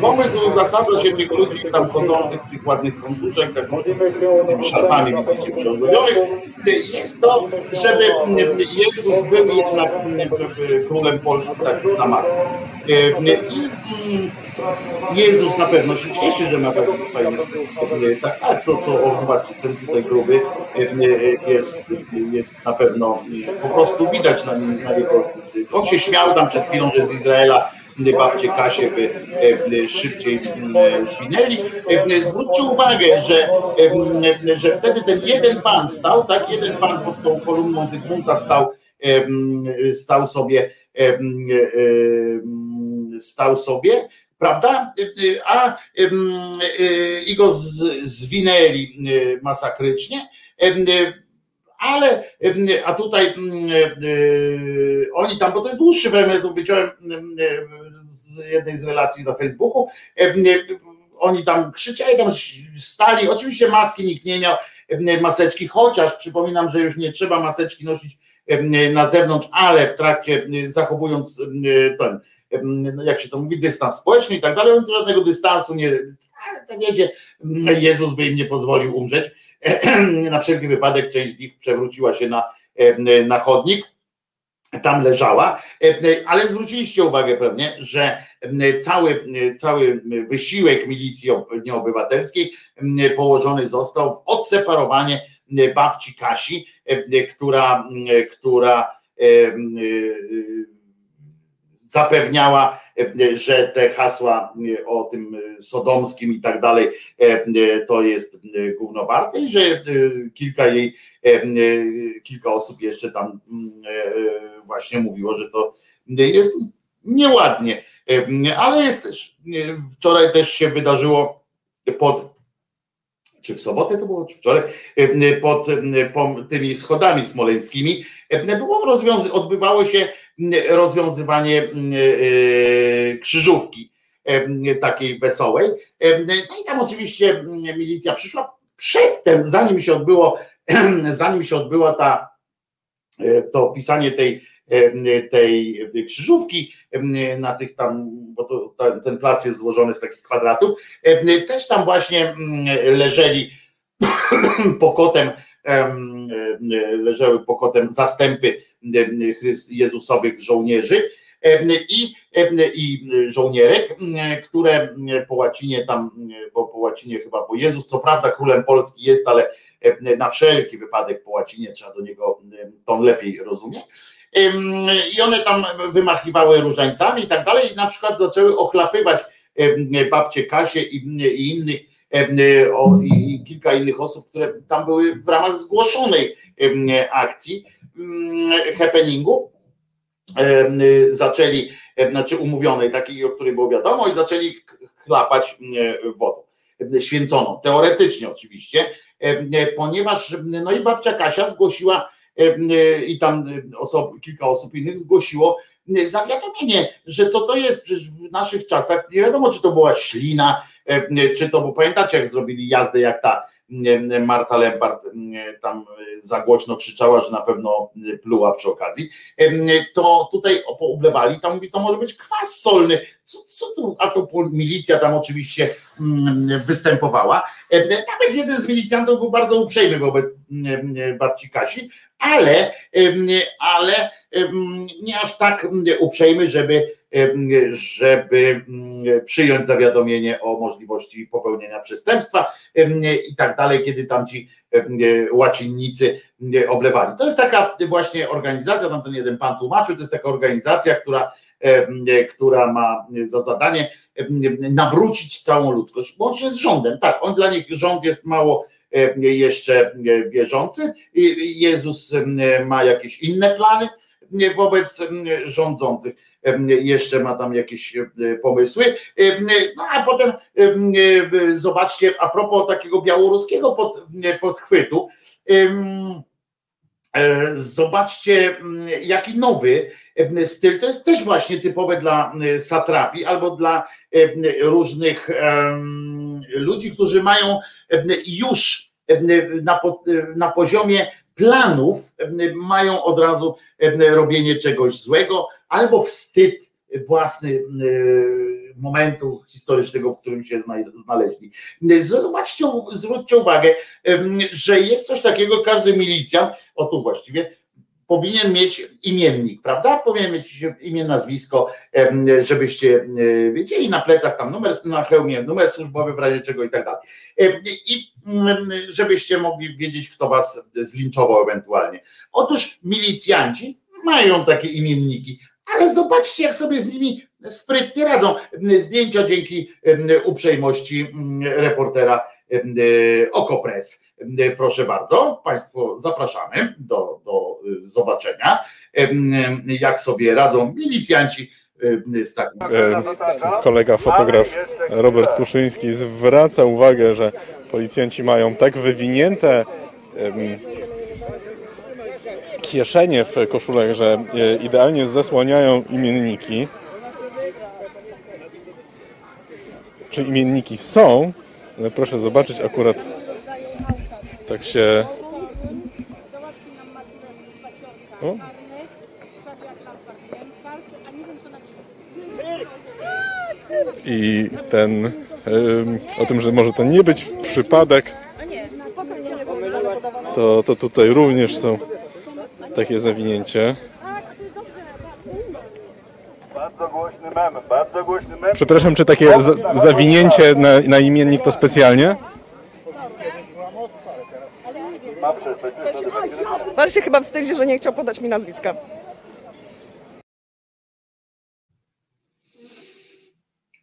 Pomysł zasadza się tych ludzi tam chodzących w tych ładnych kontuszach, tak tymi szarfami widzicie przyozdobionych, jest to, żeby Jezus był jednak królem Polski tak na maksa. I mm, Jezus na pewno się cieszy, że ma taki fajny. e, Tak, tak, to, to zobaczcie, ten tutaj gruby e, e, jest, jest na pewno po prostu widać na, nim- na jego. On się śmiał tam przed chwilą, że z Izraela babcie Kasie by szybciej zwinęli. Zwróćcie uwagę, że, że wtedy ten jeden pan stał, tak, jeden pan pod tą kolumną Zygmunta stał, stał sobie, stał sobie prawda? A i go zwinęli masakrycznie. Ale a tutaj oni tam, bo to jest dłuższy fragment, wyciąłem z jednej z relacji na Facebooku, oni tam krzyczeli, tam stali, oczywiście maski nikt nie miał, maseczki, chociaż przypominam, że już nie trzeba maseczki nosić na zewnątrz, ale w trakcie zachowując ten, jak się to mówi, dystans społeczny i tak dalej, on żadnego dystansu nie, to wiecie, Jezus by im nie pozwolił umrzeć, *clears throat* na wszelki wypadek część z nich przewróciła się na, na chodnik, tam leżała, ale zwróciliście uwagę pewnie, że cały, cały wysiłek milicji nieobywatelskiej położony został w odseparowanie babci Kasi, która, która zapewniała, że te hasła o tym sodomskim i tak dalej to jest gówno warte i że kilka jej, kilka osób jeszcze tam właśnie mówiło, że to jest nieładnie, ale jest też, wczoraj też się wydarzyło pod czy w sobotę to było, czy wczoraj, pod, pod tymi schodami smoleńskimi, było rozwiązy, odbywało się rozwiązywanie krzyżówki takiej wesołej. No i tam oczywiście milicja przyszła przedtem, zanim się odbyło, *clears throat* zanim się odbyła ta, to pisanie tej, tej krzyżówki na tych tam, bo to, ten plac jest złożony z takich kwadratów, też tam właśnie leżeli *clears throat* pokotem, leżały pokotem zastępy Jezusowych żołnierzy i, i żołnierek, które po łacinie tam, bo po łacinie chyba, bo Jezus co prawda królem Polski jest, ale na wszelki wypadek po łacinie trzeba do niego, to lepiej rozumie. I one tam wymachiwały różańcami i tak dalej, i na przykład zaczęły ochlapywać babcie Kasię i, i innych i kilka innych osób, które tam były w ramach zgłoszonej akcji happeningu. Zaczęli, znaczy umówionej, takiej, o której było wiadomo, i zaczęli chlapać wodą. Święconą, teoretycznie oczywiście, ponieważ no i babcia Kasia zgłosiła i tam osob, kilka osób innych zgłosiło zawiadomienie, że co to jest, przecież w naszych czasach nie wiadomo, czy to była ślina, czy to, bo pamiętacie, jak zrobili jazdę, jak ta Marta Lempart tam za głośno krzyczała, że na pewno pluła przy okazji, to tutaj poublewali, tam mówi, to może być kwas solny, co, co tu, a to milicja tam oczywiście występowała. Nawet jeden z milicjantów był bardzo uprzejmy wobec babci Kasi, ale, ale nie aż tak uprzejmy, żeby żeby przyjąć zawiadomienie o możliwości popełnienia przestępstwa i tak dalej, kiedy tam ci łacinnicy oblewali. To jest taka właśnie organizacja, tam ten jeden pan tłumaczył, to jest taka organizacja, która która ma za zadanie nawrócić całą ludzkość, łącznie z rządem. Tak, on dla nich rząd jest mało jeszcze wierzący. Jezus ma jakieś inne plany wobec rządzących jeszcze ma tam jakieś pomysły. No a potem zobaczcie, a propos takiego białoruskiego pod, podchwytu, zobaczcie jaki nowy styl, to jest też właśnie typowe dla satrapii albo dla różnych ludzi, którzy mają już na, na poziomie planów mają od razu robienie czegoś złego albo wstyd własny momentu historycznego, w którym się znaleźli. Zobaczcie, zwróćcie uwagę, że jest coś takiego, każdy milicjant, o tu właściwie, powinien mieć imiennik, prawda? Powinien mieć imię, nazwisko, żebyście wiedzieli na plecach tam numer na hełmie, numer służbowy w razie czego i tak dalej. I żebyście mogli wiedzieć, kto was zlinczował ewentualnie. Otóż milicjanci mają takie imienniki, ale zobaczcie, jak sobie z nimi sprytnie radzą. Zdjęcia dzięki uprzejmości reportera Okopres. Proszę bardzo, Państwo zapraszamy do, do zobaczenia, jak sobie radzą milicjanci z taką. E, kolega fotograf Robert Kuszyński zwraca uwagę, że policjanci mają tak wywinięte kieszenie w koszulach, że e, idealnie zasłaniają imienniki. Czy imienniki są? Ale proszę zobaczyć, akurat tak się. O, i ten o tym, że może to nie być przypadek, to, to tutaj również są takie zawinięcie. Bardzo głośny mem, bardzo głośny mem. Przepraszam, czy takie za, zawinięcie na, na imiennik to specjalnie? Pan się chyba wstydzi, że nie chciał podać mi nazwiska.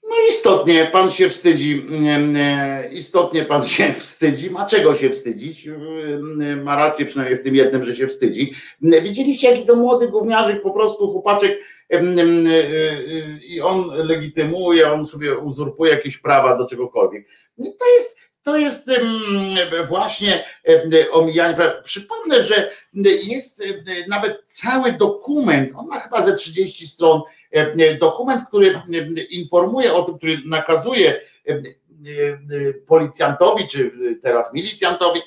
No istotnie pan się wstydzi, mm, e, istotnie pan się *laughs* wstydzi, ma czego się wstydzić, Mm, ma rację przynajmniej w tym jednym, że się wstydzi. Mm, Widzieliście jaki to młody gówniarzyk, po prostu chłopaczek e, e, i on legitymuje, on sobie uzurpuje jakieś prawa do czegokolwiek. I To jest, to jest właśnie omijanie. Przypomnę, że jest nawet cały dokument, on ma chyba ze 30 stron, dokument, który em, informuje o tym, który nakazuje policjantowi, czy teraz milicjantowi,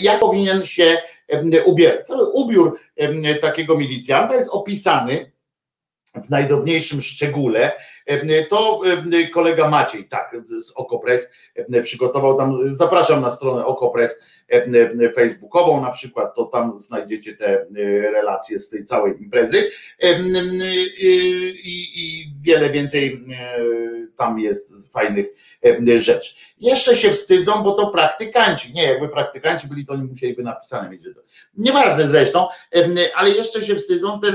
jak powinien się ubierać. Cały ubiór takiego milicjanta jest opisany w najdrobniejszym szczególe. To kolega Maciej, tak, z Okopres przygotował tam, zapraszam na stronę Okopres facebookową na przykład, to tam znajdziecie te relacje z tej całej imprezy i, i wiele więcej tam jest fajnych rzeczy. Jeszcze się wstydzą, bo to praktykanci. Nie, jakby praktykanci byli, to nie musieliby napisane mieć. Nieważne zresztą, ale jeszcze się wstydzą. Ten,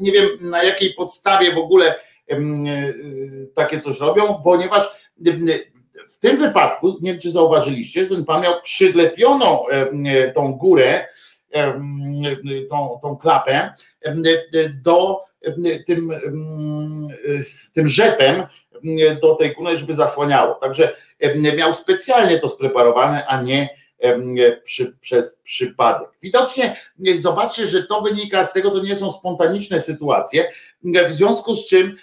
nie wiem na jakiej podstawie w ogóle takie coś robią, ponieważ em, w tym wypadku, nie wiem czy zauważyliście, że ten pan miał przydlepioną em, tą górę, tą, tą klapę do tym, tym rzepem em, do tej góry, żeby zasłaniało. Także miał specjalnie to spreparowane, a nie przy, przez przypadek. Widocznie nie, zobaczcie, że to wynika z tego, to nie są spontaniczne sytuacje, w związku z czym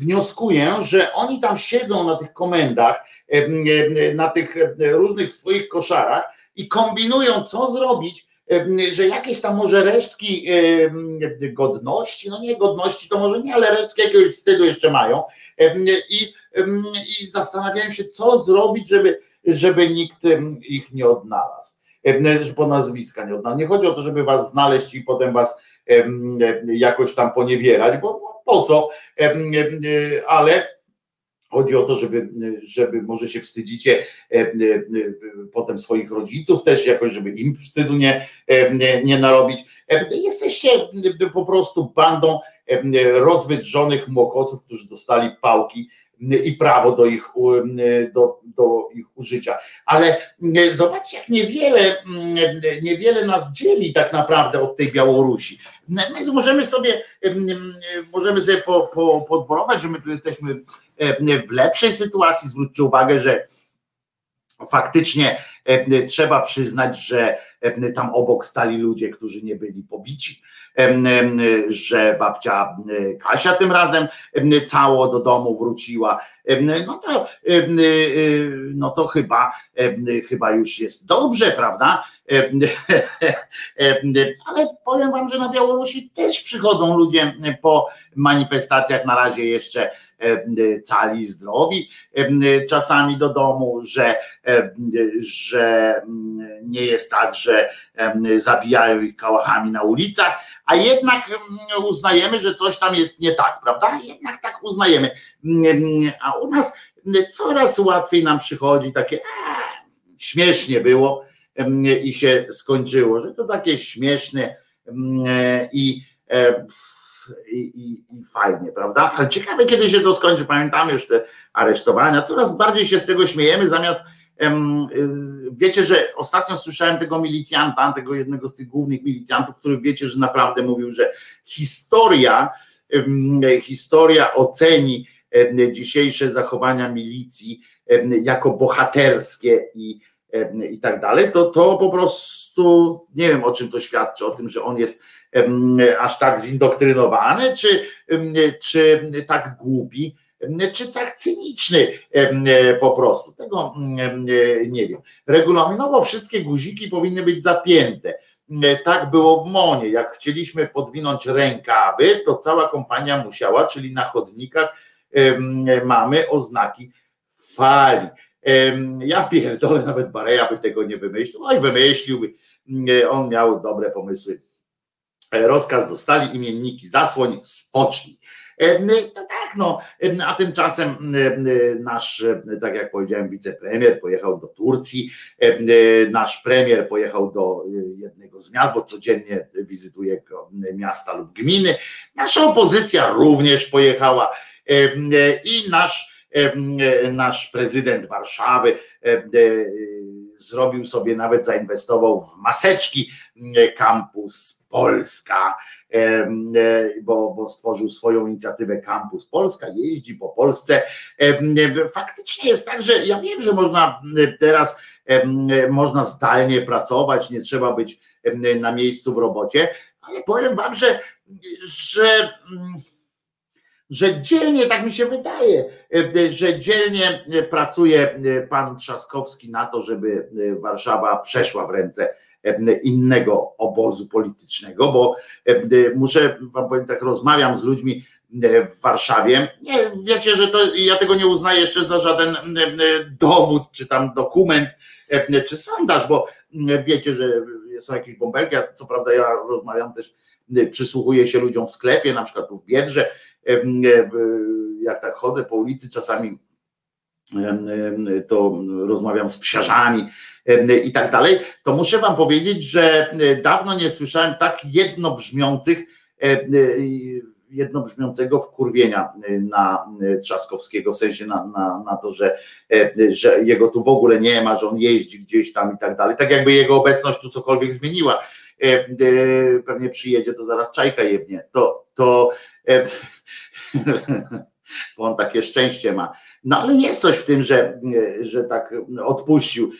wnioskuję, że oni tam siedzą na tych komendach, na tych różnych swoich koszarach i kombinują, co zrobić, że jakieś tam może resztki godności, no nie godności to może nie, ale resztki jakiegoś wstydu jeszcze mają i, i zastanawiają się, co zrobić, żeby, żeby nikt ich nie odnalazł po nazwiska nie odnalazł. Nie chodzi o to, żeby was znaleźć i potem was jakoś tam poniewierać, bo po co, em, ale chodzi o to, żeby, żeby może się wstydzicie em, em, potem swoich rodziców też jakoś, żeby im wstydu nie, nie, nie narobić. Jesteście po prostu bandą rozwydrzonych młokosów, którzy dostali pałki i prawo do ich, do, do ich użycia. Ale mm, zobaczcie, jak niewiele, mm, niewiele nas dzieli tak naprawdę od tej Białorusi. My możemy sobie, em, em, możemy sobie po, po, podworować, że my tu jesteśmy em, w lepszej sytuacji. Zwróćcie uwagę, że faktycznie em, trzeba przyznać, że tam obok stali ludzie, którzy nie byli pobici, że babcia Kasia tym razem em, cało do domu wróciła. No to, y, no to chyba, chyba już jest dobrze, prawda? *laughs* Ale powiem wam, że na Białorusi też przychodzą ludzie po manifestacjach na razie jeszcze cali, zdrowi em, czasami do domu, że, em, że mm, nie jest tak, że zabijają ich kałachami na ulicach, a jednak mm, uznajemy, że coś tam jest nie tak, prawda? Jednak tak uznajemy. Mm, A u nas coraz łatwiej nam przychodzi takie, śmiesznie było i się skończyło, że to takie śmieszne i, e, i, i, i fajnie, prawda? Ale ciekawe, kiedy się to skończy. Pamiętamy już te aresztowania. Coraz bardziej się z tego śmiejemy, zamiast em, y, wiecie, że ostatnio słyszałem tego milicjanta, tego jednego z tych głównych milicjantów, który wiecie, że naprawdę mówił, że historia historia oceni dzisiejsze zachowania milicji jako bohaterskie i, i tak dalej, to to po prostu nie wiem o czym to świadczy, o tym, że on jest aż tak zindoktrynowany, czy, czy tak głupi, czy tak cyniczny po prostu. Tego nie wiem. Regulaminowo wszystkie guziki powinny być zapięte. Tak było w Monie. Jak chcieliśmy podwinąć rękawy, to cała kompania musiała, czyli na chodnikach mamy oznaki fali. Ja pierdolę, nawet Bareja by tego nie wymyślił. Oj, wymyśliłby. On miał dobre pomysły. Rozkaz dostali imienniki, zasłoń, spocznij. To tak, no, a tymczasem nasz, tak jak powiedziałem, wicepremier pojechał do Turcji, nasz premier pojechał do jednego z miast, bo codziennie wizytuje miasta lub gminy. Nasza opozycja również pojechała i nasz, nasz prezydent Warszawy zrobił sobie, nawet zainwestował w maseczki Campus Polska, bo, bo stworzył swoją inicjatywę Campus Polska, jeździ po Polsce. Faktycznie jest tak, że ja wiem, że można teraz można zdalnie pracować, nie trzeba być na miejscu w robocie, ale powiem wam, że, że że dzielnie, tak mi się wydaje, że dzielnie pracuje pan Trzaskowski na to, żeby Warszawa przeszła w ręce innego obozu politycznego, bo muszę wam powiem tak, rozmawiam z ludźmi w Warszawie. Nie, wiecie, że to ja tego nie uznaję jeszcze za żaden dowód, czy tam dokument, czy sondaż, bo wiecie, że są jakieś bąbelki, a co prawda ja rozmawiam też, przysłuchuję się ludziom w sklepie, na przykład tu w Biedrze, jak tak chodzę po ulicy, czasami to rozmawiam z psiarzami i tak dalej, to muszę wam powiedzieć, że dawno nie słyszałem tak jednobrzmiących jednobrzmiącego wkurwienia na Trzaskowskiego, w sensie na, na, na to, że, że jego tu w ogóle nie ma, że on jeździ gdzieś tam i tak dalej. Tak jakby jego obecność tu cokolwiek zmieniła. Pewnie przyjedzie, to zaraz czajka jebnie. To, to *laughs* on takie szczęście ma. No ale jest coś w tym, że, że tak odpuścił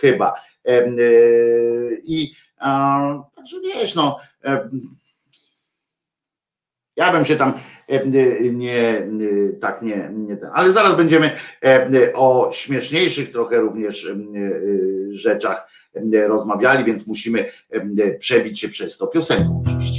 chyba. I także wiesz, no ja bym się tam nie, tak nie, nie ten, ale zaraz będziemy o śmieszniejszych trochę również rzeczach rozmawiali, więc musimy przebić się przez to piosenką oczywiście.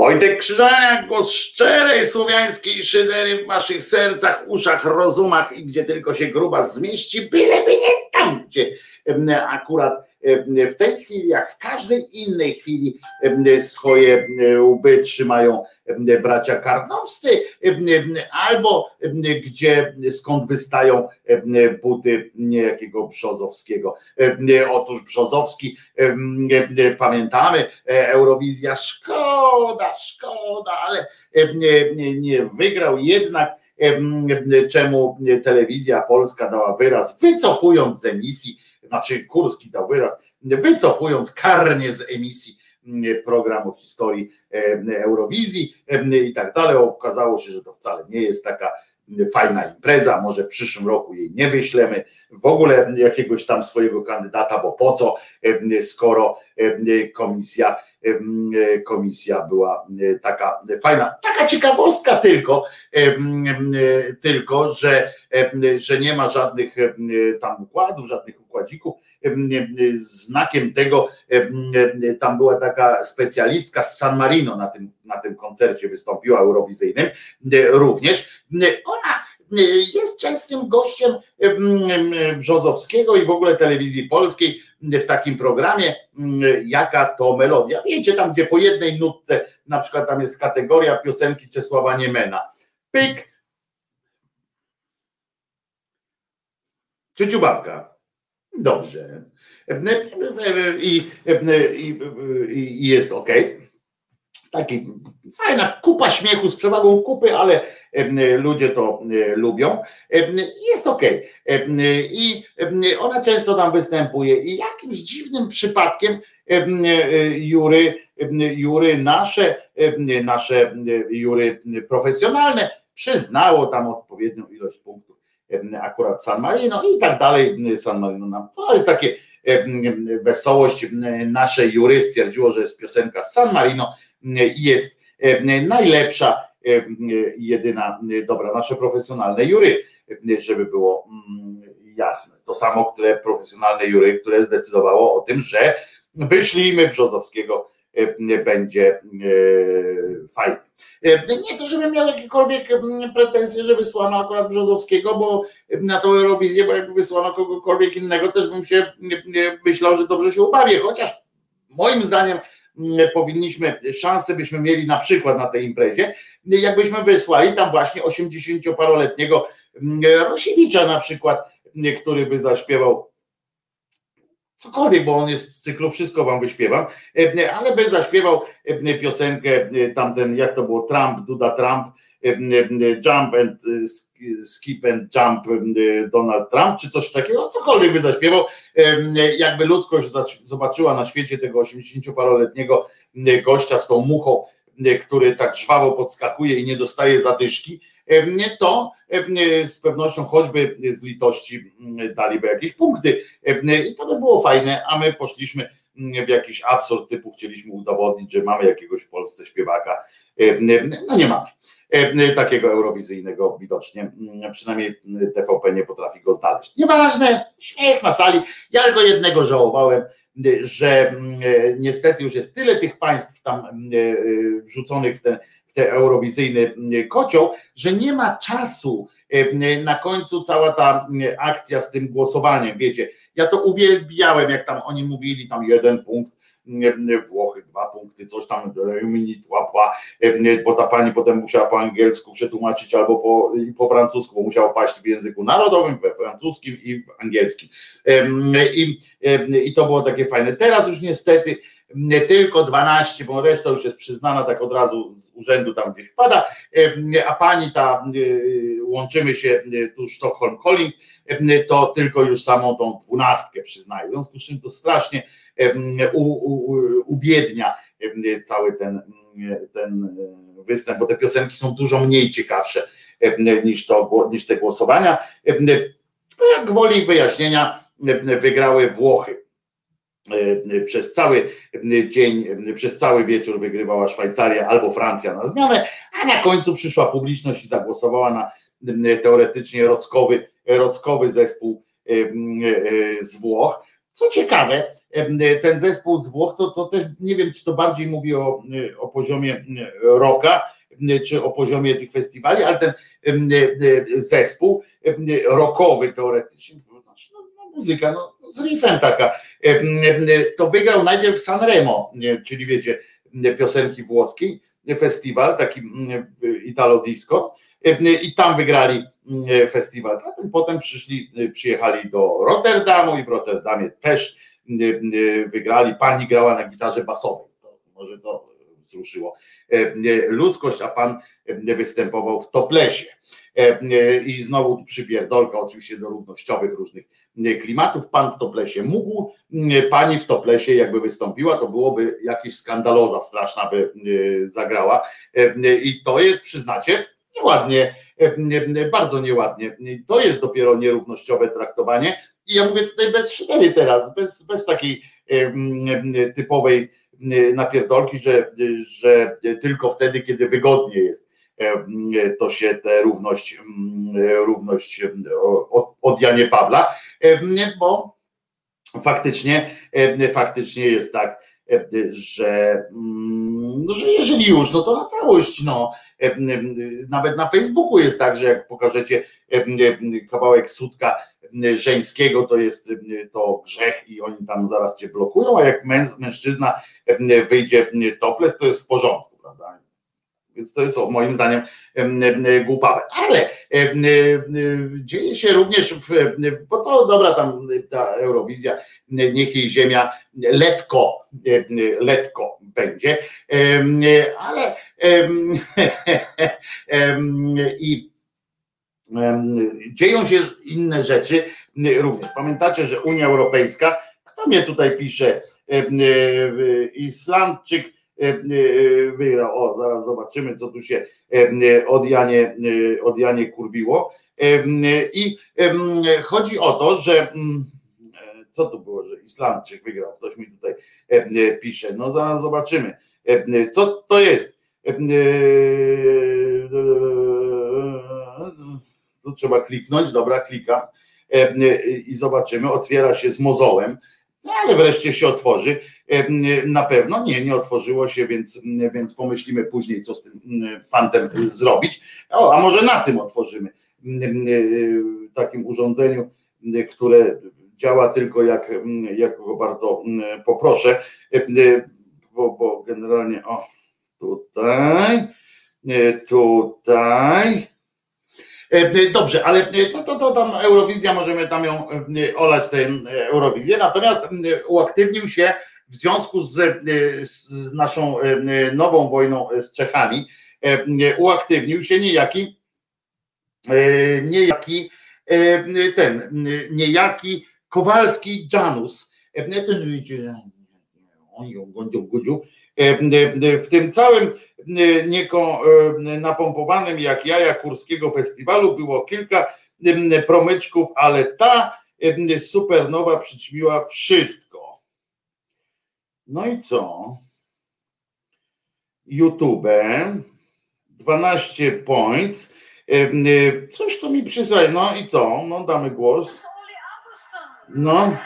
Wojtek Krzyżaniak, głos szczerej słowiańskiej szydery w waszych sercach, uszach, rozumach i gdzie tylko się gruba zmieści, byleby nie tam, gdzie akurat w tej chwili, jak w każdej innej chwili swoje łby trzymają bracia karnowscy, albo gdzie skąd wystają buty niejakiego Brzozowskiego. Otóż Brzozowski, pamiętamy, e, Eurowizja, szkoda, szkoda, ale nie, wygrał jednak czemu telewizja polska dała wyraz, wycofując z emisji, znaczy Kurski dał wyraz, wycofując karnie z emisji program o historii Eurowizji i tak dalej. Okazało się, że to wcale nie jest taka fajna impreza, może w przyszłym roku jej nie wyślemy, w ogóle jakiegoś tam swojego kandydata, bo po co, skoro komisja komisja była e, taka fajna. Taka ciekawostka tylko, em, tylko że, że nie ma żadnych tam układów, żadnych układzików. Em, Znakiem tego tam była taka specjalistka z San Marino na tym, na tym koncercie wystąpiła eurowizyjnym również. Ona jest częstym gościem em, em, Brzozowskiego i w ogóle telewizji polskiej w takim programie, em, jaka to melodia. Wiecie, tam gdzie po jednej nutce, na przykład tam jest kategoria piosenki Czesława Niemena. Pyk. Czy dziubabka? Dobrze. I, i, i jest ok. Taki fajna kupa śmiechu z przewagą kupy, ale ludzie to lubią. Jest ok. I ona często tam występuje. I jakimś dziwnym przypadkiem em, jury, jury nasze, nasze jury profesjonalne przyznało tam odpowiednią ilość punktów akurat San Marino i tak dalej. San Marino nam to jest takie wesołość. Nasze jury stwierdziło, że jest piosenka San Marino jest e, najlepsza i jedyna e, dobra, nasze profesjonalne jury, e, żeby było mm, jasne. To samo, które profesjonalne jury, które zdecydowało o tym, że wyślijmy Brzozowskiego będzie fajnie. Nie to, żebym miał jakiekolwiek pretensje, że wysłano akurat Brzozowskiego, bo na tą Eurowizję, bo jakby wysłano kogokolwiek innego, też bym się myślał, że dobrze się ubawię, chociaż moim zdaniem powinniśmy, szansę byśmy mieli na przykład na tej imprezie, jakbyśmy wysłali tam właśnie 80-paroletniego Rosiewicza na przykład, który by zaśpiewał cokolwiek, bo on jest z cyklu Wszystko wam wyśpiewam, ale by zaśpiewał piosenkę tamten, jak to było, Trump, Duda Trump, Jump and Skip and Jump Donald Trump, czy coś takiego, cokolwiek by zaśpiewał, jakby ludzkość zobaczyła na świecie tego 80-paroletniego gościa z tą muchą, który tak żwawo podskakuje i nie dostaje zadyszki, to z pewnością choćby z litości daliby jakieś punkty. I to by było fajne, a my poszliśmy w jakiś absurd typu chcieliśmy udowodnić, że mamy jakiegoś w Polsce śpiewaka, no nie mamy takiego eurowizyjnego widocznie, przynajmniej TVP nie potrafi go znaleźć. Nieważne, śmiech na sali, ja tylko jednego żałowałem, że niestety już jest tyle tych państw tam wrzuconych w ten, w ten eurowizyjny kocioł, że nie ma czasu na końcu cała ta akcja z tym głosowaniem, wiecie, ja to uwielbiałem, jak tam oni mówili, tam jeden punkt, Włochy dwa punkty, coś tam minit łapła, bo ta pani potem musiała po angielsku przetłumaczyć albo po, po francusku, bo musiała paść w języku narodowym, we francuskim i w angielskim. I, I to było takie fajne. Teraz już niestety nie tylko 12, bo reszta już jest przyznana tak od razu z urzędu tam gdzieś wpada, a pani ta, łączymy się tu Sztokholm Calling, to tylko już samą tą dwunastkę przyznaje. W związku z czym to strasznie u, ubiednia cały ten, ten występ, bo te piosenki są dużo mniej ciekawsze niż, to, niż te głosowania. Jak woli wyjaśnienia wygrały Włochy. Przez cały dzień, przez cały wieczór wygrywała Szwajcaria albo Francja na zmianę, a na końcu przyszła publiczność i zagłosowała na teoretycznie rockowy, rockowy zespół z Włoch. Co ciekawe, ten zespół z Włoch, to, to też nie wiem, czy to bardziej mówi o, o poziomie rocka, czy o poziomie tych festiwali, ale ten e, zespół rockowy teoretycznie, to znaczy, no, no, muzyka no, z riffem taka, em, to wygrał najpierw Sanremo, czyli wiecie, piosenki włoskiej, festiwal, taki Italo Disco i tam wygrali festiwal. Potem, potem przyszli, przyjechali do Rotterdamu i w Rotterdamie też wygrali. Pani grała na gitarze basowej. To może to wzruszyło ludzkość, a pan występował w toplesie. I znowu przypierdolka oczywiście do równościowych różnych klimatów. Pan w toplesie mógł, pani w toplesie jakby wystąpiła, to byłoby jakieś skandaloza straszna by zagrała. I to jest, przyznacie, nieładnie, bardzo nieładnie. To jest dopiero nierównościowe traktowanie. I ja mówię tutaj bez szydery teraz, bez, bez takiej typowej napierdolki, że, że tylko wtedy, kiedy wygodnie jest, to się tę równość, równość od, od Janie Pawla, bo faktycznie, faktycznie jest tak, że, no, że jeżeli już, no to na całość, no, nawet na Facebooku jest tak, że jak pokażecie kawałek sutka żeńskiego, to jest to grzech i oni tam zaraz cię blokują, a jak mężczyzna wyjdzie topless, to jest w porządku, prawda? Więc to jest moim zdaniem głupawe. Ale dzieje się również, w, bo to dobra, tam ta Eurowizja, niech jej ziemia letko, letko będzie, ale *laughs* i dzieją się inne rzeczy również. Pamiętacie, że Unia Europejska, kto mnie tutaj pisze, Islandczyk, E, e, wygrał. O, zaraz zobaczymy, co tu się e, od Janie, od Janie kurwiło. I chodzi o to, że mm, co tu było, że Islandczyk wygrał, ktoś mi tutaj pisze. No zaraz zobaczymy. Co to jest? Tu trzeba kliknąć, dobra, klikam i zobaczymy. Otwiera się z mozołem, ale wreszcie się otworzy na pewno nie, nie otworzyło się, więc, więc pomyślimy później, co z tym fantem zrobić. O, a może na tym otworzymy, takim urządzeniu, które działa tylko jak, jak go bardzo poproszę, bo, bo generalnie o tutaj, tutaj. Dobrze, ale to, to, to tam Eurowizja, możemy tam ją olać tę Eurowizję, natomiast uaktywnił się w związku z, e, z naszą e, nową wojną z Czechami e, uaktywnił się niejaki niejaki ten, niejaki Kowalski Janus. W tym całym nieko napompowanym jak jaja Kurskiego Festiwalu było kilka promyczków, ale ta supernowa przyćmiła wszystko. No i co? YouTube 12 points. Coś tu mi przysłać. No i co? No damy głos. No.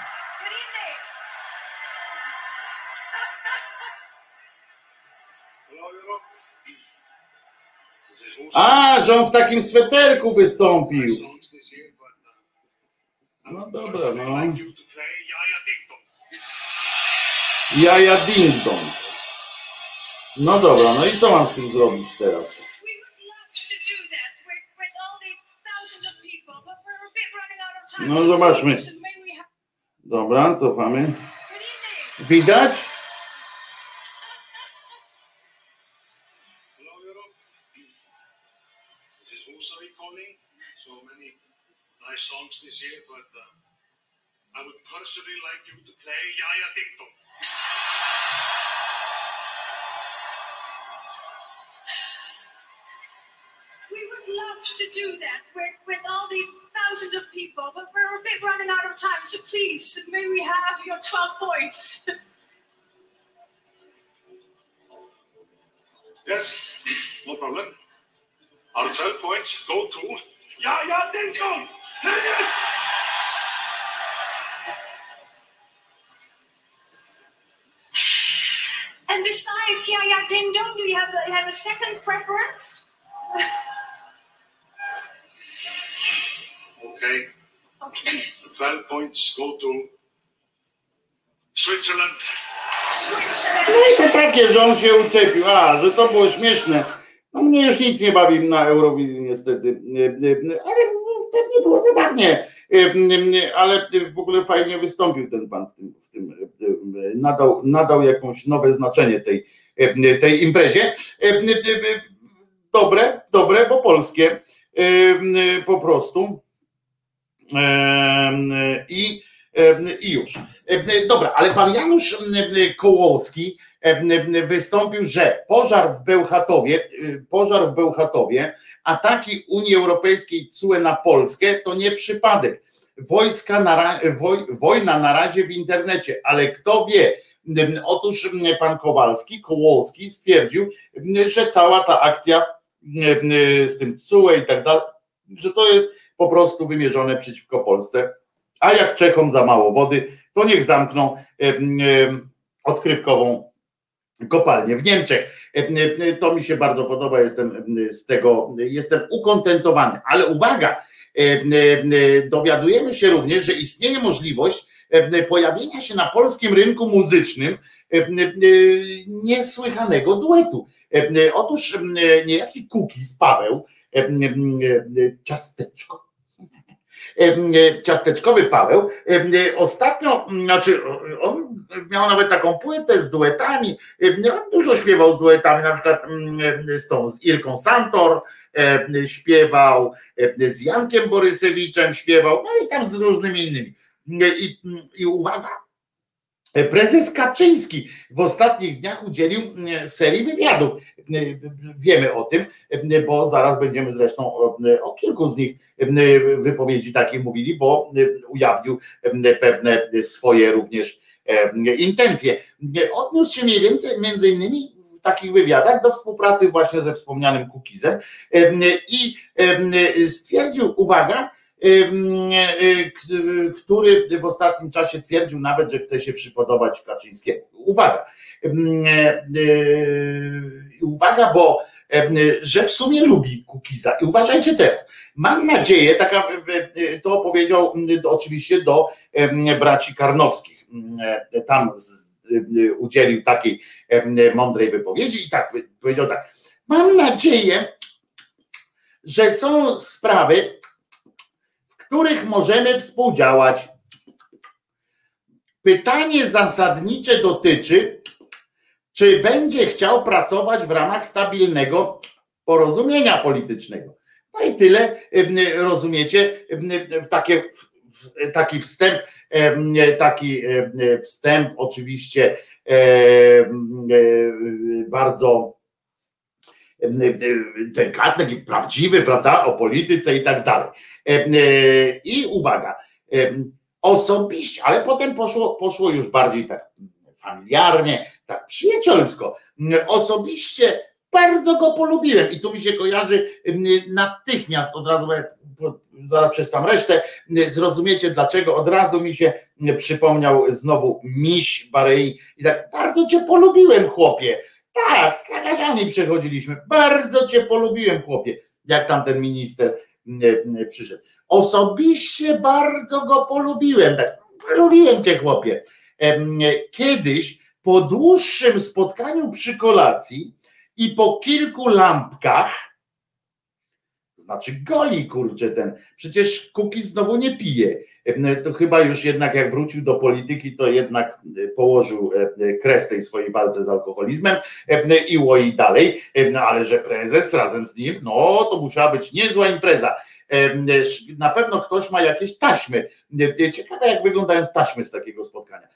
A, że on w takim sweterku wystąpił. No dobra, no. Jaja ding dong. No dobra, no i co mam z tym zrobić teraz? No zobaczmy. Dobra, cofamy. Widać? nice songs this year, but uh, I would personally like you to play Yaya Ding Dong. We would love to do that with, with all these thousands of people, but we're a bit running out of time, so please, may we have your 12 points? *laughs* yes, no problem. Our 12 points go to Yaya Ding Dong! Martindo, do you have a, have a second preference? Okay. Okay. The 12 points go to Switzerland. No i to takie, że on się uczepił, a, że to było śmieszne. No mnie już nic nie bawi na Eurowizji niestety, ale pewnie było zabawnie, ale w ogóle fajnie wystąpił ten pan w tym, w tym nadał, nadał jakąś nowe znaczenie tej, tej imprezie. Dobre, dobre, bo polskie po prostu. I i już. Dobra, ale pan Janusz Kołowski wystąpił, że pożar w Bełchatowie, pożar w Bełchatowie, ataki Unii Europejskiej CUE na Polskę to nie przypadek. Wojska na, woj, wojna na razie w internecie, ale kto wie, otóż pan Kowalski, Kołowski stwierdził, że cała ta akcja z tym CUE i tak dalej, że to jest po prostu wymierzone przeciwko Polsce a jak Czechom za mało wody, to niech zamkną odkrywkową kopalnię w Niemczech. To mi się bardzo podoba, jestem z tego, jestem ukontentowany. Ale uwaga, dowiadujemy się również, że istnieje możliwość pojawienia się na polskim rynku muzycznym niesłychanego duetu. Otóż niejaki Kukiz Paweł, ciasteczko, ciasteczkowy Paweł. Ostatnio, znaczy on miał nawet taką płytę z duetami, on dużo śpiewał z duetami, na przykład z tą, z Irką Santor śpiewał, z Jankiem Borysewiczem śpiewał, no i tam z różnymi innymi. I, i uwaga, Prezes Kaczyński w ostatnich dniach udzielił serii wywiadów. Wiemy o tym, bo zaraz będziemy zresztą o kilku z nich wypowiedzi takie mówili, bo ujawnił pewne swoje również intencje. Odniósł się mniej więcej między innymi w takich wywiadach do współpracy właśnie ze wspomnianym Kukizem i stwierdził, uwaga, który w ostatnim czasie twierdził nawet, że chce się przypodobać Kaczyńskiemu. Uwaga, uwaga, bo że w sumie lubi Kukiza. I uważajcie teraz, mam nadzieję, taka, to powiedział oczywiście do braci Karnowskich, tam udzielił takiej mądrej wypowiedzi i tak powiedział tak, mam nadzieję, że są sprawy, których możemy współdziałać. Pytanie zasadnicze dotyczy, czy będzie chciał pracować w ramach stabilnego porozumienia politycznego. No i tyle, rozumiecie, takie, taki wstęp, taki wstęp oczywiście bardzo delikatny, taki prawdziwy, prawda, o polityce i tak dalej. I uwaga, osobiście, ale potem poszło, poszło już bardziej tak familiarnie, tak przyjacielsko. Osobiście bardzo go polubiłem i tu mi się kojarzy natychmiast od razu, zaraz przeczytam resztę, zrozumiecie dlaczego, od razu mi się przypomniał znowu miś Barei i tak bardzo cię polubiłem chłopie, tak, z tragarzami przechodziliśmy, bardzo cię polubiłem chłopie, jak tam ten minister przyszedł. Osobiście bardzo go polubiłem, tak, polubiłem cię chłopie. Kiedyś po dłuższym spotkaniu przy kolacji i po kilku lampkach, znaczy goli kurczę ten, przecież Kuki znowu nie pije, to chyba już jednak jak wrócił do polityki, to jednak położył kres tej swojej walce z alkoholizmem i łoi dalej, no ale że prezes razem z nim, no to musiała być niezła impreza. Na pewno ktoś ma jakieś taśmy. Ciekawe, jak wyglądają taśmy z takiego spotkania.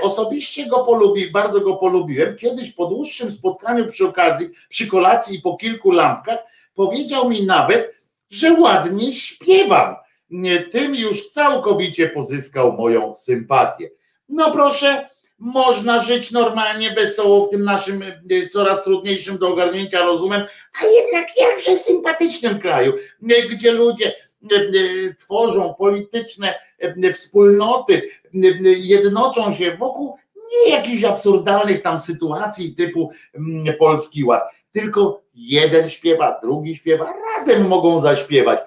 Osobiście go polubi, bardzo go polubiłem. Kiedyś po dłuższym spotkaniu przy okazji, przy kolacji i po kilku lampkach, powiedział mi nawet, że ładnie śpiewam. Tym już całkowicie pozyskał moją sympatię. No proszę, można żyć normalnie, wesoło w tym naszym coraz trudniejszym do ogarnięcia rozumem, a jednak jakże sympatycznym kraju, gdzie ludzie tworzą polityczne wspólnoty, jednoczą się wokół nie jakichś absurdalnych tam sytuacji typu mm, Polski Ład, tylko jeden śpiewa, drugi śpiewa, razem mogą zaśpiewać.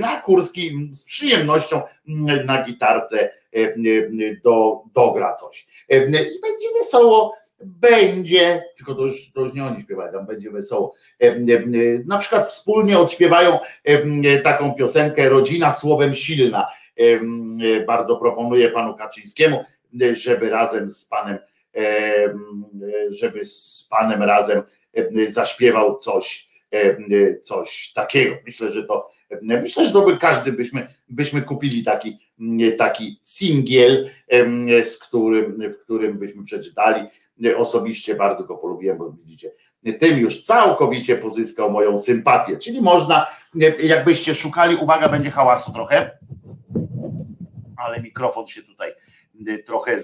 Na Kurski z przyjemnością mm, na gitarce em, em, do, dogra coś. I będzie wesoło, będzie, tylko to już, to już nie oni śpiewają, tam będzie wesoło. Em, Na przykład wspólnie odśpiewają taką piosenkę Rodzina słowem silna. Bardzo proponuję panu Kaczyńskiemu, żeby razem z panem, em, żeby z panem razem em, zaśpiewał coś, em, coś takiego. Myślę, że to myślę, że to by każdy byśmy, byśmy kupili taki, taki singiel, z którym, w którym byśmy przeczytali. Osobiście bardzo go polubiłem, bo widzicie, tym już całkowicie pozyskał moją sympatię. Czyli można, jakbyście szukali, uwaga, będzie hałasu trochę, ale mikrofon się tutaj trochę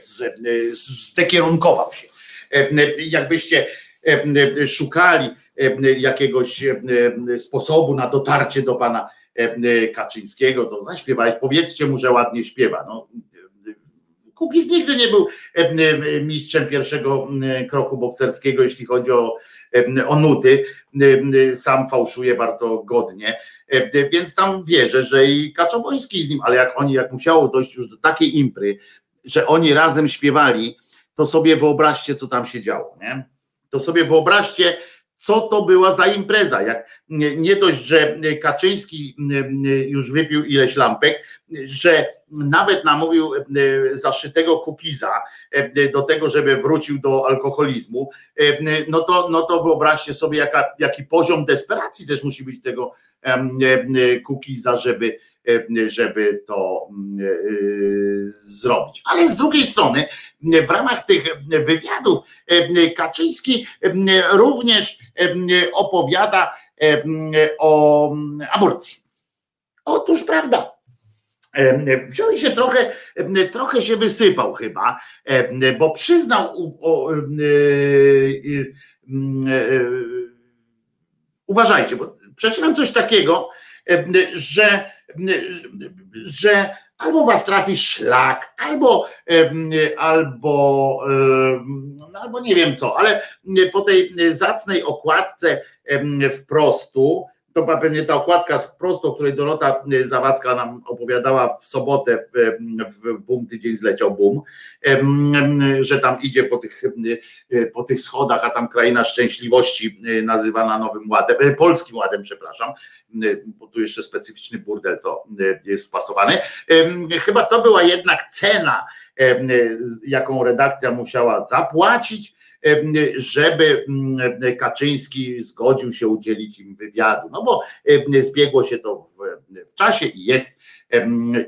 zdekierunkował się. Jakbyście szukali jakiegoś sposobu na dotarcie do pana Kaczyńskiego, to zaśpiewałeś, powiedzcie mu, że ładnie śpiewa. No, Kukiz nigdy nie był mistrzem pierwszego kroku bokserskiego, jeśli chodzi o, o nuty. Sam fałszuje bardzo godnie, więc tam wierzę, że i Kaczoboński z nim, ale jak oni, jak musiało dojść już do takiej impry, że oni razem śpiewali, to sobie wyobraźcie, co tam się działo. Nie? To sobie wyobraźcie, co to była za impreza. Jak nie dość, że Kaczyński już wypił ileś lampek, że nawet namówił zaszytego Kukiza do tego, żeby wrócił do alkoholizmu, no to, no to wyobraźcie sobie, jaka, jaki poziom desperacji też musi być tego Kukiza, żeby, żeby to zrobić. Ale z drugiej strony, w ramach tych wywiadów Kaczyński również opowiada o aborcji. Otóż prawda. Wziął się trochę, trochę się wysypał chyba, bo przyznał, o, e, e, e, uważajcie, bo przeczytam coś takiego, że, że albo was trafi szlak, albo, albo, no, albo nie wiem co, ale po tej zacnej okładce wprostu, to pewnie ta okładka wprost, o której Dorota Zawadzka nam opowiadała w sobotę w, w Bum Tydzień zleciał Bum, że tam idzie po tych, po tych schodach, a tam kraina szczęśliwości nazywana Nowym Ładem, Polskim Ładem, przepraszam, bo tu jeszcze specyficzny burdel to jest wpasowany. Chyba to była jednak cena, jaką redakcja musiała zapłacić, żeby mm, Kaczyński zgodził się udzielić im wywiadu. No bo zbiegło się to w, w czasie i jest,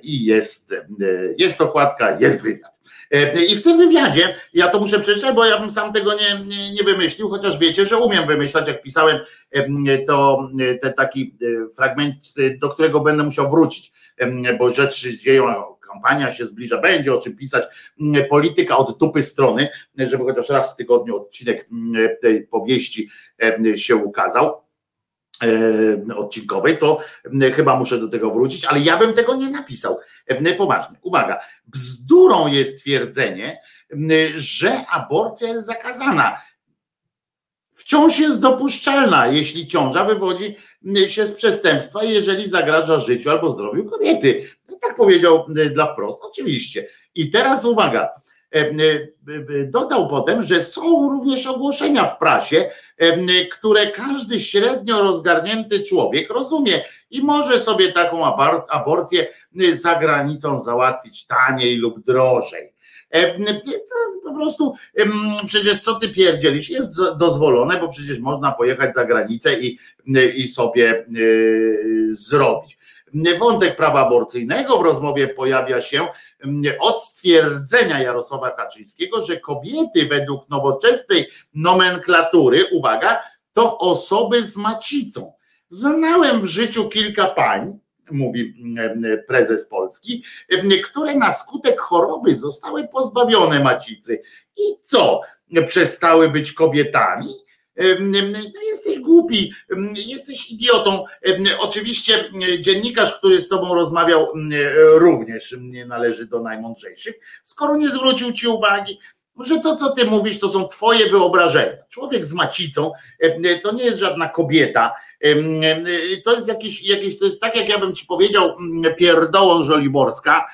i jest, jest okładka, jest wywiad. I w tym wywiadzie, ja to muszę przeczytać, bo ja bym sam tego nie, nie, nie wymyślił, chociaż wiecie, że umiem wymyślać, jak pisałem to ten taki fragment, do którego będę musiał wrócić, bo rzeczy dzieją, kampania się zbliża, będzie o czym pisać, polityka od dupy strony, żeby chociaż raz w tygodniu odcinek tej powieści się ukazał odcinkowej, to chyba muszę do tego wrócić, ale ja bym tego nie napisał. Poważnie, uwaga, bzdurą jest twierdzenie, że aborcja jest zakazana. Wciąż jest dopuszczalna, jeśli ciąża wywodzi się z przestępstwa, jeżeli zagraża życiu albo zdrowiu kobiety. Tak powiedział dla wprost, oczywiście. I teraz uwaga, dodał potem, że są również ogłoszenia w prasie, które każdy średnio rozgarnięty człowiek rozumie i może sobie taką abor- aborcję za granicą załatwić taniej lub drożej. To po prostu przecież co ty pierdzielisz, jest dozwolone, bo przecież można pojechać za granicę i, i sobie zrobić. Wątek prawa aborcyjnego w rozmowie pojawia się od stwierdzenia Jarosława Kaczyńskiego, że kobiety według nowoczesnej nomenklatury, uwaga, to osoby z macicą. Znałem w życiu kilka pań, mówi prezes Polski, które na skutek choroby zostały pozbawione macicy. I co? Przestały być kobietami? No jesteś głupi, jesteś idiotą. Oczywiście dziennikarz, który z tobą rozmawiał, również nie należy do najmądrzejszych, skoro nie zwrócił ci uwagi, że to, co ty mówisz, to są twoje wyobrażenia. Człowiek z macicą e, to nie jest żadna kobieta. To jest jakieś, jakieś, to jest tak, jak ja bym ci powiedział, pierdoło żoliborska,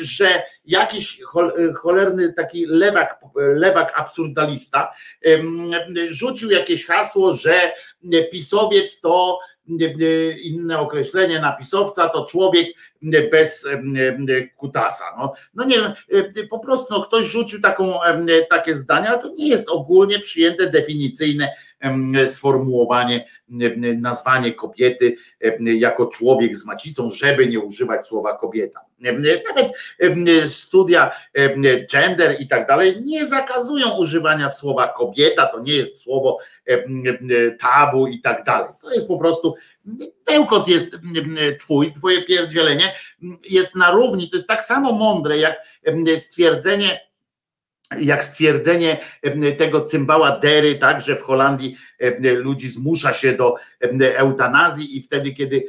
że jakiś cholerny taki lewak, lewak absurdalista rzucił jakieś hasło, że pisowiec to inne określenie napisowca to człowiek bez kutasa. No, no nie po prostu no, ktoś rzucił taką, takie zdanie, ale to nie jest ogólnie przyjęte definicyjne sformułowanie, nazwanie kobiety jako człowiek z macicą, żeby nie używać słowa kobieta. Nawet studia gender i tak dalej nie zakazują używania słowa kobieta, to nie jest słowo tabu i tak dalej. To jest po prostu bełkot jest twój, twoje pierdzielenie jest na równi, to jest tak samo mądre jak stwierdzenie jak stwierdzenie tego cymbała Dery, tak, że w Holandii ludzi zmusza się do eutanazji i wtedy, kiedy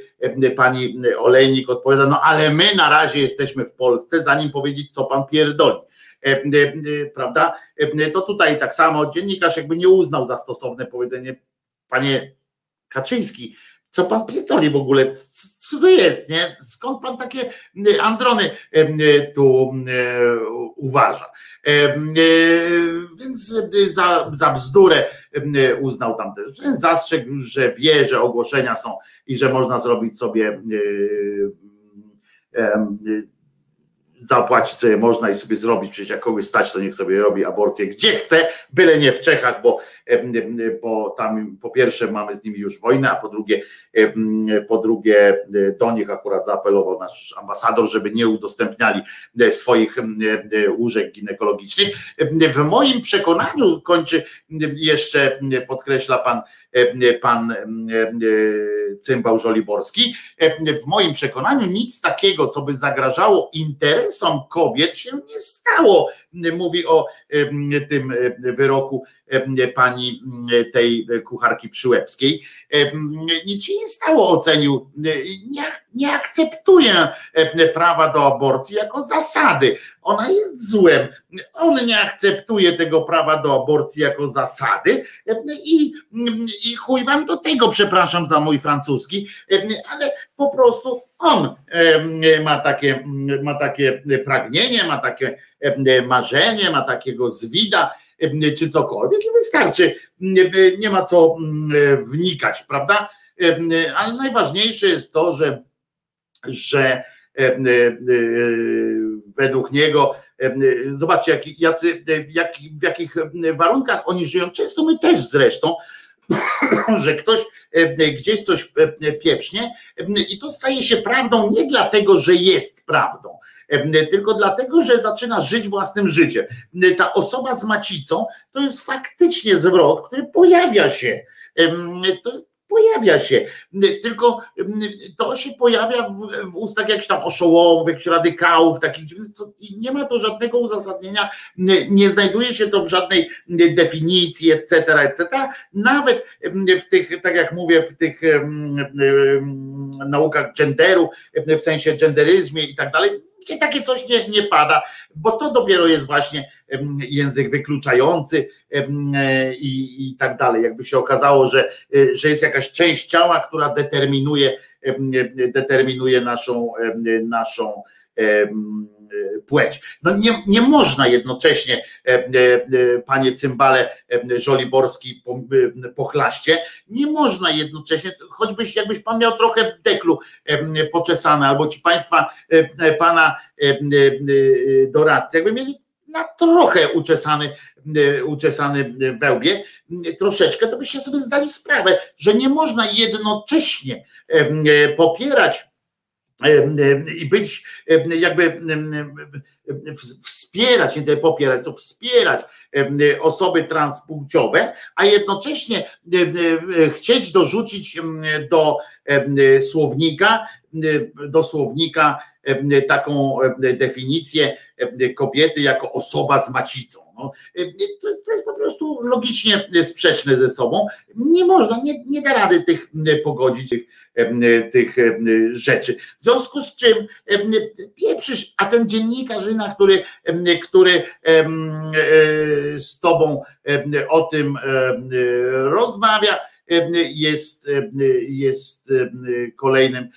pani Olejnik odpowiada, no ale my na razie jesteśmy w Polsce, zanim powiedzieć, co pan pierdoli. Prawda? To tutaj tak samo dziennikarz jakby nie uznał za stosowne powiedzenie, panie Kaczyński, co pan pierdoli w ogóle, co to jest, nie? Skąd pan takie androny tu uważa? Więc za, za bzdurę uznał tam też, zastrzegł, że wie, że ogłoszenia są i że można zrobić sobie zapłacić sobie można i sobie zrobić, przecież jak kogoś stać, to niech sobie robi aborcję gdzie chce, byle nie w Czechach, bo, bo tam po pierwsze mamy z nimi już wojnę, a po drugie, po drugie do nich akurat zaapelował nasz ambasador, żeby nie udostępniali swoich łóżek ginekologicznych. W moim przekonaniu kończy jeszcze podkreśla pan pan Cymbał Żoliborski. W moim przekonaniu nic takiego, co by zagrażało interesom kobiet się nie stało. Mówi o tym wyroku pani tej kucharki przyłębskiej. Nic się nie stało, ocenił. Nie, nie akceptuje prawa do aborcji jako zasady. Ona jest złem. On nie akceptuje tego prawa do aborcji jako zasady i, i chuj wam do tego, przepraszam za mój francuski, ale po prostu on ma takie, ma takie pragnienie, ma takie marzenie, ma takiego zwida, czy cokolwiek i wystarczy. Nie ma co wnikać, prawda? Ale najważniejsze jest to, że, że według niego, zobaczcie, jak, jacy, jak, w jakich warunkach oni żyją. Często my też zresztą, *coughs* że ktoś gdzieś coś pieprznie i to staje się prawdą nie dlatego, że jest prawdą, tylko dlatego, że zaczyna żyć własnym życiem. Ta osoba z macicą to jest faktycznie zwrot, który pojawia się. To pojawia się, tylko to się pojawia w, w ustach jakichś tam oszołomów, jakichś radykałów, takich, nie ma to żadnego uzasadnienia, nie znajduje się to w żadnej definicji, etc., etc., nawet w tych, tak jak mówię, w tych naukach genderu, w sensie genderyzmie i tak dalej, gdzie takie coś nie, nie pada, bo to dopiero jest właśnie język wykluczający i, i tak dalej. Jakby się okazało, że, że jest jakaś część ciała, która determinuje, determinuje naszą, naszą płeć. No nie, nie można jednocześnie, panie cymbale Żoliborski pochlaście, nie można jednocześnie, choćbyś jakbyś pan miał trochę w deklu poczesane, albo ci państwa, pana doradcy, jakby mieli na trochę uczesany, uczesany wełbie, troszeczkę, to byście sobie zdali sprawę, że nie można jednocześnie popierać i być jakby wspierać, nie popierać, co wspierać osoby transpłciowe, a jednocześnie chcieć dorzucić do słownika, do słownika taką definicję kobiety jako osoba z macicą. No, to jest po prostu logicznie sprzeczne ze sobą. Nie można, nie, nie da rady tych pogodzić tych tych rzeczy. W związku z czym pieprzysz, a ten dziennikarzyna, który, który z tobą o tym rozmawia, jest, jest kolejnym,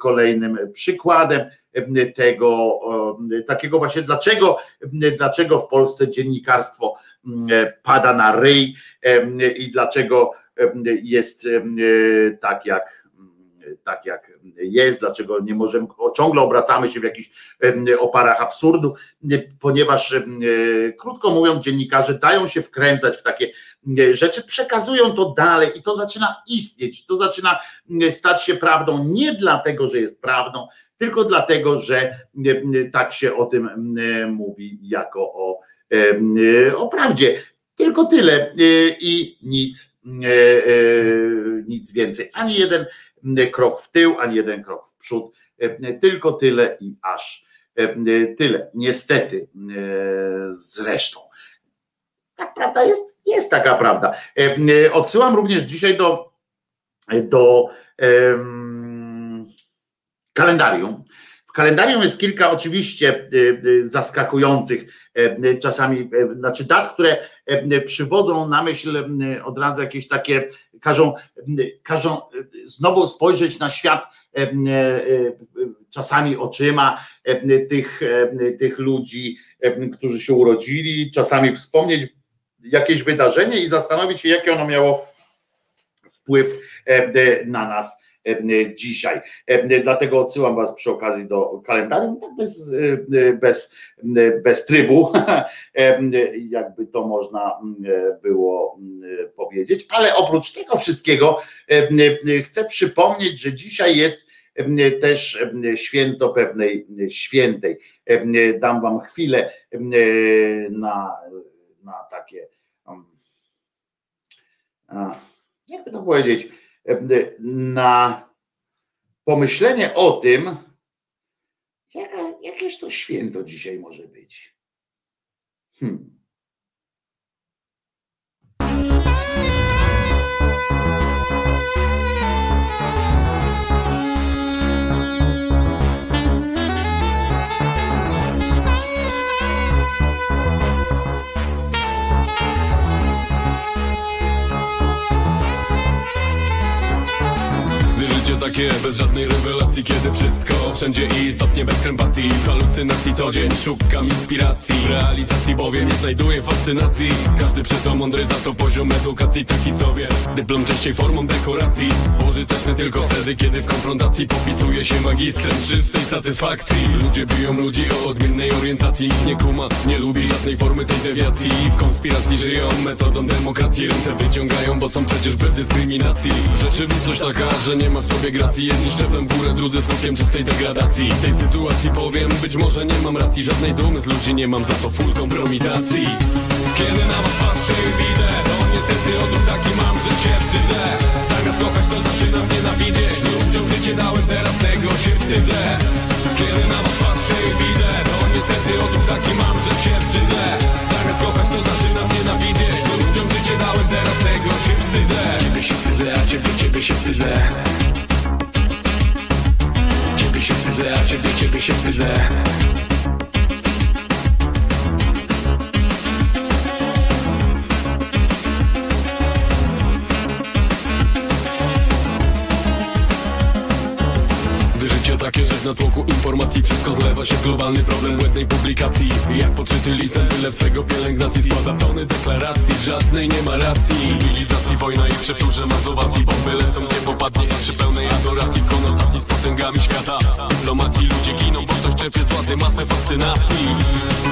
kolejnym przykładem tego, takiego właśnie, dlaczego, dlaczego w Polsce dziennikarstwo pada na ryj i dlaczego jest tak jak tak jak jest, dlaczego nie możemy, ciągle obracamy się w jakichś oparach absurdu, ponieważ krótko mówiąc, dziennikarze dają się wkręcać w takie rzeczy, przekazują to dalej i to zaczyna istnieć, to zaczyna stać się prawdą nie dlatego, że jest prawdą, tylko dlatego, że tak się o tym mówi jako o, o prawdzie. Tylko tyle i nic, nic więcej. Ani jeden krok w tył, ani jeden krok w przód. Tylko tyle i aż tyle. Niestety zresztą. Tak prawda jest, jest taka prawda. Odsyłam również dzisiaj do, do um, kalendarium. W kalendarium jest kilka oczywiście zaskakujących czasami, znaczy dat, które przywodzą na myśl od razu jakieś takie, każą, każą znowu spojrzeć na świat czasami oczyma tych, tych ludzi, którzy się urodzili, czasami wspomnieć jakieś wydarzenie i zastanowić się, jakie ono miało wpływ na nas dzisiaj. Dlatego odsyłam Was przy okazji do kalendarium, tak bez, bez, bez trybu, *laughs* jakby to można było powiedzieć. Ale oprócz tego wszystkiego chcę przypomnieć, że dzisiaj jest też święto pewnej świętej. Dam Wam chwilę na, na takie, jakby to powiedzieć, na pomyślenie o tym, jakież to święto dzisiaj może być. Hmm. Takie bez żadnej rewelacji Kiedy wszystko wszędzie i istotnie bez krępacji W halucynacji co dzień szukam inspiracji W realizacji bowiem nie znajduję fascynacji. Każdy to mądry za to poziom edukacji taki sobie Dyplom częściej formą dekoracji. Pożyteczny tylko wtedy kiedy w konfrontacji Popisuje się magistrem czystej satysfakcji. Ludzie biją ludzi o odmiennej orientacji Nikt nie kuma, nie lubi żadnej formy tej dewiacji. W konspiracji żyją metodą demokracji Ręce wyciągają, bo są przecież bez dyskryminacji Rzeczywistość taka, że nie ma w sobie gracji Jedni szczeblem w górę, drudzy skokiem czystej degradacji. W tej sytuacji powiem, być może nie mam racji. Żadnej dumy z ludzi nie mam, za to full kompromitacji Kiedy na was patrzę i widzę To niestety odruch taki mam, że się wstydzę. Zamiast kochać to zaczynam nienawidzieć Ludziom życie dałem, teraz tego się wstydzę. Kiedy na was patrzę i widzę To niestety odruch taki mam, że się wstydzę. Zamiast kochać to zaczynam nienawidzieć Ludziom życie dałem, teraz tego się wstydzę. Ciebie się wstydzę, a ciebie, ciebie się wstydzę ciebie, ciebie się wstydzę natłoku informacji. Wszystko zlewa się w globalny problem błędnej publikacji. Jak podczyty lisem, tyle swego pielęgnacji Składa tony deklaracji, żadnej nie ma racji. Cywilizacji, wojna i przeczurze mazowacji. Bomby lecą, nie popadnie, przy pełnej adoracji. Konotacji z potęgami świata. Dyplomacji ludzie giną, bo ktoś czerpie z władzy masę fascynacji.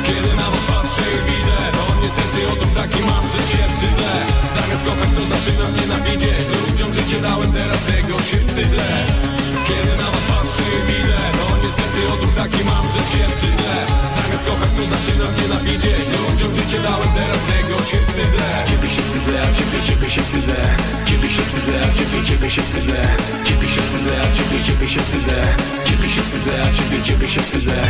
Kiedy na was patrzę i widzę To niestety odruch taki mam, że się wstydzę. Zamiast kochać to zaczynam nienawidzieć. Ludziom życie dałem, teraz tego się wstydzę Kiedy na was patrzę i widzę To niestety odruch taki mam, że się wstydzę. Zamiast kochać to zaczynam nienawidzieć Ludziom życie dałem, teraz tego się wstydzę Ciebie się wstydzę, a ciebie, ciebie się wstydzę. Ciebie się wstydzę, a ciebie, ciebie się wstydzę Ciebie się wstydzę, a ciebie, ciebie się wstydzę Ciebie się wstydzę, a ciebie, ciebie się wstydzę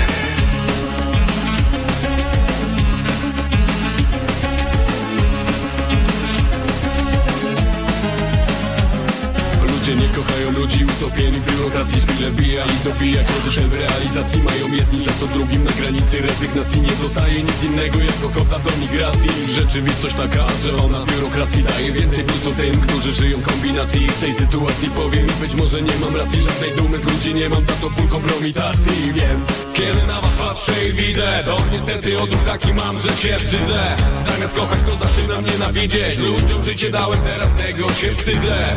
Ludzie nie kochają ludzi utopieni w biurokracji Szpile bija i dobija Którzy w realizacji mają jedni za to drugim Na granicy rezygnacji nie zostaje nic innego Jak kokota do migracji. Rzeczywistość taka, że ona biurokracji daje więcej plusu tym, którzy żyją w kombinacji. W tej sytuacji powiem być może nie mam racji Żadnej dumy z ludzi nie mam, za to full kompromitacji Więc kiedy na was patrzę i widzę To niestety odruch taki mam, że się brzydzę Zamiast kochać to zaczynam nienawidzieć. Ludziom życie dałem, teraz tego się wstydzę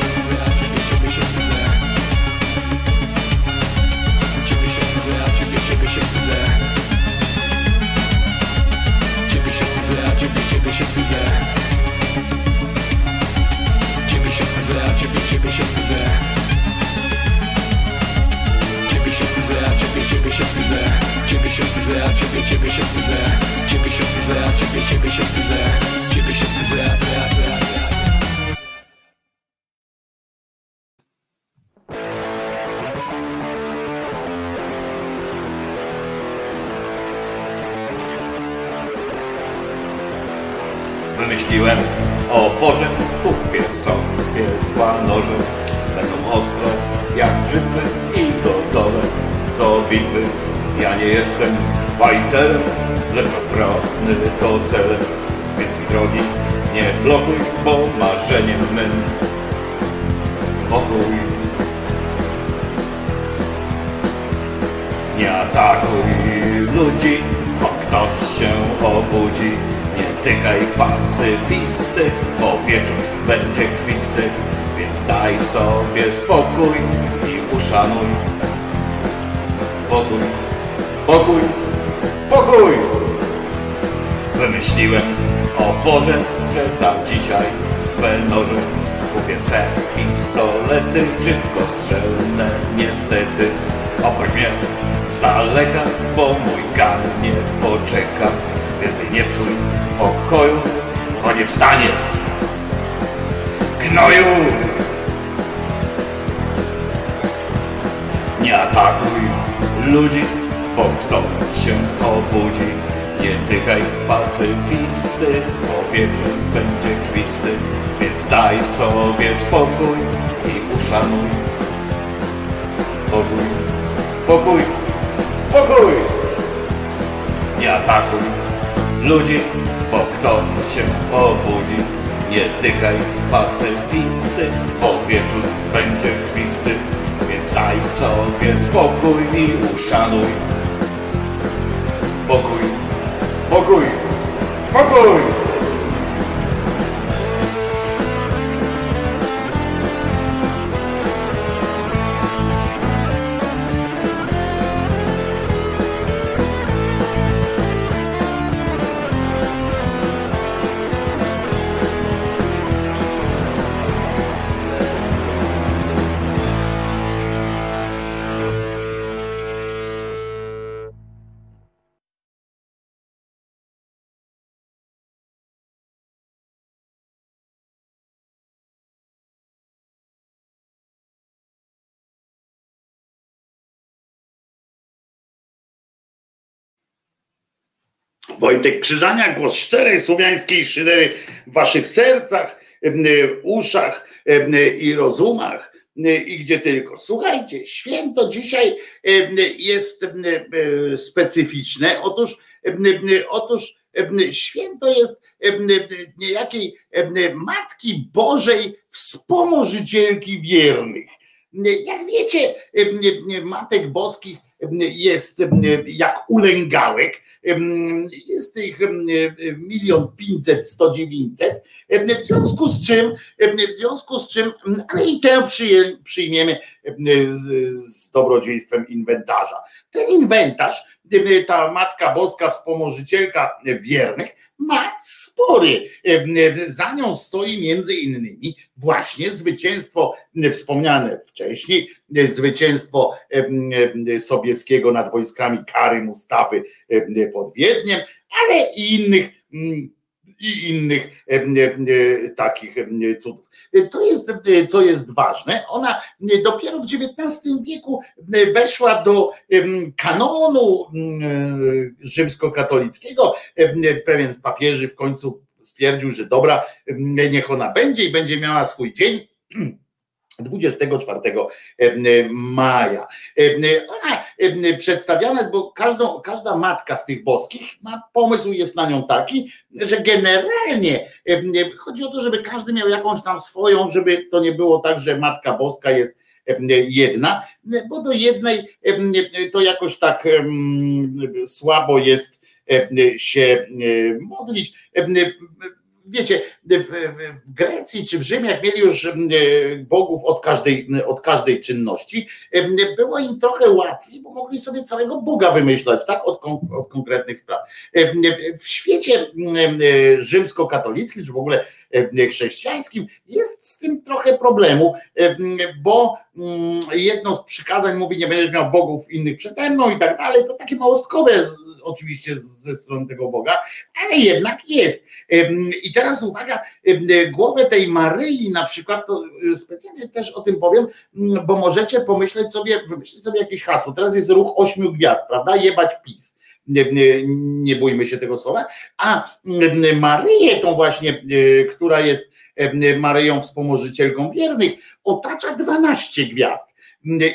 spokój i uszanuj. Pokój, pokój, pokój! Nie atakuj ludzi, bo ktoś się obudzi. Nie tykaj pacyfisty, bo wieczór będzie kwisty. Więc daj sobie spokój i uszanuj. Pokój, pokój, pokój! Wojtek Krzyżania, głos szczerej słowiańskiej szydery w waszych sercach, em, uszach em, i rozumach em, i gdzie tylko. Słuchajcie, święto dzisiaj jest specyficzne. Otóż, otóż święto jest niejakiej Matki Bożej Wspomożycielki Wiernych. Jak wiecie, Matek Boskich jest jak ulęgałek, jest ich milion pięćset, sto dziewięćset, w związku z czym, w związku z czym, ale i tę przyjmiemy z, z dobrodziejstwem inwentarza. Ten inwentarz, ta Matka Boska, wspomożycielka wiernych, ma spory. Za nią stoi między innymi właśnie zwycięstwo wspomniane wcześniej, zwycięstwo Sobieskiego nad wojskami Kary Mustafy pod Wiedniem, ale i innych i innych takich cudów. To jest, co jest ważne, ona dopiero w XIX wieku weszła do kanonu rzymskokatolickiego. Pewien z papieży w końcu stwierdził, że dobra, niech ona będzie i będzie miała swój dzień *clears throat* 24 maja. Ona przedstawiana, bo każdą, każda matka z tych boskich ma pomysł jest na nią taki, że generalnie chodzi o to, żeby każdy miał jakąś tam swoją, żeby to nie było tak, że matka boska jest jedna, bo do jednej to jakoś tak słabo jest się modlić wiecie, w Grecji czy w Rzymie, jak mieli już bogów od każdej, od każdej czynności, było im trochę łatwiej, bo mogli sobie całego Boga wymyślać, tak, od, od konkretnych spraw. W świecie rzymskokatolickim, czy w ogóle chrześcijańskim, jest z tym trochę problemu, bo jedno z przykazań mówi, nie będziesz miał bogów innych przede mną i tak dalej, to takie małostkowe oczywiście ze strony tego Boga, ale jednak jest. I teraz uwaga, głowę tej Maryi na przykład, to y, specjalnie też o tym powiem, bo możecie pomyśleć sobie, wymyślić sobie jakieś hasło. Teraz jest ruch ośmiu gwiazd, prawda? Jebać PiS. Nie, nie, nie bójmy się tego słowa. A Maryję, tą właśnie, y, która jest Maryją wspomożycielką wiernych, otacza 12 gwiazd.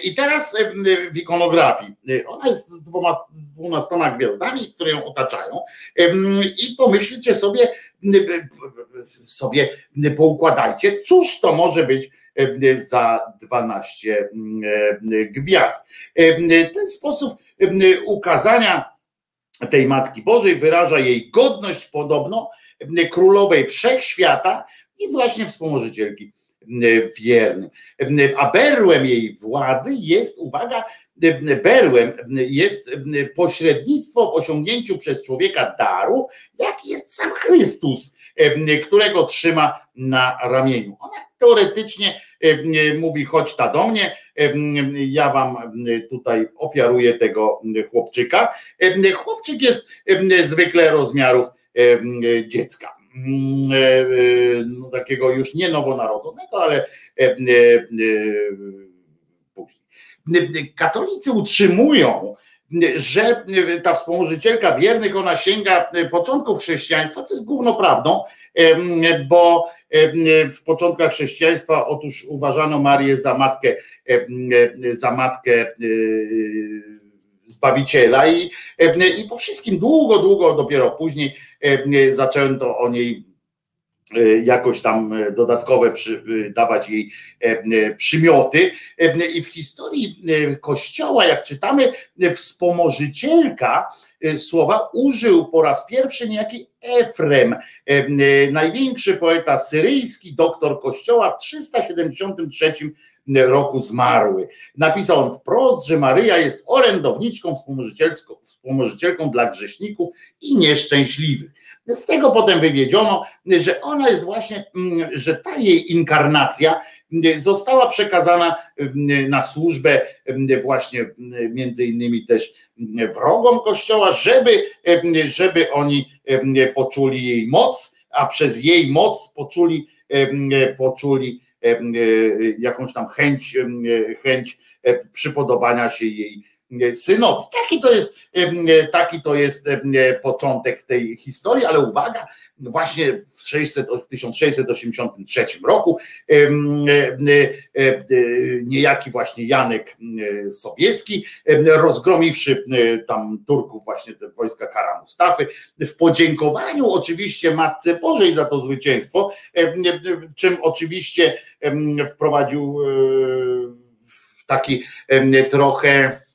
I teraz w ikonografii, ona jest z dwoma, dwunastoma gwiazdami, które ją otaczają. I pomyślcie sobie, sobie poukładajcie, cóż to może być za 12 gwiazd. Ten sposób ukazania tej Matki Bożej wyraża jej godność podobno królowej wszechświata i właśnie wspomożycielki wiernym. A berłem jej władzy jest, uwaga, berłem jest pośrednictwo w osiągnięciu przez człowieka daru, jak jest sam Chrystus, którego trzyma na ramieniu. Ona teoretycznie mówi, chodź ta do mnie, ja wam tutaj ofiaruję tego chłopczyka. Chłopczyk jest zwykle rozmiarów dziecka. Mm, e, e, no, takiego już nie nowonarodzonego, ale e, później. Katolicy utrzymują, że ta wspomożycielka wiernych, ona sięga początków chrześcijaństwa, co jest główną prawdą, bo w początkach chrześcijaństwa otóż uważano Marię za matkę, za matkę Zbawiciela i, i po wszystkim długo, długo dopiero później zaczęto o niej e, jakoś tam dodatkowe przy, dawać jej przymioty. I w historii Kościoła, jak czytamy, wspomożycielka e, słowa użył po raz pierwszy niejaki Efrem, największy poeta syryjski, doktor Kościoła w 373 roku zmarły. Napisał on wprost, że Maryja jest orędowniczką wspomożycielką dla grzeszników i nieszczęśliwych. Z tego potem wywiedziono, że ona jest właśnie, mm, że ta jej inkarnacja mm, została przekazana mm, na służbę właśnie między innymi też wrogom Kościoła, żeby, żeby oni poczuli jej moc, a przez jej moc poczuli, poczuli jakąś tam chęć, chęć e, przypodobania się jej synowi. Taki to jest, taki to jest początek tej historii, ale uwaga, właśnie w, 600, w 1683 roku niejaki właśnie Janek Sobieski, rozgromiwszy tam Turków właśnie te wojska Kara Mustafy, w podziękowaniu oczywiście Matce Bożej za to zwycięstwo, czym oczywiście wprowadził taki trochę E,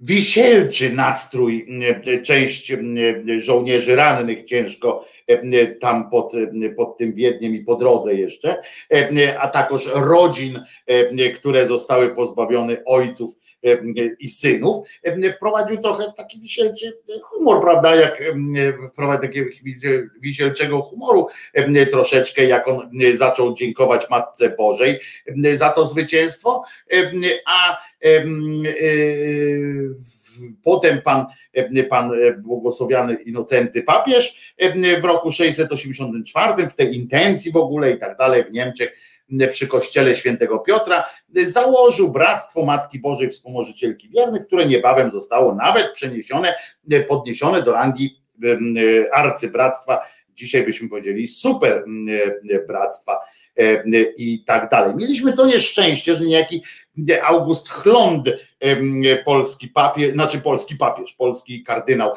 wisielczy nastrój e, część e, żołnierzy rannych ciężko tam pod, pod tym Wiedniem i po drodze jeszcze, a także rodzin, które zostały pozbawione ojców i synów, wprowadził trochę w taki wisielczy humor, prawda, jak wprowadził takiego wisielczego humoru troszeczkę, jak on zaczął dziękować Matce Bożej za to zwycięstwo, a potem pan, pan błogosławiony Inocenty papież w roku 684 w tej intencji w ogóle i tak dalej w Niemczech przy kościele świętego Piotra założył Bractwo Matki Bożej Wspomożycielki Wiernych, które niebawem zostało nawet przeniesione, podniesione do rangi arcybractwa, dzisiaj byśmy powiedzieli super bractwa i tak dalej. Mieliśmy to nieszczęście, że niejaki August Chlond, polski papież, znaczy polski papież, polski kardynał,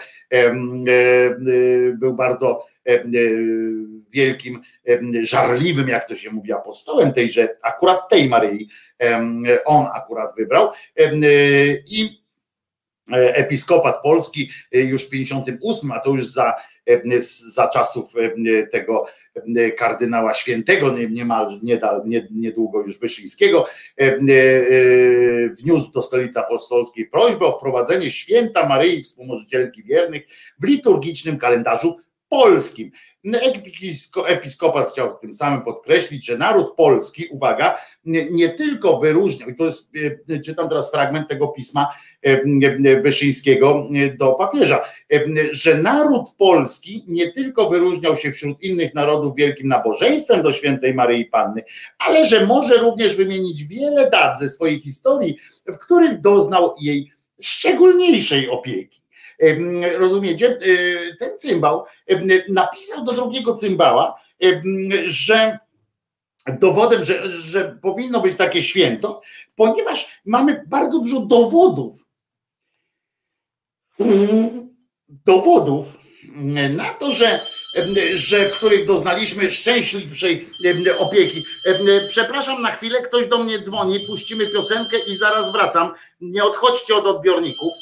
był bardzo wielkim, żarliwym, jak to się mówi, apostołem tejże, akurat tej Maryi, on akurat wybrał i episkopat polski już w 58, a to już za, za czasów tego kardynała świętego, niemal niedługo już Wyszyńskiego, wniósł do stolicy apostolskiej prośbę o wprowadzenie święta Maryi Wspomożycielki Wiernych w liturgicznym kalendarzu polskim. Episkopat chciał tym samym podkreślić, że naród polski, uwaga, nie, nie, tylko wyróżniał, i to jest, czytam teraz fragment tego pisma Wyszyńskiego do papieża, że naród polski nie tylko wyróżniał się wśród innych narodów wielkim nabożeństwem do świętej Maryi Panny, ale że może również wymienić wiele dat ze swojej historii, w których doznał jej szczególniejszej opieki. Rozumiecie? Ten cymbał napisał do drugiego cymbała, że dowodem, że, że powinno być takie święto, ponieważ mamy bardzo dużo dowodów, dowodów na to, że, że w których doznaliśmy szczęśliwszej opieki. Przepraszam na chwilę, ktoś do mnie dzwoni, puścimy piosenkę i zaraz wracam. Nie odchodźcie od odbiorników.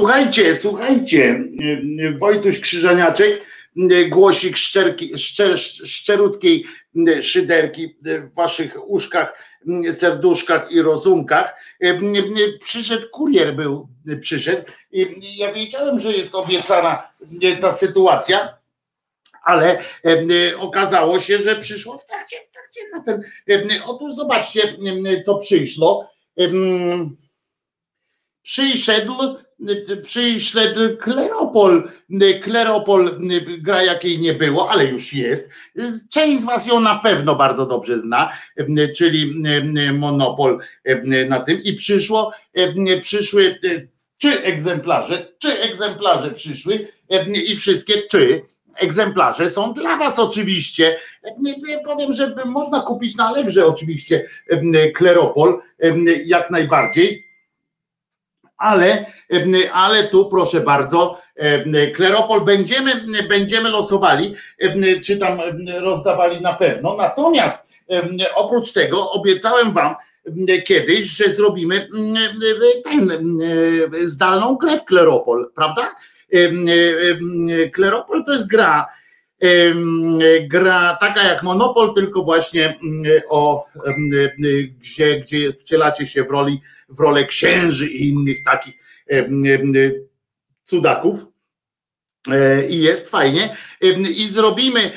Słuchajcie, słuchajcie, Wojtuś Krzyżaniaczek, głosik szczerki, szczer, szczerutkiej szyderki w waszych uszkach, serduszkach i rozumkach. Przyszedł kurier był, przyszedł i ja wiedziałem, że jest obiecana ta sytuacja, ale okazało się, że przyszło w trakcie, w trakcie na ten. Otóż zobaczcie, co przyszło. Przyszedł przyszedł Kleropol. Kleropol, gra jakiej nie było, ale już jest. Część z Was ją na pewno bardzo dobrze zna, czyli Monopol na tym. I przyszło, przyszły czy egzemplarze, czy egzemplarze przyszły i wszystkie czy egzemplarze są dla Was oczywiście. Powiem, że można kupić na Allegrze oczywiście Kleropol jak najbardziej ale, ale tu proszę bardzo, Kleropol będziemy, będziemy losowali, czy tam rozdawali na pewno. Natomiast oprócz tego obiecałem wam kiedyś, że zrobimy ten zdalną grę w Kleropol, prawda? Kleropol to jest gra, gra taka jak Monopol, tylko właśnie o gdzie, gdzie wcielacie się w roli w rolę księży i innych takich cudaków. E, I jest fajnie. I zrobimy,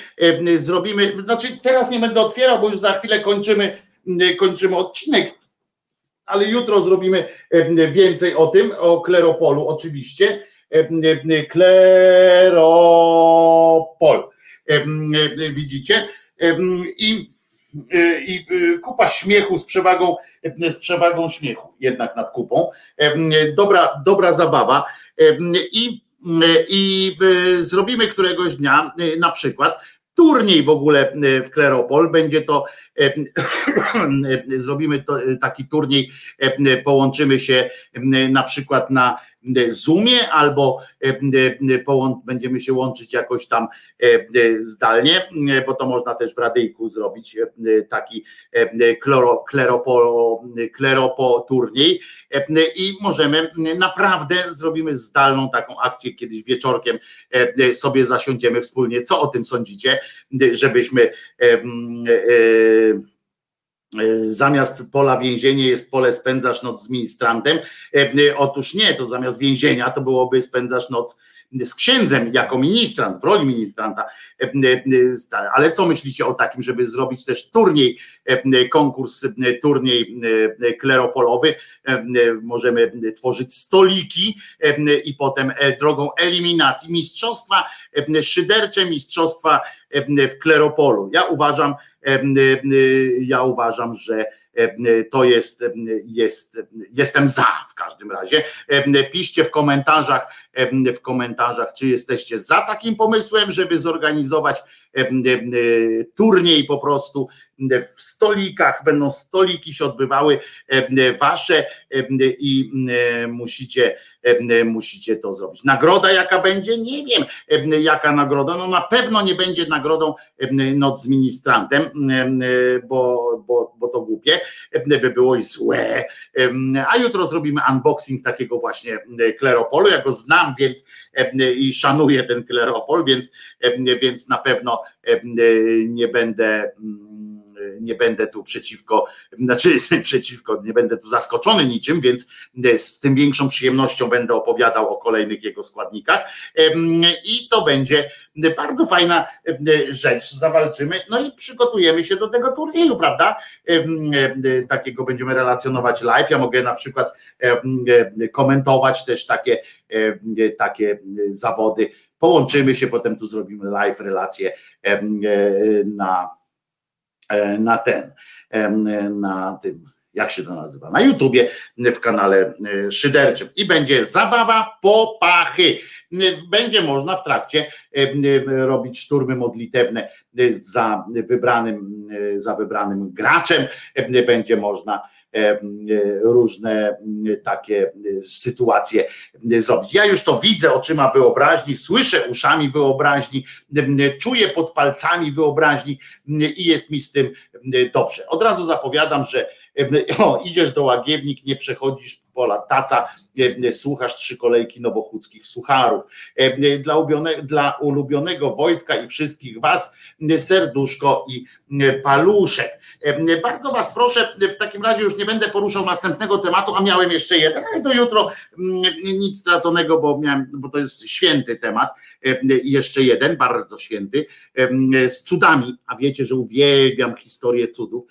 zrobimy, znaczy teraz nie będę otwierał, bo już za chwilę kończymy, kończymy odcinek, ale jutro zrobimy więcej o tym, o kleropolu oczywiście. Kleropol. Widzicie? I i kupa śmiechu z przewagą, z przewagą śmiechu jednak nad kupą. Dobra, dobra zabawa. I, i zrobimy któregoś dnia na przykład turniej w ogóle w Kleropol. Będzie to, *coughs* zrobimy to, taki turniej, połączymy się na przykład na Zoomie albo będziemy się łączyć jakoś tam zdalnie, bo to można też w radyjku zrobić taki klero, kleropo, kleropo turniej i możemy naprawdę zrobimy zdalną taką akcję kiedyś wieczorkiem sobie zasiądziemy wspólnie. Co o tym sądzicie, żebyśmy zamiast pola więzienie jest pole spędzasz noc z ministrantem. Otóż nie, to zamiast więzienia to byłoby spędzasz noc z księdzem jako ministrant, w roli ministranta. Ale co myślicie o takim, żeby zrobić też turniej, konkurs, turniej kleropolowy? Możemy tworzyć stoliki i potem drogą eliminacji mistrzostwa szydercze, mistrzostwa w kleropolu. Ja uważam, ja uważam, że to jest, jest, jestem za w każdym razie. Piszcie w komentarzach, w komentarzach, czy jesteście za takim pomysłem, żeby zorganizować turniej po prostu w stolikach, będą stoliki się odbywały wasze i musicie, musicie to zrobić. Nagroda jaka będzie? Nie wiem jaka nagroda, no na pewno nie będzie nagrodą noc z ministrantem, bo, bo, bo to głupie by było i złe, a jutro zrobimy unboxing takiego właśnie kleropolu, ja go znam, więc i szanuję ten kleropol, więc, więc na pewno nie będę nie będę tu przeciwko, znaczy *laughs* przeciwko, nie będę tu zaskoczony niczym, więc z tym większą przyjemnością będę opowiadał o kolejnych jego składnikach. I to będzie bardzo fajna rzecz, zawalczymy, no i przygotujemy się do tego turnieju, prawda? Takiego będziemy relacjonować live, ja mogę na przykład komentować też takie, takie zawody, połączymy się, potem tu zrobimy live relacje na E, na ten, e, na tym, jak się to nazywa, na YouTubie, w kanale e, szyderczym i będzie zabawa po pachy. Będzie można w trakcie robić szturmy modlitewne za wybranym, za wybranym graczem, będzie można różne takie sytuacje zrobić. Ja już to widzę oczyma wyobraźni, słyszę uszami wyobraźni, czuję pod palcami wyobraźni i jest mi z tym dobrze. Od razu zapowiadam, że o, idziesz do łagiewnik, nie przechodzisz Pola Taca, słuchasz trzy kolejki nowochódzkich sucharów. Dla, ulubione, dla ulubionego Wojtka i wszystkich was serduszko i paluszek. Bardzo Was proszę, w takim razie już nie będę poruszał następnego tematu, a miałem jeszcze jeden, ale do jutro nic straconego, bo, miałem, bo to jest święty temat. Jeszcze jeden, bardzo święty, z cudami. A wiecie, że uwielbiam historię cudów.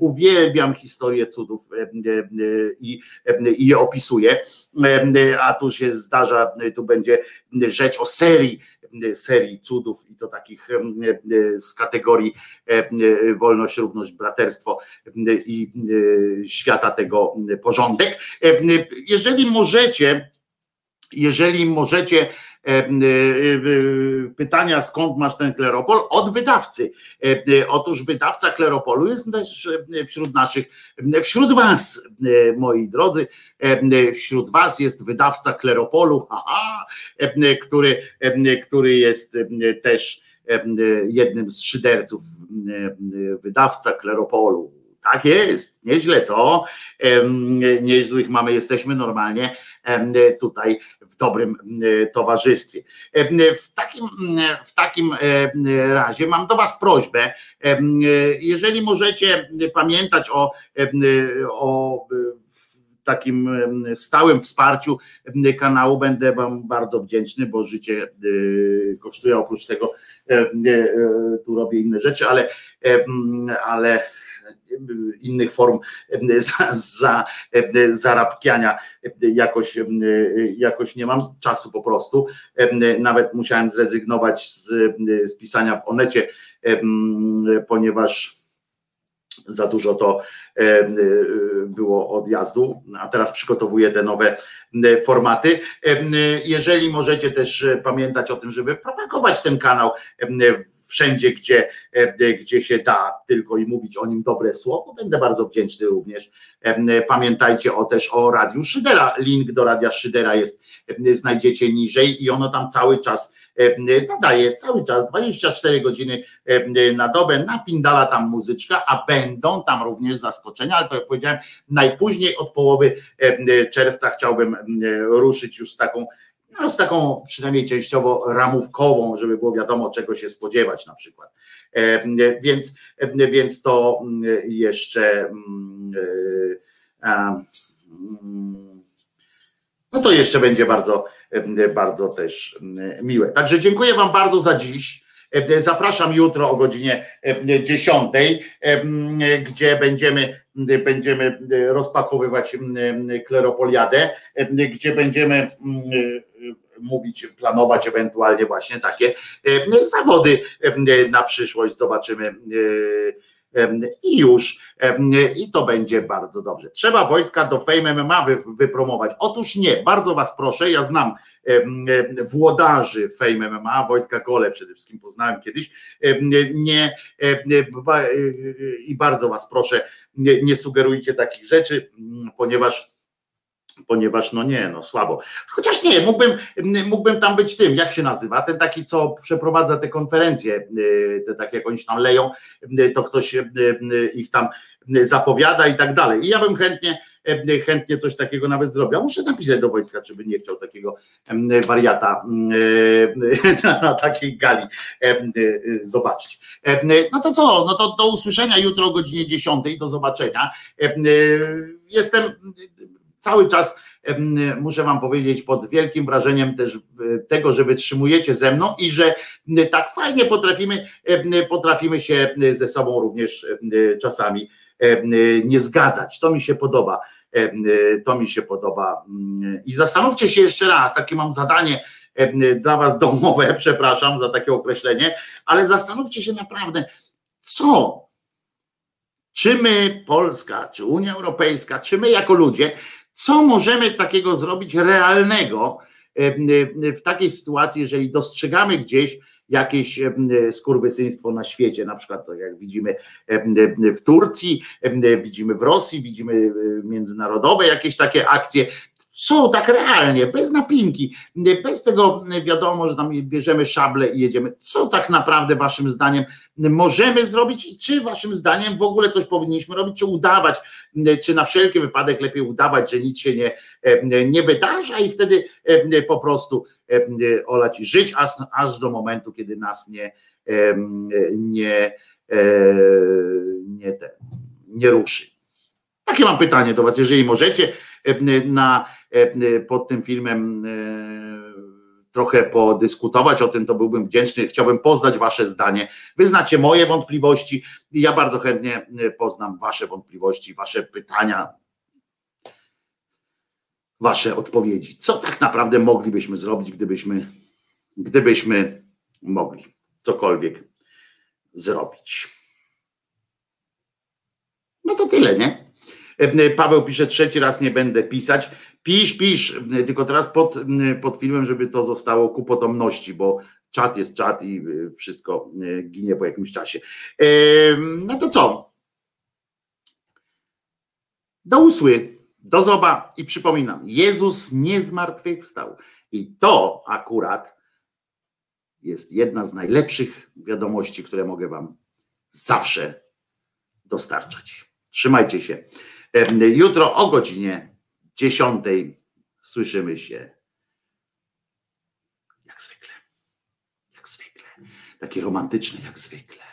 Uwielbiam historię cudów i, i je opisuję. A tu się zdarza, tu będzie rzecz o serii serii cudów i to takich z kategorii wolność, równość, braterstwo i świata tego porządek. Jeżeli możecie, jeżeli możecie pytania, skąd masz ten kleropol? Od wydawcy. Otóż wydawca kleropolu jest też wśród naszych, wśród Was, moi drodzy, wśród Was jest wydawca kleropolu, aha, który, który jest też jednym z szyderców wydawca kleropolu tak jest, nieźle, co? Niezłych mamy, jesteśmy normalnie tutaj w dobrym towarzystwie. W takim, w takim razie mam do Was prośbę, jeżeli możecie pamiętać o, o takim stałym wsparciu kanału, będę Wam bardzo wdzięczny, bo życie kosztuje oprócz tego, tu robię inne rzeczy, ale, ale innych form *laughs* za, za, zarabkiania jakoś, jakoś nie mam czasu po prostu. Nawet musiałem zrezygnować z, z pisania w Onecie, ponieważ za dużo to było odjazdu, a teraz przygotowuję te nowe formaty. Jeżeli możecie też pamiętać o tym, żeby propagować ten kanał wszędzie, gdzie, gdzie się da tylko i mówić o nim dobre słowo, będę bardzo wdzięczny również. Pamiętajcie o też o Radiu Szydera. Link do Radia Szydera jest, znajdziecie niżej i ono tam cały czas nadaje cały czas 24 godziny na dobę, napindala tam muzyczka, a będą tam również zaskoczenia, ale to jak powiedziałem, najpóźniej od połowy czerwca chciałbym ruszyć już z taką no, z taką przynajmniej częściowo ramówkową, żeby było wiadomo, czego się spodziewać na przykład. Więc, więc to jeszcze no to jeszcze będzie bardzo, bardzo też miłe. Także dziękuję Wam bardzo za dziś. Zapraszam jutro o godzinie 10, gdzie będziemy, będziemy rozpakowywać kleropoliadę, gdzie będziemy mówić, planować ewentualnie właśnie takie zawody na przyszłość. Zobaczymy. I już, i to będzie bardzo dobrze. Trzeba Wojtka do Fame MMA wypromować. Otóż nie, bardzo Was proszę, ja znam włodarzy Fame MMA, Wojtka Gole przede wszystkim poznałem kiedyś, nie i bardzo Was proszę, nie, nie sugerujcie takich rzeczy, ponieważ ponieważ no nie, no słabo. Chociaż nie, mógłbym, mógłbym tam być tym, jak się nazywa, ten taki, co przeprowadza te konferencje, te takie jak oni tam leją, to ktoś ich tam zapowiada i tak dalej. I ja bym chętnie, chętnie coś takiego nawet zrobił. Muszę napisać do Wojtka, czy by nie chciał takiego wariata *laughs* na takiej gali zobaczyć. No to co, no to do usłyszenia jutro o godzinie 10, do zobaczenia. Jestem cały czas muszę Wam powiedzieć, pod wielkim wrażeniem też tego, że wytrzymujecie ze mną i że tak fajnie potrafimy, potrafimy się ze sobą również czasami nie zgadzać. To mi się podoba. To mi się podoba. I zastanówcie się jeszcze raz, takie mam zadanie dla Was domowe, *laughs* przepraszam za takie określenie, ale zastanówcie się naprawdę, co, czy my, Polska, czy Unia Europejska, czy my jako ludzie, co możemy takiego zrobić realnego w takiej sytuacji, jeżeli dostrzegamy gdzieś jakieś skurwysyństwo na świecie, na przykład tak jak widzimy w Turcji, widzimy w Rosji, widzimy międzynarodowe jakieś takie akcje. Są tak realnie, bez napinki, bez tego wiadomo, że tam bierzemy szable i jedziemy. Co tak naprawdę waszym zdaniem możemy zrobić i czy waszym zdaniem w ogóle coś powinniśmy robić, czy udawać, czy na wszelki wypadek lepiej udawać, że nic się nie, nie wydarza i wtedy po prostu olać i żyć aż, aż do momentu, kiedy nas nie, nie, nie, nie ruszy. Takie mam pytanie do Was, jeżeli możecie na, pod tym filmem trochę podyskutować o tym, to byłbym wdzięczny. Chciałbym poznać Wasze zdanie. Wy znacie moje wątpliwości i ja bardzo chętnie poznam Wasze wątpliwości, Wasze pytania, Wasze odpowiedzi. Co tak naprawdę moglibyśmy zrobić, gdybyśmy, gdybyśmy mogli cokolwiek zrobić? No to tyle, nie? Paweł pisze trzeci raz nie będę pisać. Pisz, pisz, tylko teraz pod, pod filmem, żeby to zostało ku potomności, bo czat jest czat i wszystko ginie po jakimś czasie. No to co? Do usły, do zoba i przypominam, Jezus nie zmartwychwstał. I to akurat jest jedna z najlepszych wiadomości, które mogę Wam zawsze dostarczać. Trzymajcie się. Jutro o godzinie 10 słyszymy się. Jak zwykle. Jak zwykle. Takie romantyczne jak zwykle.